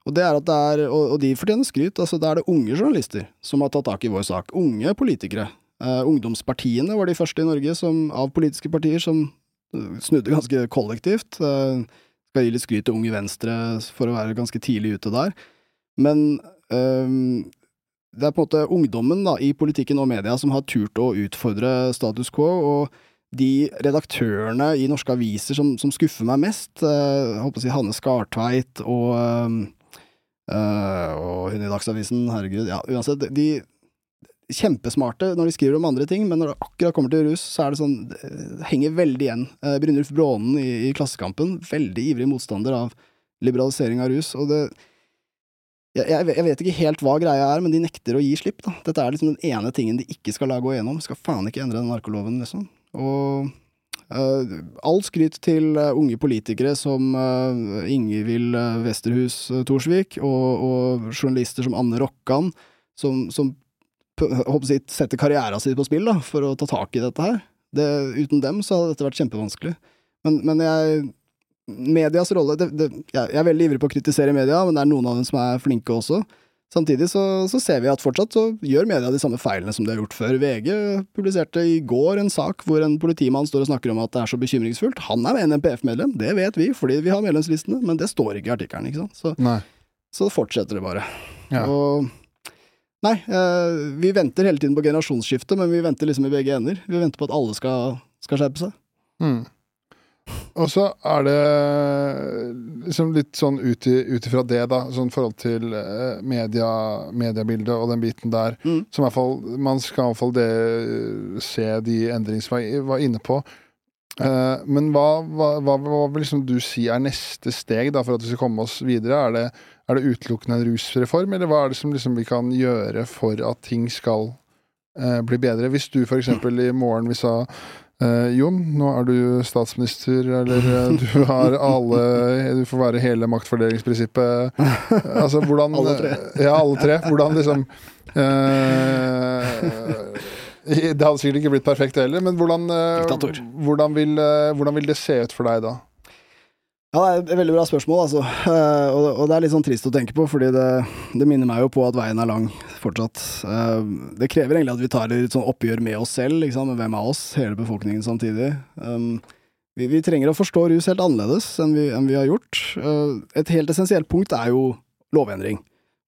Og det er at det er, og, og de fortjener skryt, altså da er det unge journalister som har tatt tak i vår sak. Unge politikere. Uh, ungdomspartiene var de første i Norge som, av politiske partier som eh, snudde ganske kollektivt. Uh, skal gi litt skryt til Unge Venstre for å være ganske tidlig ute der. Men øhm, det er på en måte ungdommen da, i politikken og media som har turt å utfordre status quo, og de redaktørene i norske aviser som, som skuffer meg mest, jeg håper å si Hanne Skartveit og, øh, og hun i Dagsavisen, herregud, ja, uansett, de kjempesmarte når de skriver om andre ting, men når det akkurat kommer til rus, så er det sånn Det henger veldig igjen. Uh, Brynulf Brånen i, i Klassekampen, veldig ivrig motstander av liberalisering av rus, og det jeg, jeg, jeg vet ikke helt hva greia er, men de nekter å gi slipp, da. Dette er liksom den ene tingen de ikke skal la gå igjennom. Skal faen ikke endre den narkoloven, liksom. Og uh, all skryt til uh, unge politikere som uh, Ingvild Westerhus Thorsvik, og, og journalister som Anne Rokkan, som, som jeg, setter karrieren sin på spill da, for å ta tak i dette her. Det, uten dem så hadde dette vært kjempevanskelig. Men, men jeg Medias rolle det, det, jeg er veldig ivrig på å kritisere media, men det er noen av dem som er flinke også. Samtidig så, så ser vi at fortsatt så gjør media de samme feilene som de har gjort før. VG publiserte i går en sak hvor en politimann står og snakker om at det er så bekymringsfullt. Han er NMPF-medlem, det vet vi fordi vi har medlemslistene, men det står ikke i artikkelen, ikke sant. Så, Nei. så fortsetter det bare. Ja. Og Nei, eh, vi venter hele tiden på generasjonsskifte, men vi venter liksom i begge ender. Vi venter på at alle skal, skal skjerpe seg. Mm. Og så er det liksom litt sånn ut ifra det, da, sånn forhold til eh, media, mediebildet og den biten der, Mm. som i hvert fall Man skal i hvert fall det, se de endringene som jeg var inne på. Uh, men hva, hva, hva, hva vil liksom du si er neste steg da for at vi skal komme oss videre? Er det, er det utelukkende en rusreform, eller hva er det som liksom vi kan gjøre for at ting skal uh, bli bedre? Hvis du f.eks. i morgen vil da Eh, Jon, nå er du statsminister, eller eh, du har alle Du får være hele maktfordelingsprinsippet. Altså, hvordan Alle tre. Ja, alle tre. Hvordan liksom eh, Det hadde sikkert ikke blitt perfekt heller, men hvordan, eh, Diktator. hvordan, vil, eh, hvordan vil det se ut for deg da? Ja, det er et veldig bra spørsmål, altså. Eh, og, det er litt sånn trist å tenke på, fordi det, det minner meg jo på at veien er lang fortsatt. Eh, det krever egentlig at vi tar et sånn oppgjør med oss selv, liksom. hvem av oss, hele befolkningen samtidig. Um, vi, vi trenger å forstå rus helt annerledes enn vi, enn vi har gjort. Eh, et helt essensielt punkt er jo lovendring.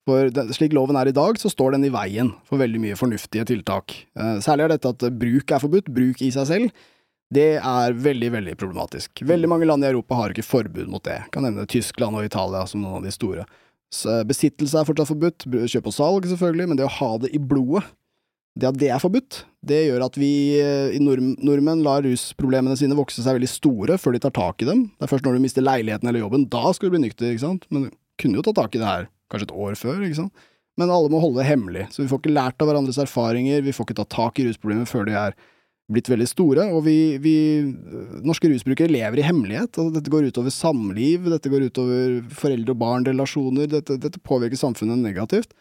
For slik loven er i dag, så står den i veien for veldig mye fornuftige tiltak. Særlig er dette at bruk er forbudt, bruk i seg selv. Det er veldig, veldig problematisk. Veldig mange land i Europa har ikke forbud mot det. Jeg Kan nevne Tyskland og Italia som noen av de store. Så besittelse er fortsatt forbudt, kjøp og salg selvfølgelig, men det å ha det i blodet, det at det er forbudt, det gjør at vi eh, i nordm nordmenn lar rusproblemene sine vokse seg veldig store før de tar tak i dem. Det er først når du mister leiligheten eller jobben, da skal du bli nykter, ikke sant. Men du kunne jo ta tak i det her kanskje et år før, ikke sant. Men alle må holde det hemmelig, så vi får ikke lært av hverandres erfaringer, vi får ikke ta tak i rusproblemer før de er blitt veldig store, og vi, vi norske rusbrukere lever i hemmelighet. Altså, Dette går utover samliv, dette går utover foreldre- og barn-relasjoner, dette, dette påvirker samfunnet negativt.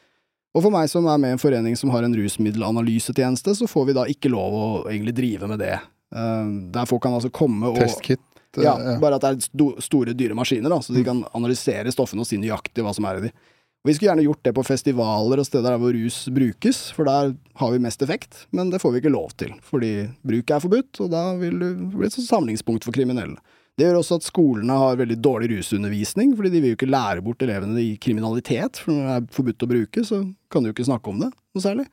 Og for meg som er med i en forening som har en rusmiddelanalysetjeneste, så får vi da ikke lov å egentlig drive med det. Eh, der folk kan altså komme og Testkit? eh, ja, bare at det er sto store, dyre maskiner, da, så de kan analysere stoffene og si nøyaktig hva som er i de. Og Vi skulle gjerne gjort det på festivaler og steder der hvor rus brukes, for der har vi mest effekt, men det får vi ikke lov til, fordi bruk er forbudt, og da vil det bli et samlingspunkt for kriminelle. Det gjør også at skolene har veldig dårlig rusundervisning, fordi de vil jo ikke lære bort elevene i kriminalitet, for når det er forbudt å bruke, så kan du jo ikke snakke om det noe særlig.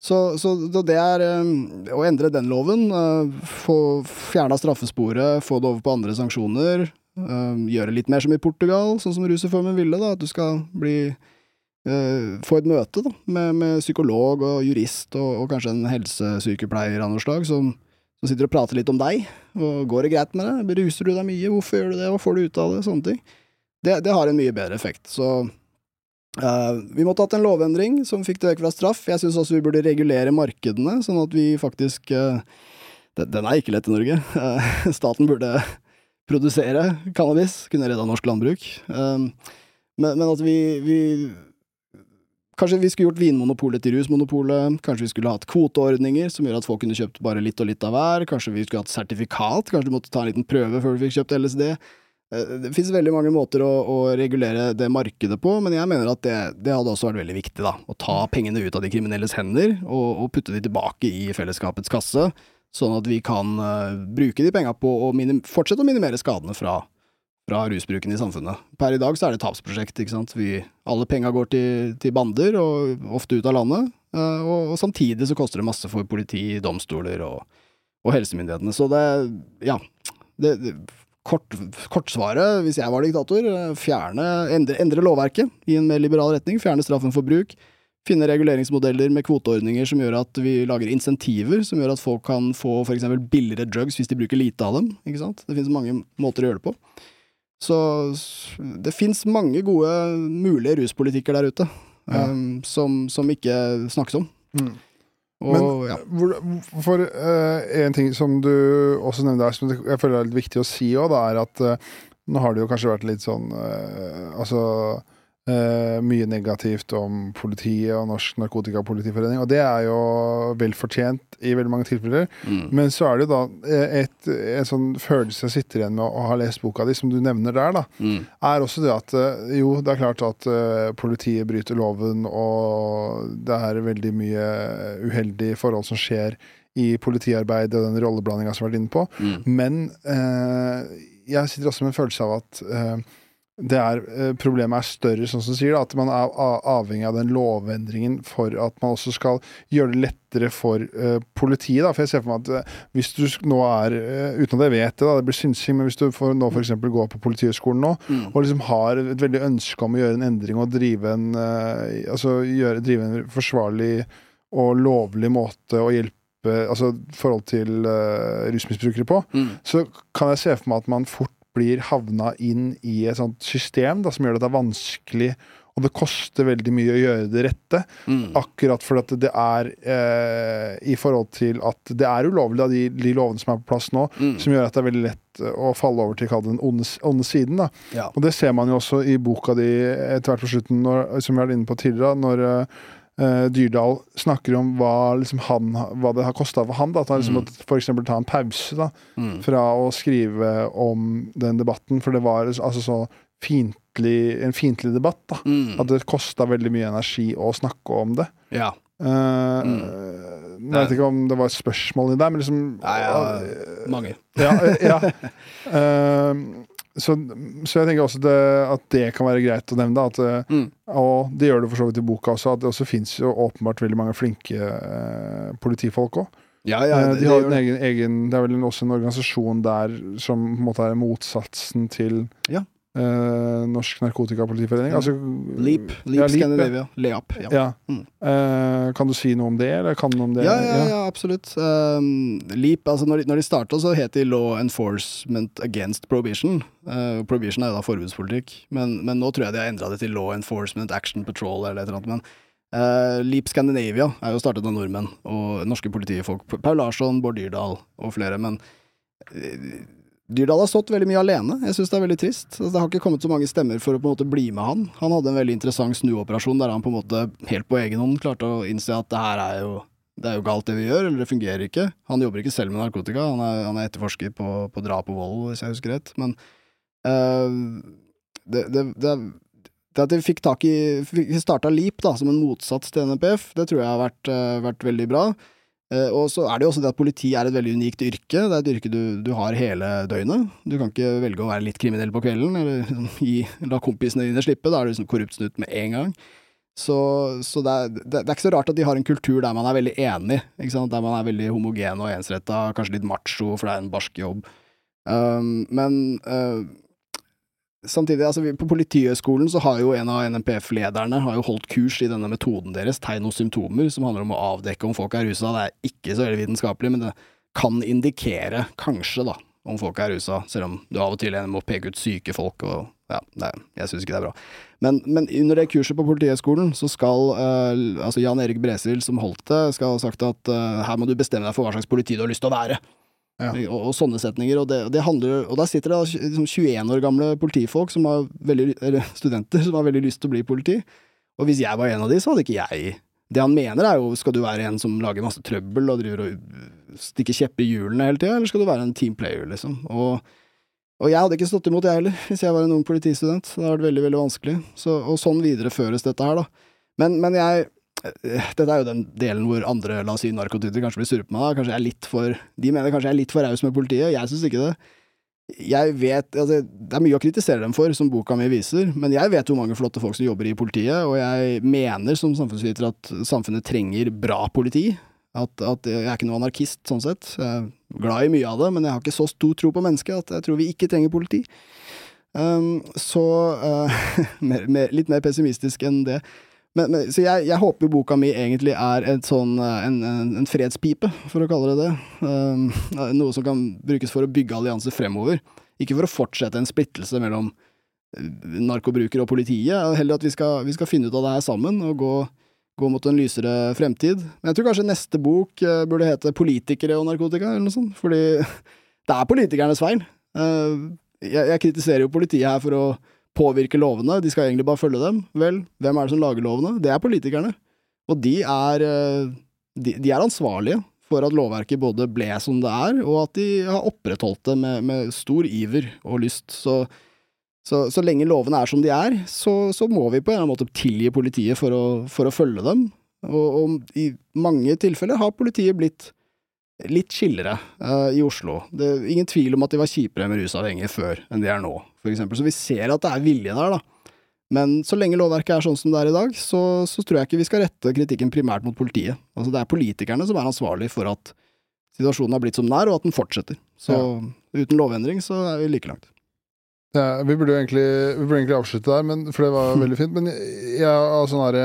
Så, så så det er eh, å endre den loven, eh, få fjerna straffesporet, få det over på andre sanksjoner, eh, gjøre litt mer som i Portugal, sånn som rusreformen ville, da, at du skal bli uh, få et møte da, med, med psykolog og jurist og, og kanskje en helsesykepleier av noe slag som, som sitter og prater litt om deg. Og går det greit med deg? Beruser du deg mye? Hvorfor gjør du det? Hva får du ut av det? Sånne ting. Det, det har en mye bedre effekt. Så uh, vi måtte hatt en lovendring som fikk det vekk fra straff. Jeg syns også vi burde regulere markedene, sånn at vi faktisk eh, den, den er ikke lett i Norge. Staten burde produsere cannabis, kunne redda norsk landbruk. Um, men, men at vi, vi Kanskje vi skulle gjort Vinmonopolet til Rusmonopolet. Kanskje vi skulle hatt kvoteordninger som gjør at folk kunne kjøpt bare litt og litt av hver. Kanskje vi skulle hatt sertifikat. Kanskje du måtte ta en liten prøve før du fikk kjøpt LSD. Eh, Det finnes veldig mange måter å, å regulere det markedet på, men jeg mener at det, det hadde også vært veldig viktig, da. Å ta pengene ut av de kriminelles hender, og, og putte de tilbake i fellesskapets kasse, sånn at vi kan eh, bruke de penga på å fortsette å minimere skadene fra, fra rusbruken i samfunnet. Per i dag så er det et tapsprosjekt, ikke sant. Vi, alle penga går til, til bander, og ofte ut av landet, eh, og, og samtidig så koster det masse for politi, domstoler og, og helsemyndighetene. Så det, ja. Det, det, kort, kortsvaret, hvis jeg var diktator, eh, fjerne, endre, endre lovverket i en mer liberal retning, fjerne straffen for bruk, finne reguleringsmodeller med kvoteordninger som gjør at vi lager insentiver, som gjør at folk kan få eksempel billigere drugs hvis de bruker lite av dem, ikke sant? Det finnes mange måter å gjøre det på. Så det finnes mange gode mulige ruspolitikker der ute, Ja. um, som, som ikke snakkes om. Mm. Og, Men ja. hvor, for uh, en ting som du også nevnte her, som jeg føler er litt viktig å si òg, er at uh, nå har det jo kanskje vært litt sånn uh, Altså eh, mye negativt om politiet og Norsk Narkotikapolitiforening, og det er jo vel fortjent i veldig mange tilfeller. Mm. Men så er det jo da eh, et, en sånn følelse jeg sitter igjen med å ha lest boka di, som du nevner der, da Mm. er også det at eh, jo, det er klart at uh, politiet bryter loven, og det er veldig mye uheldige forhold som skjer i politiarbeidet og den rolleblandinga som vi har vært inne på. Mm. Men uh, jeg sitter også med en følelse av at er, eh, problemet er større, sånn som du sier, da, at man er avhengig av den lovendringen for at man også skal gjøre det lettere for uh, politiet. Da. For jeg ser for meg at uh, hvis du nå er, uh, uten at jeg vet det, da, det blir synsing, men hvis du får nå f.eks. går på Politihøgskolen nå, Mm. og liksom har et veldig ønske om å gjøre en endring og drive en, altså gjøre, drive en forsvarlig og lovlig måte å hjelpe Altså forhold til uh, rusmisbrukere på, Mm. så kan jeg se for meg at man fort blir havna inn i et sånt system da, som gjør at det er vanskelig og det koster veldig mye å gjøre det rette. Mm. Akkurat fordi at det er eh, i forhold til at det er ulovlig da, de, de lovene som er på plass nå, Mm. som gjør at det er veldig lett å falle over til kall det den onde, onde siden. Ja. Og det ser man jo også i boka di etter hvert på slutten, når, som vi har vært inne på tidligere, når eh, Dyrdal snakker om hva, liksom han, hva det har kosta for han. Da, at han liksom Mm. måtte for eksempel ta en pause da, Mm. fra å skrive om den debatten, for det var altså så fiendtlig, en fiendtlig debatt. da. Mm. At det kosta veldig mye energi å snakke om det. Ja. Uh, Mm. Jeg vet ikke om det var et spørsmål i det, men liksom Ja, ja, mange. ja, ja. Eh, så, så jeg tenker også det, at det kan være greit å nevne. At, eh, Mm. og det gjør det for så vidt i boka også, at det også fins jo åpenbart veldig mange flinke eh, politifolk òg. Ja, ja, det, de har en egen, egen Det er vel også en organisasjon der som på en måte er motsatsen til Ja. Eh, Norsk Narkotikapolitiforening. Altså, Leap. Leap ja, Leap. Scandinavia. Leap. Ja. Ja. Mm. Eh, kan du si noe om det, eller kan du om det? Ja, ja, ja, absolutt. Um, Leap, altså når de, når de starta, så het de Law Enforcement Against Prohibition. Uh, prohibition er jo da forbudspolitikk, men, men nå tror jeg de har endra det til Law Enforcement Action Patrol eller et eller annet. Men uh, Leap Scandinavia er jo startet av nordmenn og norske politifolk. Paul Larsson, Bård Dyrdal og flere. Men uh, Dyrdal har stått veldig mye alene. Jeg syns det er veldig trist. Altså, det har ikke kommet så mange stemmer for å på en måte bli med han. Han hadde en veldig interessant snuoperasjon der han på en måte helt på egen hånd klarte å innse at det her er jo det er jo galt det vi gjør, eller det fungerer ikke. Han jobber ikke selv med narkotika, han er, han er etterforsker på, på drap og vold, hvis jeg husker rett. Men eh, det, det, det, det at de fikk tak i Vi starta LEAP da, som en motsats til NPF, det tror jeg har vært, eh, vært veldig bra. Eh, og så er det jo også det at politi er et veldig unikt yrke. Det er et yrke du, du har hele døgnet. Du kan ikke velge å være litt kriminell på kvelden, eller liksom gi, la kompisene dine slippe. Da er du liksom korrupt snutt med en gang. Så, så det, er, det, er ikke så rart at de har en kultur der man er veldig enig, der man er veldig homogen og ensretta, kanskje litt macho, for det er en barsk jobb. Um, men uh, samtidig, altså vi, på Politihøgskolen så har jo en av NMPF-lederne holdt kurs i denne metoden deres, tegn og symptomer, som handler om å avdekke om folk er rusa. Det er ikke så veldig vitenskapelig, men det kan indikere, kanskje, da, om folk er rusa, selv om du av og til må peke ut syke folk og ja, nei, jeg syns ikke det er bra. Men, men under det kurset på Politihøgskolen så skal uh, altså Jan Erik Bresil, som holdt det, skal ha sagt at uh, her må du bestemme deg for hva slags politi du har lyst til å være. Ja. Og, og sånne setninger. Og, det, det handler, og der sitter det liksom 21 år gamle politifolk, som har veldig, eller studenter, som har veldig lyst til å bli politi. Og hvis jeg var en av de, så hadde ikke jeg Det han mener er jo, skal du være en som lager masse trøbbel og driver og stikker kjepper i hjulene hele tida, eller skal du være en team player, liksom? Og og jeg hadde ikke stått imot, jeg heller, hvis jeg var en ung politistudent. Det hadde vært veldig, veldig vanskelig. Så, og sånn videreføres dette her, da. Men, men jeg Dette er jo den delen hvor andre, la oss si narkotyter, kanskje blir sure på meg. Kanskje jeg er litt for De mener kanskje jeg er litt for raus med politiet. Jeg syns ikke det. Jeg vet altså, Det er mye å kritisere dem for, som boka mi viser, men jeg vet hvor mange flotte folk som jobber i politiet, og jeg mener som samfunnsviter at samfunnet trenger bra politi. At, at jeg er ikke noe anarkist, sånn sett. Jeg er glad i mye av det, men jeg har ikke så stor tro på mennesket at jeg tror vi ikke trenger politi. Um, så uh, mer, mer, litt mer pessimistisk enn det. Men, men, så jeg, jeg håper boka mi egentlig er sånn, uh, en, en, en fredspipe, for å kalle det det. Um, noe som kan brukes for å bygge allianser fremover. Ikke for å fortsette en splittelse mellom uh, narkobrukere og politiet. Heller at vi skal, vi skal finne ut av det her sammen og gå gå mot en lysere fremtid. Men jeg tror kanskje neste bok burde hete 'Politikere og narkotika', eller noe sånt. Fordi det er politikernes feil. Uh, jeg, jeg, kritiserer jo politiet her for å påvirke lovene, de skal egentlig bare følge dem. Vel, hvem er det som lager lovene? Det er politikerne. Og de er, uh, de, de er ansvarlige for at lovverket både ble som det er, og at de har opprettholdt det med, med stor iver og lyst. Så så, så lenge lovene er som de er, så, så, må vi på en eller annen måte tilgi politiet for å, for å følge dem. Og, og, i mange tilfeller har politiet blitt litt chillere uh, i Oslo. Det er ingen tvil om at de var kjipere med rusavhengige før enn de er nå, for eksempel. Så vi ser at det er vilje der, da. Men så lenge lovverket er sånn som det er i dag, så, så tror jeg ikke vi skal rette kritikken primært mot politiet. Altså det er politikerne som er ansvarlig for at situasjonen har blitt som den er, og at den fortsetter. Så ja. uten lovendring så er vi like langt. Ja, vi burde jo egentlig, vi burde egentlig avslutte der, men, for det var veldig fint. Men jeg, av, sånn her,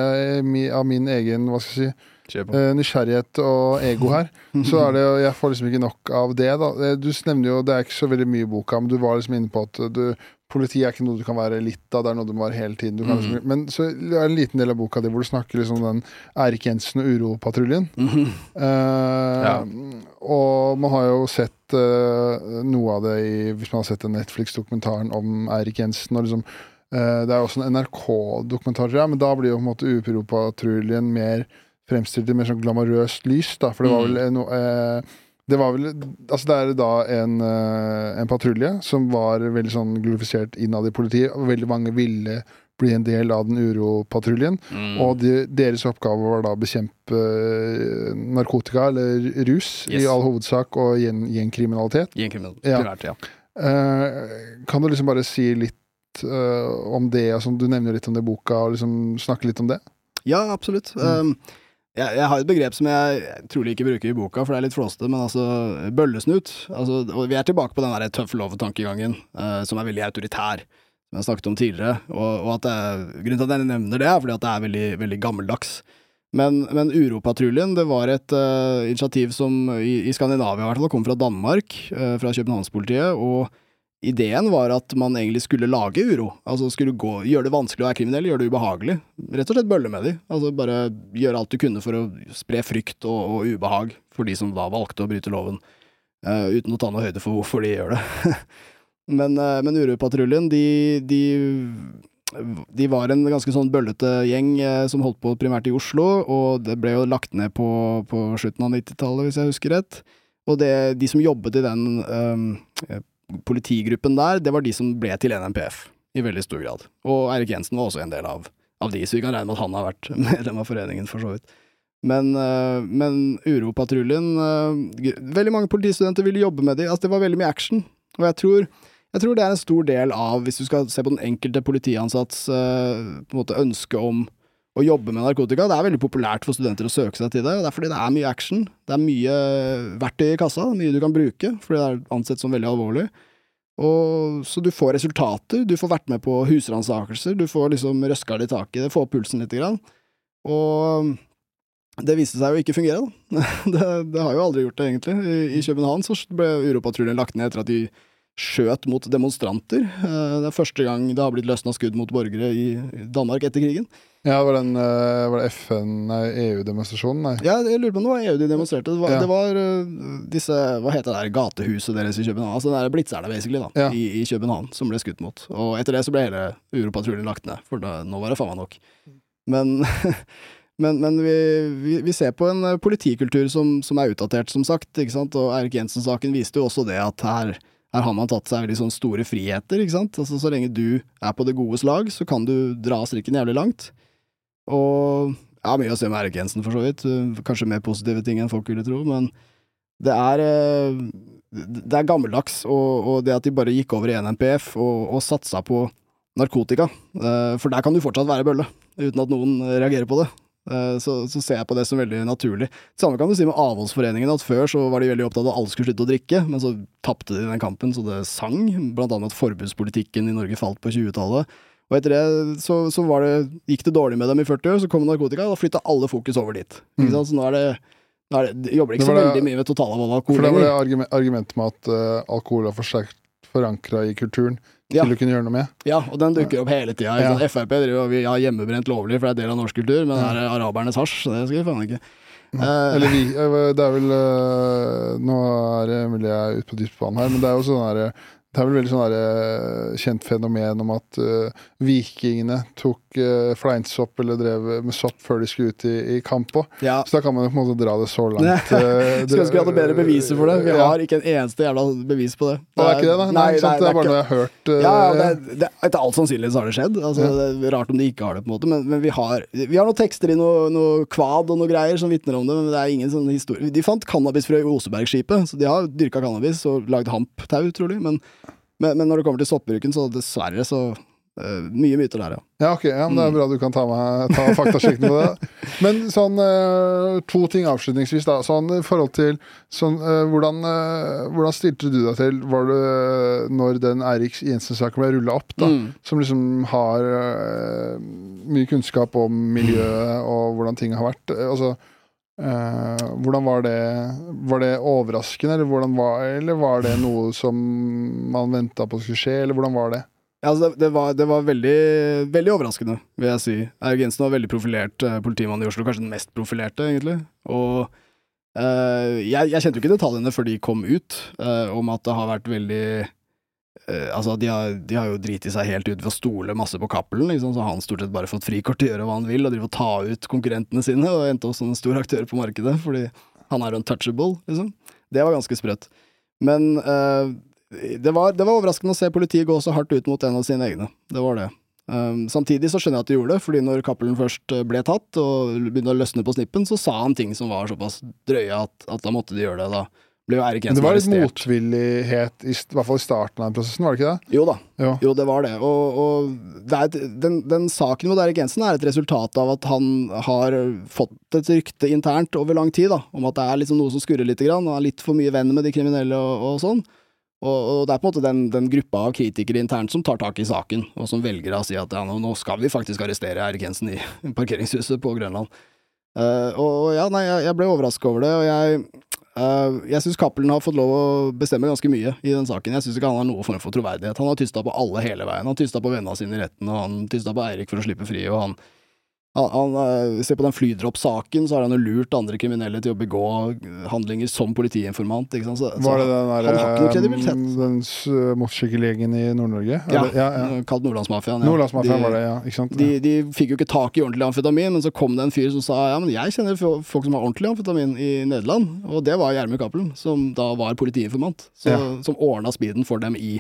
av min egen hva skal jeg si, Eh, nysgjerrighet og ego her, så er det jo Jeg får liksom ikke nok av det, da. Eh, Du nevner jo Det er ikke så veldig mye i boka, men du var liksom inne på at du Politi er ikke noe du kan være litt av, det er noe du må være hele tiden. Du kan liksom, men så er det en liten del av boka di hvor du snakker liksom om den Erik Jensen og Uropatruljen. Mm. Uh, ja. Og man har jo sett uh, noe av det i Hvis man har sett den Netflix-dokumentaren om Eirik Jensen. Og liksom, det er også en NRK-dokumentar, men da blir jo på en måte Uropatruljen mer fremstilt i mer sånn glamorøst lys, da. For det var Mm. vel noe eh, det var vel Altså, det er da en, eh, en patrulje som var veldig sånn glorifisert innad i politiet, og veldig mange ville bli en del av den uropatruljen. Mm. Og de, deres oppgave var da å bekjempe eh, narkotika, eller rus, Yes. i all hovedsak, og gjengkriminalitet. gjengkriminalitet. Ja. Ja. Eh, kan du liksom bare si litt eh, om det? Altså, du nevner litt om det i boka, og liksom snakke litt om det? Ja, absolutt. Mm. Um, jeg, jeg har et begrep som jeg trolig ikke bruker i boka, for det er litt flåsete, men altså bøllesnut. Altså, og vi er tilbake på den der tøff love-tankegangen, uh, som er veldig autoritær, som jeg snakket om tidligere. Og, og det, grunnen til at jeg nevner det, er fordi at det er veldig, veldig gammeldags. Men, men Uropatruljen, det var et uh, initiativ som i, i Skandinavia i hvert fall kom fra Danmark, uh, fra Københavnspolitiet, og ideen var at man egentlig skulle lage uro. Altså skulle gå, gjøre det vanskelig å være kriminell, gjøre det ubehagelig. Rett og slett bølle med de. Altså bare gjøre alt du kunne for å spre frykt og, og ubehag for de som da valgte å bryte loven, Uh, uten å ta noe høyde for hvorfor de gjør det. men, uh, men Uropatruljen, de, de de var en ganske sånn bøllete gjeng uh, som holdt på primært i Oslo, og det ble jo lagt ned på, på slutten av 90-tallet, hvis jeg husker rett. Og det, de som jobbet i den politigruppen der, det var de som ble til NMPF, i veldig stor grad. Og Eirik Jensen var også en del av, av de, så vi kan regne med at han har vært medlem av foreningen, for så vidt. Men, eh, men Uropatruljen eh, Veldig mange politistudenter ville jobbe med de. Altså, det var veldig mye action. Og jeg tror, jeg tror det er en stor del av, hvis du skal se på den enkelte politiansatts eh, på en måte ønske om å jobbe med narkotika. Det er veldig populært for studenter å søke seg til det. Det er fordi det er mye action. Det er mye verktøy i kassa, mye du kan bruke, fordi det er ansett som veldig alvorlig. Og, så du får resultater, du får vært med på husransakelser, du får liksom røska litt tak i det, få opp pulsen litt. Grann. Og det viste seg jo ikke fungere, da. Det, det har jo aldri gjort det, egentlig. I, i København så ble Uropatruljen lagt ned etter at de skjøt mot demonstranter. Eh, Det er første gang det har blitt løsna skudd mot borgere i Danmark etter krigen. Ja, var den eh, var det FN, EU-demonstrasjonen? Nei. Ja, jeg lurer på om det var EU de demonstrerte. Det var, Ja. det var eh, disse Hva heter det der gatehuset deres i København? Altså den der blitzerne, basically, da, Ja. i, i København, som ble skutt mot. Og etter det så ble hele Europatruljen lagt ned, for da, nå var det faen meg nok. Men Men, men vi, vi, vi ser på en politikultur som, som er utdatert, som sagt. ikke sant? Og Eirik Jensen-saken viste jo også det at her, her har man tatt seg veldig sånn store friheter. ikke sant? Altså Så lenge du er på det gode slag, så kan du dra strikken jævlig langt. Og ja, mye å se med Eirik for så vidt. Uh, Kanskje mer positive ting enn folk ville tro, men det er eh, Det er gammeldags, og, og det at de bare gikk over i NMPF og, og satsa på narkotika, eh, for der kan du fortsatt være bølle, uten at noen reagerer på det. Eh, Så, så ser jeg på det som veldig naturlig. Samme kan du si med avholdsforeningen, at før så var de veldig opptatt av at alle skulle slutte å drikke, men så tapte de den kampen så det sang, blant annet at forbudspolitikken i Norge falt på 20-tallet. Og etter det så, så var det, gikk det dårlig med dem i 40 år, så kom narkotika, og da flytta alle fokus over dit. Mm. Så nå er det, nå er det jobber ikke Det så det- veldig mye med totalavhold av alkohol For det var det argumentet med at uh, alkohol er for sterkt forankra i kulturen Ja. til å kunne gjøre noe med. Ja, og den dukker opp hele tida. Ja. Ja. Frp driver og vi har hjemmebrent lovlig, for det er del av norsk kultur, men det er arabernes hasj, det skal vi faen ikke. Uh, Eller vi eh, Det er vel eh, Nå er det mulig jeg er ute på dypt vann her, men det er jo sånn her det er vel veldig sånn der, eh, kjent fenomen om at uh, vikingene tok uh, fleinsopp eller drev med sopp før de skulle ut i, i kamp òg. ja. Så da kan man jo på en måte dra det så langt. eh, Skulle ønske vi hadde bedre beviser for det. Vi Ja. har ikke en eneste jævla bevis på det. Det er ikke det, da? Nei, nei, sant? det er bare noe jeg har hørt. Uh, Ja, ja, det, det, etter all sannsynlighet så har det skjedd. Altså, Det er rart om de ikke har det, på en måte. Men, men vi, har, vi har noen tekster i noe, noe kvad og noe greier som vitner om det, men det er ingen sånn historie. De fant cannabisfrø i Osebergskipet, så de har dyrka cannabis og lagd hamptau, trolig. Men, men, men når det kommer til soppbruken, så dessverre så uh, Mye myter der, ja. Ja, ok, ja, men det er Mm. bra du kan ta, meg, ta faktasjekken på det. Men sånn uh, to ting avslutningsvis, da. Sånn i forhold til sånn, uh, hvordan, hvordan stilte du deg til Var det når den Eirik Jensen-saken ble rulla opp, da? Mm. Som liksom har mye kunnskap om miljøet og hvordan ting har vært. Altså, Eh, hvordan var det Var det overraskende, eller, var, eller var det noe som man venta på skulle skje, eller hvordan var det? Ja, altså det, det, var, det var veldig, veldig overraskende, vil jeg si. Eirik Jensen var veldig profilert uh, politimann i Oslo, kanskje den mest profilerte, egentlig. Og uh, jeg, jeg, kjente jo ikke detaljene før de kom ut, uh, om at det har vært veldig Altså, de har, de har jo driti seg helt ut ved å stole masse på Cappelen, liksom, så har han stort sett bare fått frikort til å gjøre hva han vil, og drive og ta ut konkurrentene sine, og endte opp som en stor aktør på markedet, fordi han er untouchable, liksom. Det var ganske sprøtt. Men det var, det var, overraskende å se politiet gå så hardt ut mot en av sine egne. Det var det. Um, samtidig så skjønner jeg at de gjorde det, fordi når Cappelen først eh, ble tatt og begynte å løsne på snippen, så sa han ting som var såpass drøye at, at da måtte de gjøre det. Da ble jo Erik Jensen arrestert. Det var litt motvillighet, i, hvert fall i starten av den prosessen, var det ikke det? Jo da, jo, jo det var det. Og, og det et, den, den, saken mot Erik Jensen er et resultat av at han har fått et rykte internt over lang tid da, om at det er liksom noe som skurrer lite grann, og er litt for mye venn med de kriminelle og, og sånn. Og, og, det er på en måte den, den, gruppa av kritikere internt som tar tak i saken, og som velger å si at ja, nå, skal vi faktisk arrestere Erik Jensen i parkeringshuset på Grønland. Uh, og ja, nei, jeg, jeg ble overraska over det, og jeg, jeg syns Cappelen har fått lov å bestemme ganske mye i den saken. Jeg syns ikke han har noen form for troverdighet. Han har tysta på alle hele veien. Han tysta på vennene sine i retten, og han tysta på Eirik for å slippe fri, og han han, han, eh, Se på den flydropp-saken, så har han jo lurt andre kriminelle til å begå handlinger som politiinformant. Ikke sant? Så, var det den der, han har ikke noe kredibilitet. Den motorsykkellegen i Nord-Norge? Ja, ja, ja, kalt Nordlandsmafiaen. Ja. Nordlandsmafiaen var det, ja. Ikke sant? De, de, fikk jo ikke tak i ordentlig amfetamin, men så kom det en fyr som sa ja, men jeg kjenner folk som har ordentlig amfetamin i Nederland, og det var Gjermund Cappelen, som da var politiinformant, så, som ordna speeden for dem i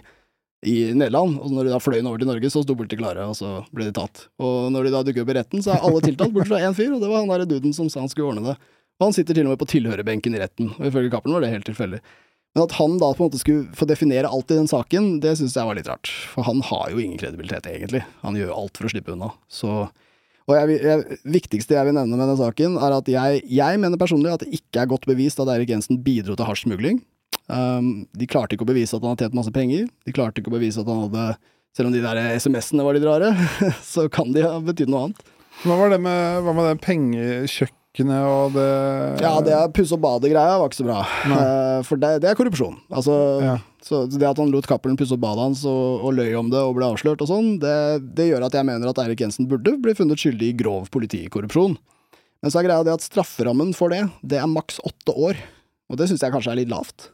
i Nederland. Og når de da fløy over til Norge, så sto politiet klare, og så ble de tatt. Og når de da dukker opp i retten, så er alle tiltalt, bortsett fra én fyr, og det var han derre duden som sa han skulle ordne det. Og han sitter til og med på tilhørerbenken i retten, og ifølge Cappelen var det helt tilfeldig. Men at han da på en måte skulle få definere alt i den saken, det syns jeg var litt rart. For han har jo ingen kredibilitet, egentlig. Han gjør alt for å slippe unna. Så og jeg, viktigste jeg vil nevne med den saken, er at jeg, jeg mener personlig at det ikke er godt bevist at Eirik Jensen bidro til hasjsmugling. Um, de klarte ikke å bevise at han hadde tjent masse penger. De klarte ikke å bevise at han hadde Selv om de der SMS-ene var litt rare, så kan de ha betydd noe annet. Hva var det med, hva med det pengekjøkkenet og det Ja, det pusse opp badet-greia var ikke så bra. Uh, for det, det, er korrupsjon. Altså, ja. Så det at han lot Cappelen pusse opp badet hans og, og, løy om det og ble avslørt og sånn, det, det, gjør at jeg mener at Eirik Jensen burde bli funnet skyldig i grov politikorrupsjon. Men så er greia det at strafferammen for det, det er maks åtte år. Og det syns jeg kanskje er litt lavt.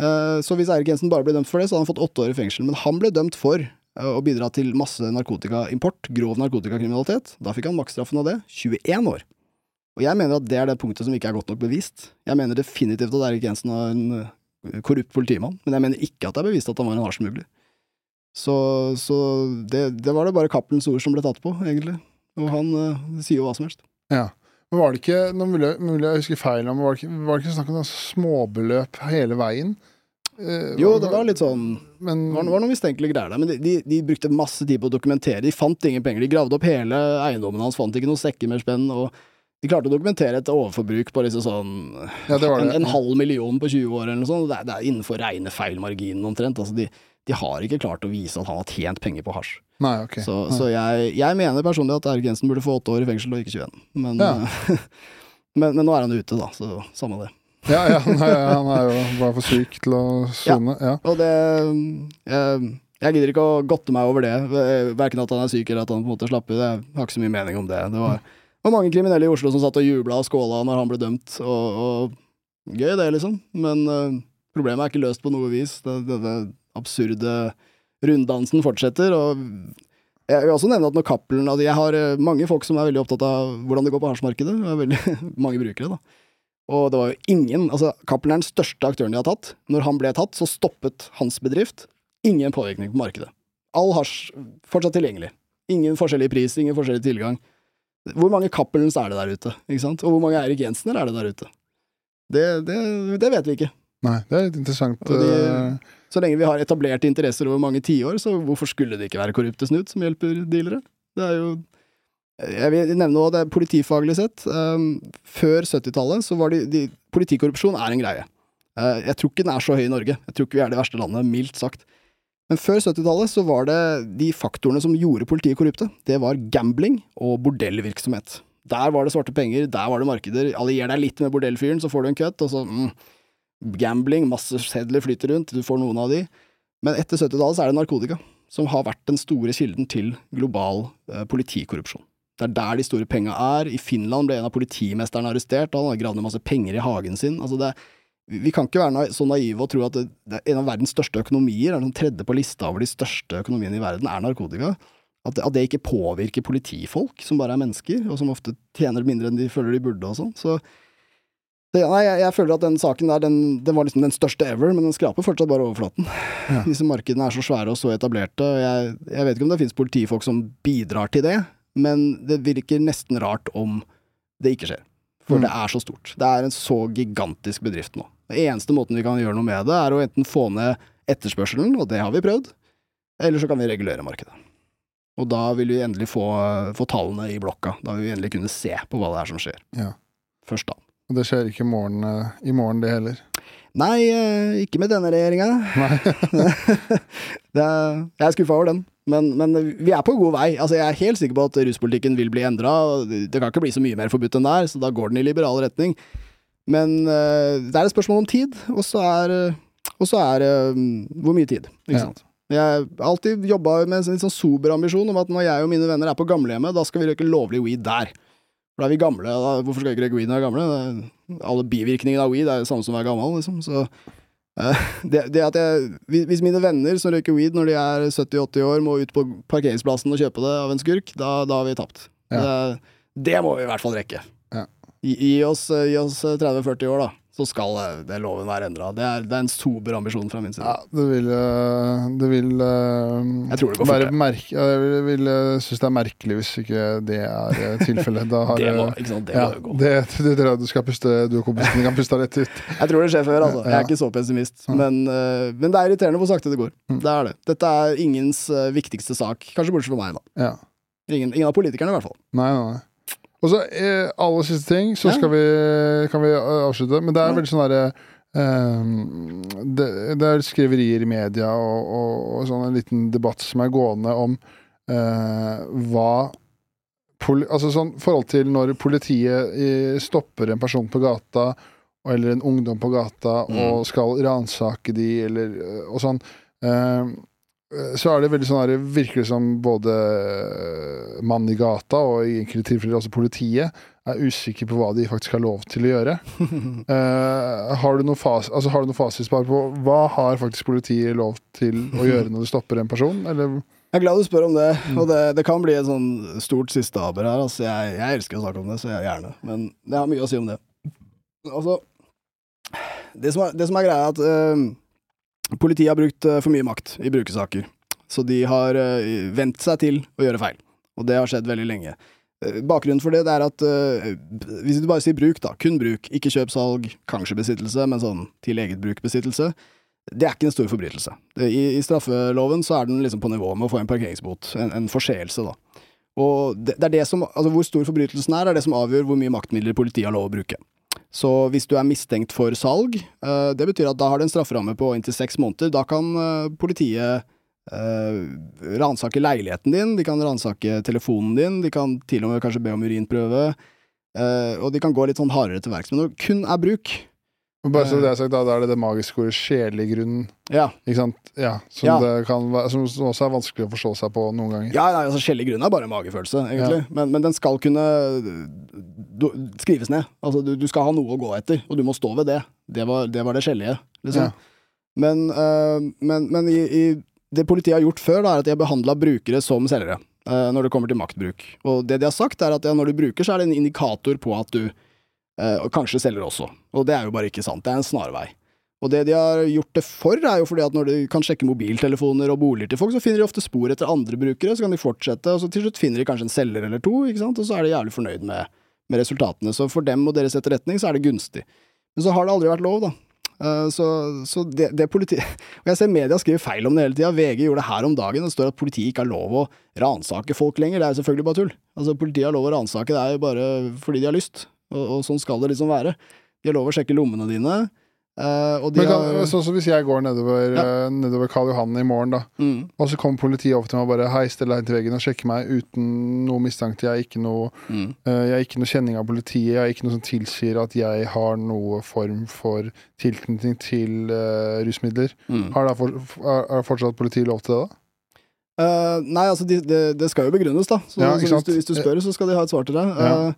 Eh, så hvis Eirik Jensen bare ble dømt for det, så hadde han fått åtte år i fengsel. Men han ble dømt for eh, å bidra til masse narkotikaimport, grov narkotikakriminalitet. Da fikk han maksstraffen av det, 21 år. Og jeg mener at det er det punktet som ikke er godt nok bevist. Jeg mener definitivt at Eirik Jensen var en eh, korrupt politimann, men jeg mener ikke at det er bevist at han var en hardsmugler. Så, så det, det, var det bare Cappelens ord som ble tatt på, egentlig. Og han uh, sier jo hva som helst. Ja. Men var det ikke, nå mulig, mulig jeg husker feil, men var det ikke, var det ikke snakk om småbeløp hele veien? Uh, jo, det var litt sånn men, Det var, var noen mistenkelige greier der. Men de, de, de, brukte masse tid på å dokumentere. De fant ingen penger. De gravde opp hele eiendommen hans, fant ikke noen sekker med spenn. Og de klarte å dokumentere et overforbruk på liksom sånn ja, det det. En, en, halv million på 20 år eller noe sånt. Det er, det er innenfor rene feilmarginen omtrent. Altså de, de, har ikke klart å vise at han har tjent penger på hasj. Nei, okay. Så, Nei. så jeg, jeg, mener personlig at Erik Jensen burde få åtte år i fengsel og ikke 21. Men, ja. men, men, nå er han ute, da, så samme det. Ja, ja han, er, han er jo bare for syk til å sone. Ja, og det jeg, jeg gidder ikke å godte meg over det. Verken at han er syk eller at han på en måte slapper. Jeg har ikke så mye mening om det. Det var, var mange kriminelle i Oslo som satt og jubla og skåla når han ble dømt, og, og gøy det, liksom. Men uh, problemet er ikke løst på noe vis. Det, denne absurde runddansen fortsetter, og jeg vil også nevne at når Cappelen altså Jeg har eh, mange folk som er veldig opptatt av hvordan det går på hasjmarkedet. mange brukere, da. Og det var jo ingen altså Cappelen er den største aktøren de har tatt. Når han ble tatt, så stoppet hans bedrift. Ingen påvirkning på markedet. All hasj fortsatt tilgjengelig. Ingen forskjellig pris, ingen forskjellig tilgang. Hvor mange Cappelens er det der ute? ikke sant? Og hvor mange Eirik Jensener er det der ute? Det, det, det, vet vi ikke. Nei, det er litt interessant. De, eh. Så lenge vi har etablerte interesser over mange tiår, så hvorfor skulle det ikke være korrupte snut som hjelper dealere? Det er jo jeg vil nevne også det politifaglig sett. Um, før 70-tallet så var det de, Politikorrupsjon er en greie. Uh, jeg tror ikke den er så høy i Norge. Jeg tror ikke vi er det verste landet, mildt sagt. Men før 70-tallet så var det de faktorene som gjorde politiet korrupte. Det var gambling og bordellvirksomhet. Der var det svarte penger, der var det markeder. Allier deg litt med bordellfyren, så får du en cut, og så mm, Gambling, masse sedler flyter rundt, du får noen av de. Men etter 70-tallet så er det narkotika som har vært den store kilden til global eh, politikorrupsjon. Det er der de store penga er. I Finland ble en av politimesterne arrestert, han har gravd ned masse penger i hagen sin. Altså det, vi kan ikke være så naive og tro at det, det en av verdens største økonomier, er den tredje på lista over de største økonomiene i verden, er narkotika. At det, at det ikke påvirker politifolk, som bare er mennesker, og som ofte tjener mindre enn de føler de burde og sånn. Så det, nei, jeg, jeg, føler at den saken der, den, den, var liksom den største ever, men den skraper fortsatt bare overflaten. Ja. Disse markedene er så svære og så etablerte. og jeg, jeg vet ikke om det finnes politifolk som bidrar til det, men det virker nesten rart om det ikke skjer. For mm. det er så stort. Det er en så gigantisk bedrift nå. Den eneste måten vi kan gjøre noe med det, er å enten få ned etterspørselen, og det har vi prøvd, eller så kan vi regulere markedet. Og da vil vi endelig få, få tallene i blokka. Da vil vi endelig kunne se på hva det er som skjer. Ja. Først da. Og det skjer ikke i morgen, eh, i morgen det heller? Nei, eh, ikke med denne regjeringa. jeg er skuffa over den. Men, men, vi er på god vei. Altså, jeg er helt sikker på at ruspolitikken vil bli endra. Det kan ikke bli så mye mer forbudt enn det er, så da går den i liberal retning. Men uh, det er et spørsmål om tid, og så er, og så er hvor mye tid. Ikke ja. Jeg har alltid jobba med en sånn sober ambisjon om at når jeg og mine venner er på gamlehjemmet, da skal vi røyke lovlig weed der. For da er vi gamle. Da, hvorfor skal ikke vi er gamle? Er, alle bivirkningene av weed er det samme som å være gammel, liksom. Så uh, det, det, at jeg Hvis mine venner som røyker weed når de er 70-80 år, må ut på parkeringsplassen og kjøpe det av en skurk, da, da har vi tapt. Ja. Det, det, må vi i hvert fall rekke. Ja. Gi, gi oss, oss 30-40 år, da så skal det loven være endra. Det, det, er en sober ambisjon fra min side. Ja, det vil, eh, det vil eh, Jeg tror det går fort. Merke, jeg vil, vil eh, synes det er merkelig hvis ikke det er tilfellet. det må, ikke sant, det ja, må gå. Det, det, det, du skal puste, du og kompisen kan puste litt ut. Jeg tror det skjer før, altså. Jeg er ikke så pessimist. Men, men, det er irriterende hvor sakte det går. Mm. Det er det. Dette er ingens viktigste sak. Kanskje bortsett fra meg, da. Ingen, ingen av politikerne, i hvert fall. Nei, nei, nei. Og så eh, aller siste ting, så skal vi, kan vi eh, avslutte. Men det er veldig sånn derre um, det, det, er skriverier i media og, og, og, sånn en liten debatt som er gående om uh, hva poli, Altså sånn forhold til når politiet stopper en person på gata eller en ungdom på gata mm. og skal ransake de, eller og sånn. Uh, så er det veldig sånn her, virker det som både eh, mannen i gata og i enkelte tilfeller også politiet er usikre på hva de faktisk har lov til å gjøre. uh, har du noe fas, altså, har du noe fasitsvar på hva har faktisk politiet lov til å gjøre når du stopper en person, eller? Jeg er glad du spør om det, og det, det kan bli et sånn stort siste aber her. Altså, jeg, jeg, elsker å snakke om det, så jeg gjerne, men jeg har mye å si om det. Altså, det som er, det som er greia, er at uh, Politiet har brukt eh, for mye makt i brukersaker, så de har uh, vent seg til å gjøre feil. Og det har skjedd veldig lenge. Uh, bakgrunnen for det, det er at hvis du bare sier bruk, da, kun bruk, ikke kjøp, salg, kanskje besittelse, men sånn til eget bruk besittelse, det er ikke en stor forbrytelse. I, I, straffeloven så er den liksom på nivå med å få en parkeringsbot, en, en forseelse, da. Og det, det, er det som, altså Hvor stor forbrytelsen er, er det som avgjør hvor mye maktmidler politiet har lov å bruke. Så hvis du er mistenkt for salg, eh, det betyr at da har du en strafferamme på inntil seks måneder. Da kan eh, politiet uh, ransake leiligheten din, de kan ransake telefonen din, de kan til og med kanskje be om urinprøve, og de kan gå litt sånn hardere til verks. Men når det kun er bruk, bare så det er sagt, da, da er det det magiske ordet sjelegrunn. Ja. Ikke sant? Ja, som, ja. Det kan være, som også er vanskelig å forstå seg på noen ganger. Ja, nei, altså Sjelig grunn er bare magefølelse, egentlig. Ja. Men, men, den skal kunne du, skrives ned. Altså, du, du, skal ha noe å gå etter, og du må stå ved det. Det var det, var det skjellige, liksom. Men, uh, men, men i, i, det politiet har gjort før, da, er at de har behandla brukere som selgere. Uh, når det kommer til maktbruk. Og det de har sagt, er at ja, når du bruker, så er det en indikator på at du Eh, og kanskje selger også. Og det er jo bare ikke sant. Det er en snarvei. Og det de har gjort det for, er jo fordi at når de kan sjekke mobiltelefoner og boliger til folk, så finner de ofte spor etter andre brukere, så kan de fortsette, og så til slutt finner de kanskje en selger eller to, ikke sant, og så er de jævlig fornøyd med, med resultatene. Så for dem og deres etterretning så er det gunstig. Men så har det aldri vært lov, da. Uh, så, så det, det politi... Og jeg ser media skriver feil om det hele tida. VG gjorde det her om dagen. Det står at politiet ikke har lov å ransake folk lenger. Det er selvfølgelig bare tull. Altså, politiet har lov å ransake, det er jo bare fordi de har lyst og, og, sånn skal det liksom være. De har lov å sjekke lommene dine. Uh, de Men kan, har sånn som hvis jeg går nedover, Ja. uh, nedover Karl Johan i morgen, da, mm, og så kommer politiet over til meg og bare Hei, stell deg inn til veggen og sjekker meg uten noe mistanke. Jeg har ikke noe, mm. uh, jeg har ikke noe kjenning av politiet. Jeg har ikke noe som tilsier at jeg har noe form for tilknytning til rusmidler. Mm. Har da for, er, er fortsatt politiet lov til det, da? Nei, altså de, det, det skal jo begrunnes, da. Så, Ja, så hvis, du, hvis du spør, så skal de ha et svar til deg. Ja.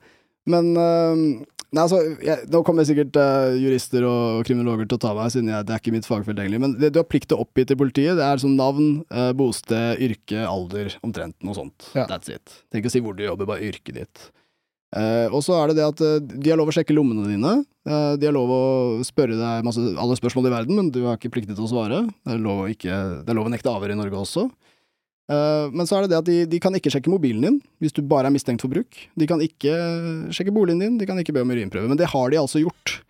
Men eh, Nei, altså, jeg, Nå kommer sikkert uh, jurister og kriminologer til å ta meg, siden jeg, det er ikke mitt fagfelt egentlig. Men det, du har plikt til å oppgi til politiet. Det er som navn, uh, bosted, yrke, alder, omtrent noe sånt. Ja. That's it. Trenger ikke å si hvor du jobber, bare yrket ditt. Uh, og så er det det at de har lov å sjekke lommene dine. De har lov å spørre deg masse, alle spørsmål i verden, men du har ikke pliktig til å svare. Det er lov å, ikke, det er lov å nekte avhør i Norge også. Eh, men så er det det at de, de kan ikke sjekke mobilen din hvis du bare er mistenkt for bruk. De kan ikke sjekke boligen din, de kan ikke be om urinprøve. Men det har de altså gjort.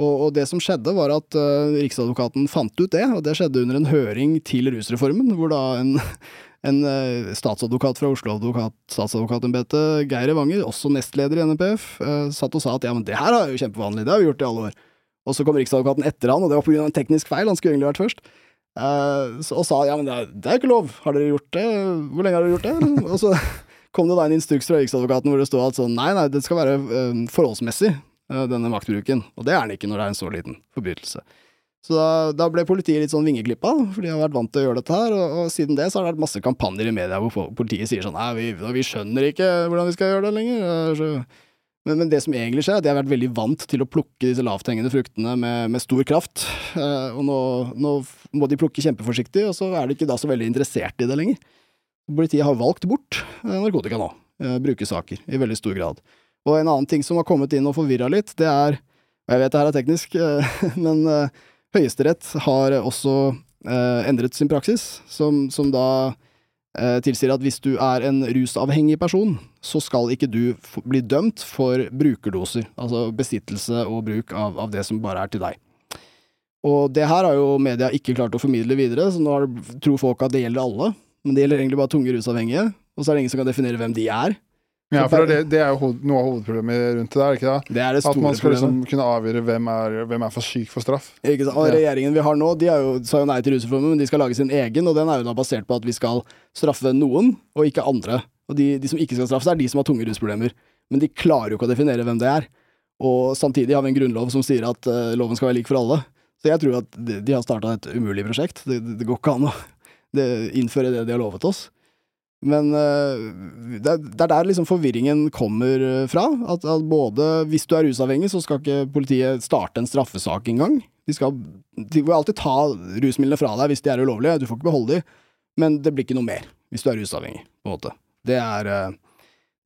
Og, og det som skjedde, var at uh, Riksadvokaten fant ut det, og det skjedde under en høring til rusreformen, hvor da en, en uh, statsadvokat fra Oslo advokat, statsadvokatembetet, Geir Evanger, også nestleder i NPF, uh, satt og sa at ja, men det her er jo kjempevanlig, det har vi gjort i alle år. Og så kom Riksadvokaten etter han, og det var pga. en teknisk feil, han skulle egentlig vært først. Så, og sa ja, men det er, det er ikke lov, har dere gjort det, hvor lenge har dere gjort det? og så kom det da en instruks fra Riksadvokaten hvor det stod at sånn, nei, nei, det skal være uh, forholdsmessig, uh, denne maktbruken. Og det er den ikke når det er en så liten forbrytelse. Så da, da ble politiet litt sånn vingeklippa, for de har vært vant til å gjøre dette her. Og, og siden det så har det vært masse kampanjer i media hvor politiet sier sånn nei, vi, vi skjønner ikke hvordan vi skal gjøre det lenger. Er Så, men, men det som egentlig skjer, er at jeg har vært veldig vant til å plukke disse lavthengende fruktene med, med stor kraft. Eh, og nå, nå må de plukke kjempeforsiktig, og så er de ikke da så veldig interessert i det lenger. Politiet har valgt bort eh, narkotika nå, eh, brukersaker, i veldig stor grad. Og en annen ting som har kommet inn og forvirra litt, det er Og jeg vet det her er teknisk, eh, men eh, Høyesterett har også endret sin praksis, som, som da tilsier at hvis du er en rusavhengig person, så skal ikke du bli dømt for brukerdoser, altså besittelse og bruk av, av det som bare er til deg. Og det her har jo media ikke klart å formidle videre, så nå tror folk at det gjelder alle, men det gjelder egentlig bare tunge rusavhengige, og så er det ingen som kan definere hvem de er. Ja, for det, det er jo noe av hovedproblemet rundt det der, ikke det? Det er det store At man skal liksom kunne avgjøre hvem er, hvem er for syk for straff. Ikke sant? Og Ja. regjeringen vi har nå, de jo, sa jo nei til rusreformen, men de skal lage sin egen, og den er jo da basert på at vi skal straffe noen, og ikke andre. Og de, de som ikke skal straffes, er de som har tunge rusproblemer. Men de klarer jo ikke å definere hvem det er. Og samtidig har vi en grunnlov som sier at uh, loven skal være lik for alle. Så jeg tror at de, de har starta et umulig prosjekt. Det, det, det går ikke an å det, innføre det de har lovet oss. Men eh, det, er- er der liksom forvirringen kommer eh, fra. At, at både hvis du er rusavhengig, så skal ikke politiet starte en straffesak engang. De, skal, de vil alltid ta rusmidlene fra deg hvis de er ulovlige, du får ikke beholde de, men det blir ikke noe mer hvis du er rusavhengig, på en måte. Det er, eh,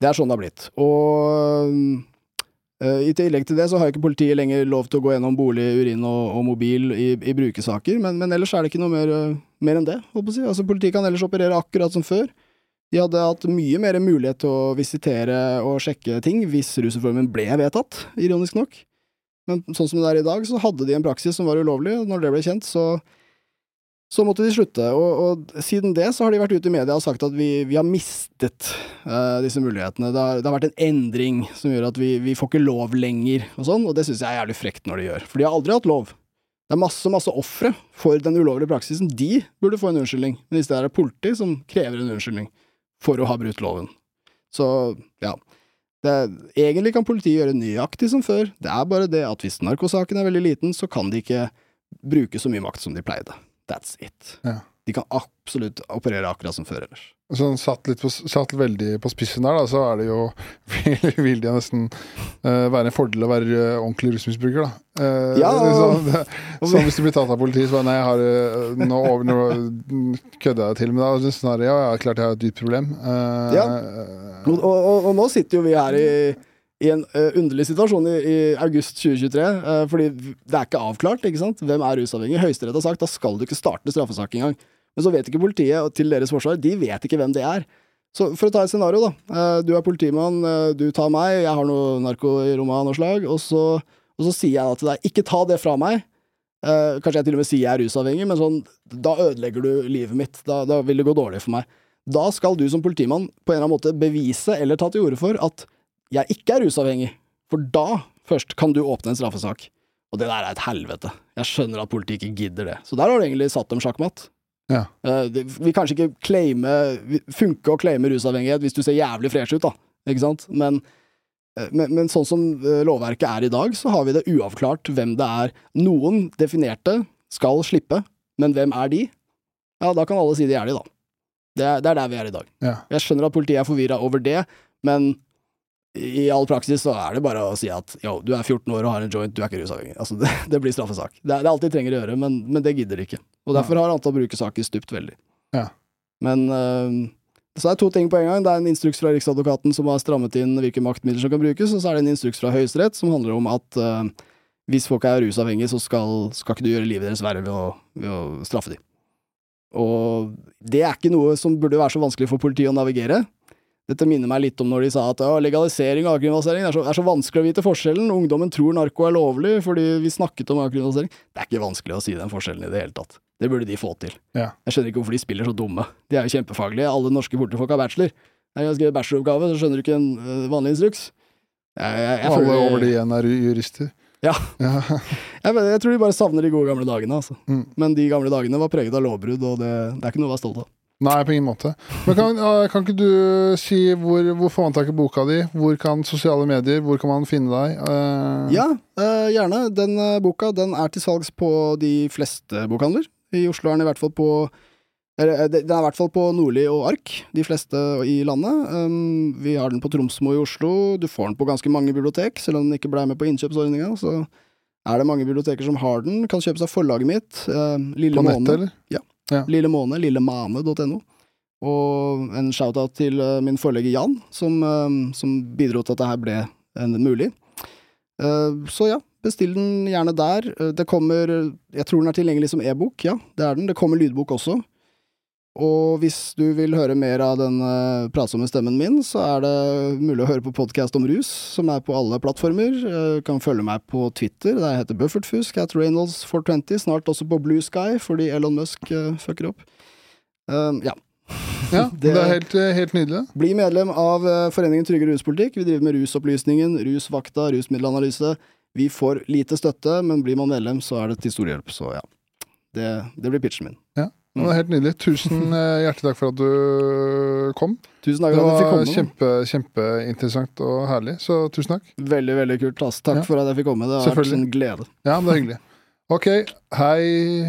det er sånn det har blitt. Og i tillegg til det så har ikke politiet lenger lov til å gå gjennom bolig, urin og, og mobil i, i brukersaker, men, men ellers er det ikke noe mer, mer enn det, holdt på å si. Altså, politiet kan ellers operere akkurat som før. De hadde hatt mye mer mulighet til å visitere og sjekke ting hvis rusreformen ble vedtatt, ironisk nok. Men sånn som det er i dag, så hadde de en praksis som var ulovlig, og når det ble kjent, så, så måtte de slutte. Og, og siden det så har de vært ute i media og sagt at vi, vi har mistet uh, disse mulighetene. Det har, det har vært en endring som gjør at vi, vi får ikke lov lenger, og sånn, og det syns jeg er jævlig frekt når de gjør. For de har aldri hatt lov. Det er masse, masse ofre for den ulovlige praksisen. De burde få en unnskyldning, men i stedet er det politi som krever en unnskyldning for å ha brutt loven. Så, ja. Det, egentlig kan politiet gjøre nøyaktig som før, det er bare det at hvis narkosaken er veldig liten, så kan de ikke bruke så mye makt som de pleide. That's it. Ja. De kan absolutt operere akkurat som før ellers. Sånn satt, litt på, satt veldig på spissen der, da, så er det jo vil, vil det nesten uh, være en fordel å være eh, ordentlig rusmisbruker, da. Uh, Ja, sånn, det, sånn hvis du blir tatt av politiet, så bare nei, jeg har nå, over, nå kødder jeg til med deg. så Sånn, ja, ja, klart jeg har et dypt problem. Uh, Ja. Og, og, og, nå sitter jo vi her i, i en underlig situasjon i, i august 2023, ø, fordi det er ikke avklart, ikke sant? Hvem er rusavhengig? Høyesterett har sagt da skal du ikke starte straffesak engang. Men så vet ikke politiet, og til deres forsvar, de vet ikke hvem det er. Så for å ta et scenario, da. Eh, Du er politimann, eh, du tar meg, jeg har noe narko i rommet av noe slag, og så, og så sier jeg da til deg, ikke ta det fra meg. Eh, kanskje jeg til og med sier jeg er rusavhengig, men sånn, da ødelegger du livet mitt. Da, da vil det gå dårlig for meg. Da skal du som politimann på en eller annen måte bevise eller ta til orde for at jeg ikke er rusavhengig. For da først kan du åpne en straffesak. Og det der er et helvete. Jeg skjønner at politiet ikke gidder det. Så der har du egentlig satt dem sjakkmatt. Ja. Eh, det, vi kanskje ikke claime Funke å claime rusavhengighet hvis du ser jævlig fresh ut, da. Ikke sant? Men, eh, men, men sånn som eh, lovverket er i dag, så har vi det uavklart hvem det er. Noen definerte skal slippe, men hvem er de? Ja, da kan alle si de er de, da. Det er, det er der vi er i dag. Ja. Jeg skjønner at politiet er forvirra over det, men i all praksis så er det bare å si at yo, du er 14 år og har en joint, du er ikke rusavhengig. Altså, det, det blir straffesak. Det er, det er alt de trenger å gjøre, men, men det gidder de ikke. Og derfor har antall brukersaker stupt veldig. Ja. Men øh, så er det to ting på en gang. Det er en instruks fra Riksadvokaten som har strammet inn hvilke maktmidler som kan brukes, og så er det en instruks fra Høyesterett som handler om at øh, hvis folk er rusavhengige, så skal, skal ikke du gjøre livet deres verre ved å, ved å straffe dem. Og det er ikke noe som burde være så vanskelig for politiet å navigere. Dette minner meg litt om når de sa at legalisering og avkriminalisering er, så, er så vanskelig å vite forskjellen. Ungdommen tror narko er lovlig fordi vi snakket om avkriminalisering. Det er ikke vanskelig å si den forskjellen i det hele tatt. Det burde de få til. Ja. Jeg skjønner ikke hvorfor de spiller så dumme. De er jo kjempefaglige. Alle norske portefolk har bachelor. Jeg har skrevet bacheloroppgave, så skjønner du ikke en øh, vanlig instruks. Jeg, jeg, jeg, alle føler- over de igjen er jurister. Ja. ja. jeg, jeg tror de bare savner de gode gamle dagene, altså. Mm. Men de gamle dagene var preget av lovbrudd, og det, det er ikke noe å være stolt av. Nei, på ingen måte. Men kan, eh, kan ikke du si hvor, hvor får man tak i boka di? Hvor kan sosiale medier, hvor kan man finne deg? Uh... Ja, uh, gjerne. Den uh, boka den er til salgs på de fleste bokhandler. I Oslo er den i hvert fall på eller, eh, Den er i hvert fall på Nordli og Ark, de fleste i landet. Um, vi har den på Tromsmo i Oslo. Du får den på ganske mange bibliotek, selv om den ikke ble med på innkjøpsordninga. Så er det mange biblioteker som har den. Kan kjøpes av forlaget mitt. eh, Lille På nettet, eller? Lille Måne, lillemane.no. Og en shout-out til eh, min forlegger Jan, som, eh, som bidro til at dette ble en, mulig. Eh, så ja, bestill den gjerne der. Det kommer Jeg tror den er tilgjengelig som e-bok, ja, det er den. Det kommer lydbok også. Og hvis du vil høre mer av den uh, pratsomme stemmen min, så er det mulig å høre på podkast om rus, som er på alle plattformer. Du kan følge meg på Twitter, der jeg heter Buffertfusk, at Reynolds420, snart også på Blue Sky, fordi Elon Musk uh, fucker opp. Um, ja. Ja, det, Det- er helt, eh, helt nydelig. Bli medlem av Foreningen Trygge ruspolitikk. Vi driver med Rusopplysningen, Rusvakta, Rusmiddelanalyse. Vi får lite støtte, men blir man medlem, så er det til stor hjelp. Så ja. Det, det blir pitchen min. Det var helt nydelig. Tusen eh, hjertelig takk for at du kom. Tusen takk for at jeg fikk var komme. kjempe, kjempeinteressant og herlig, så tusen takk. Veldig, veldig kult. ass. Takk Ja. for at jeg fikk komme. Det har vært en glede. Ja, det er hyggelig. Ok, hei.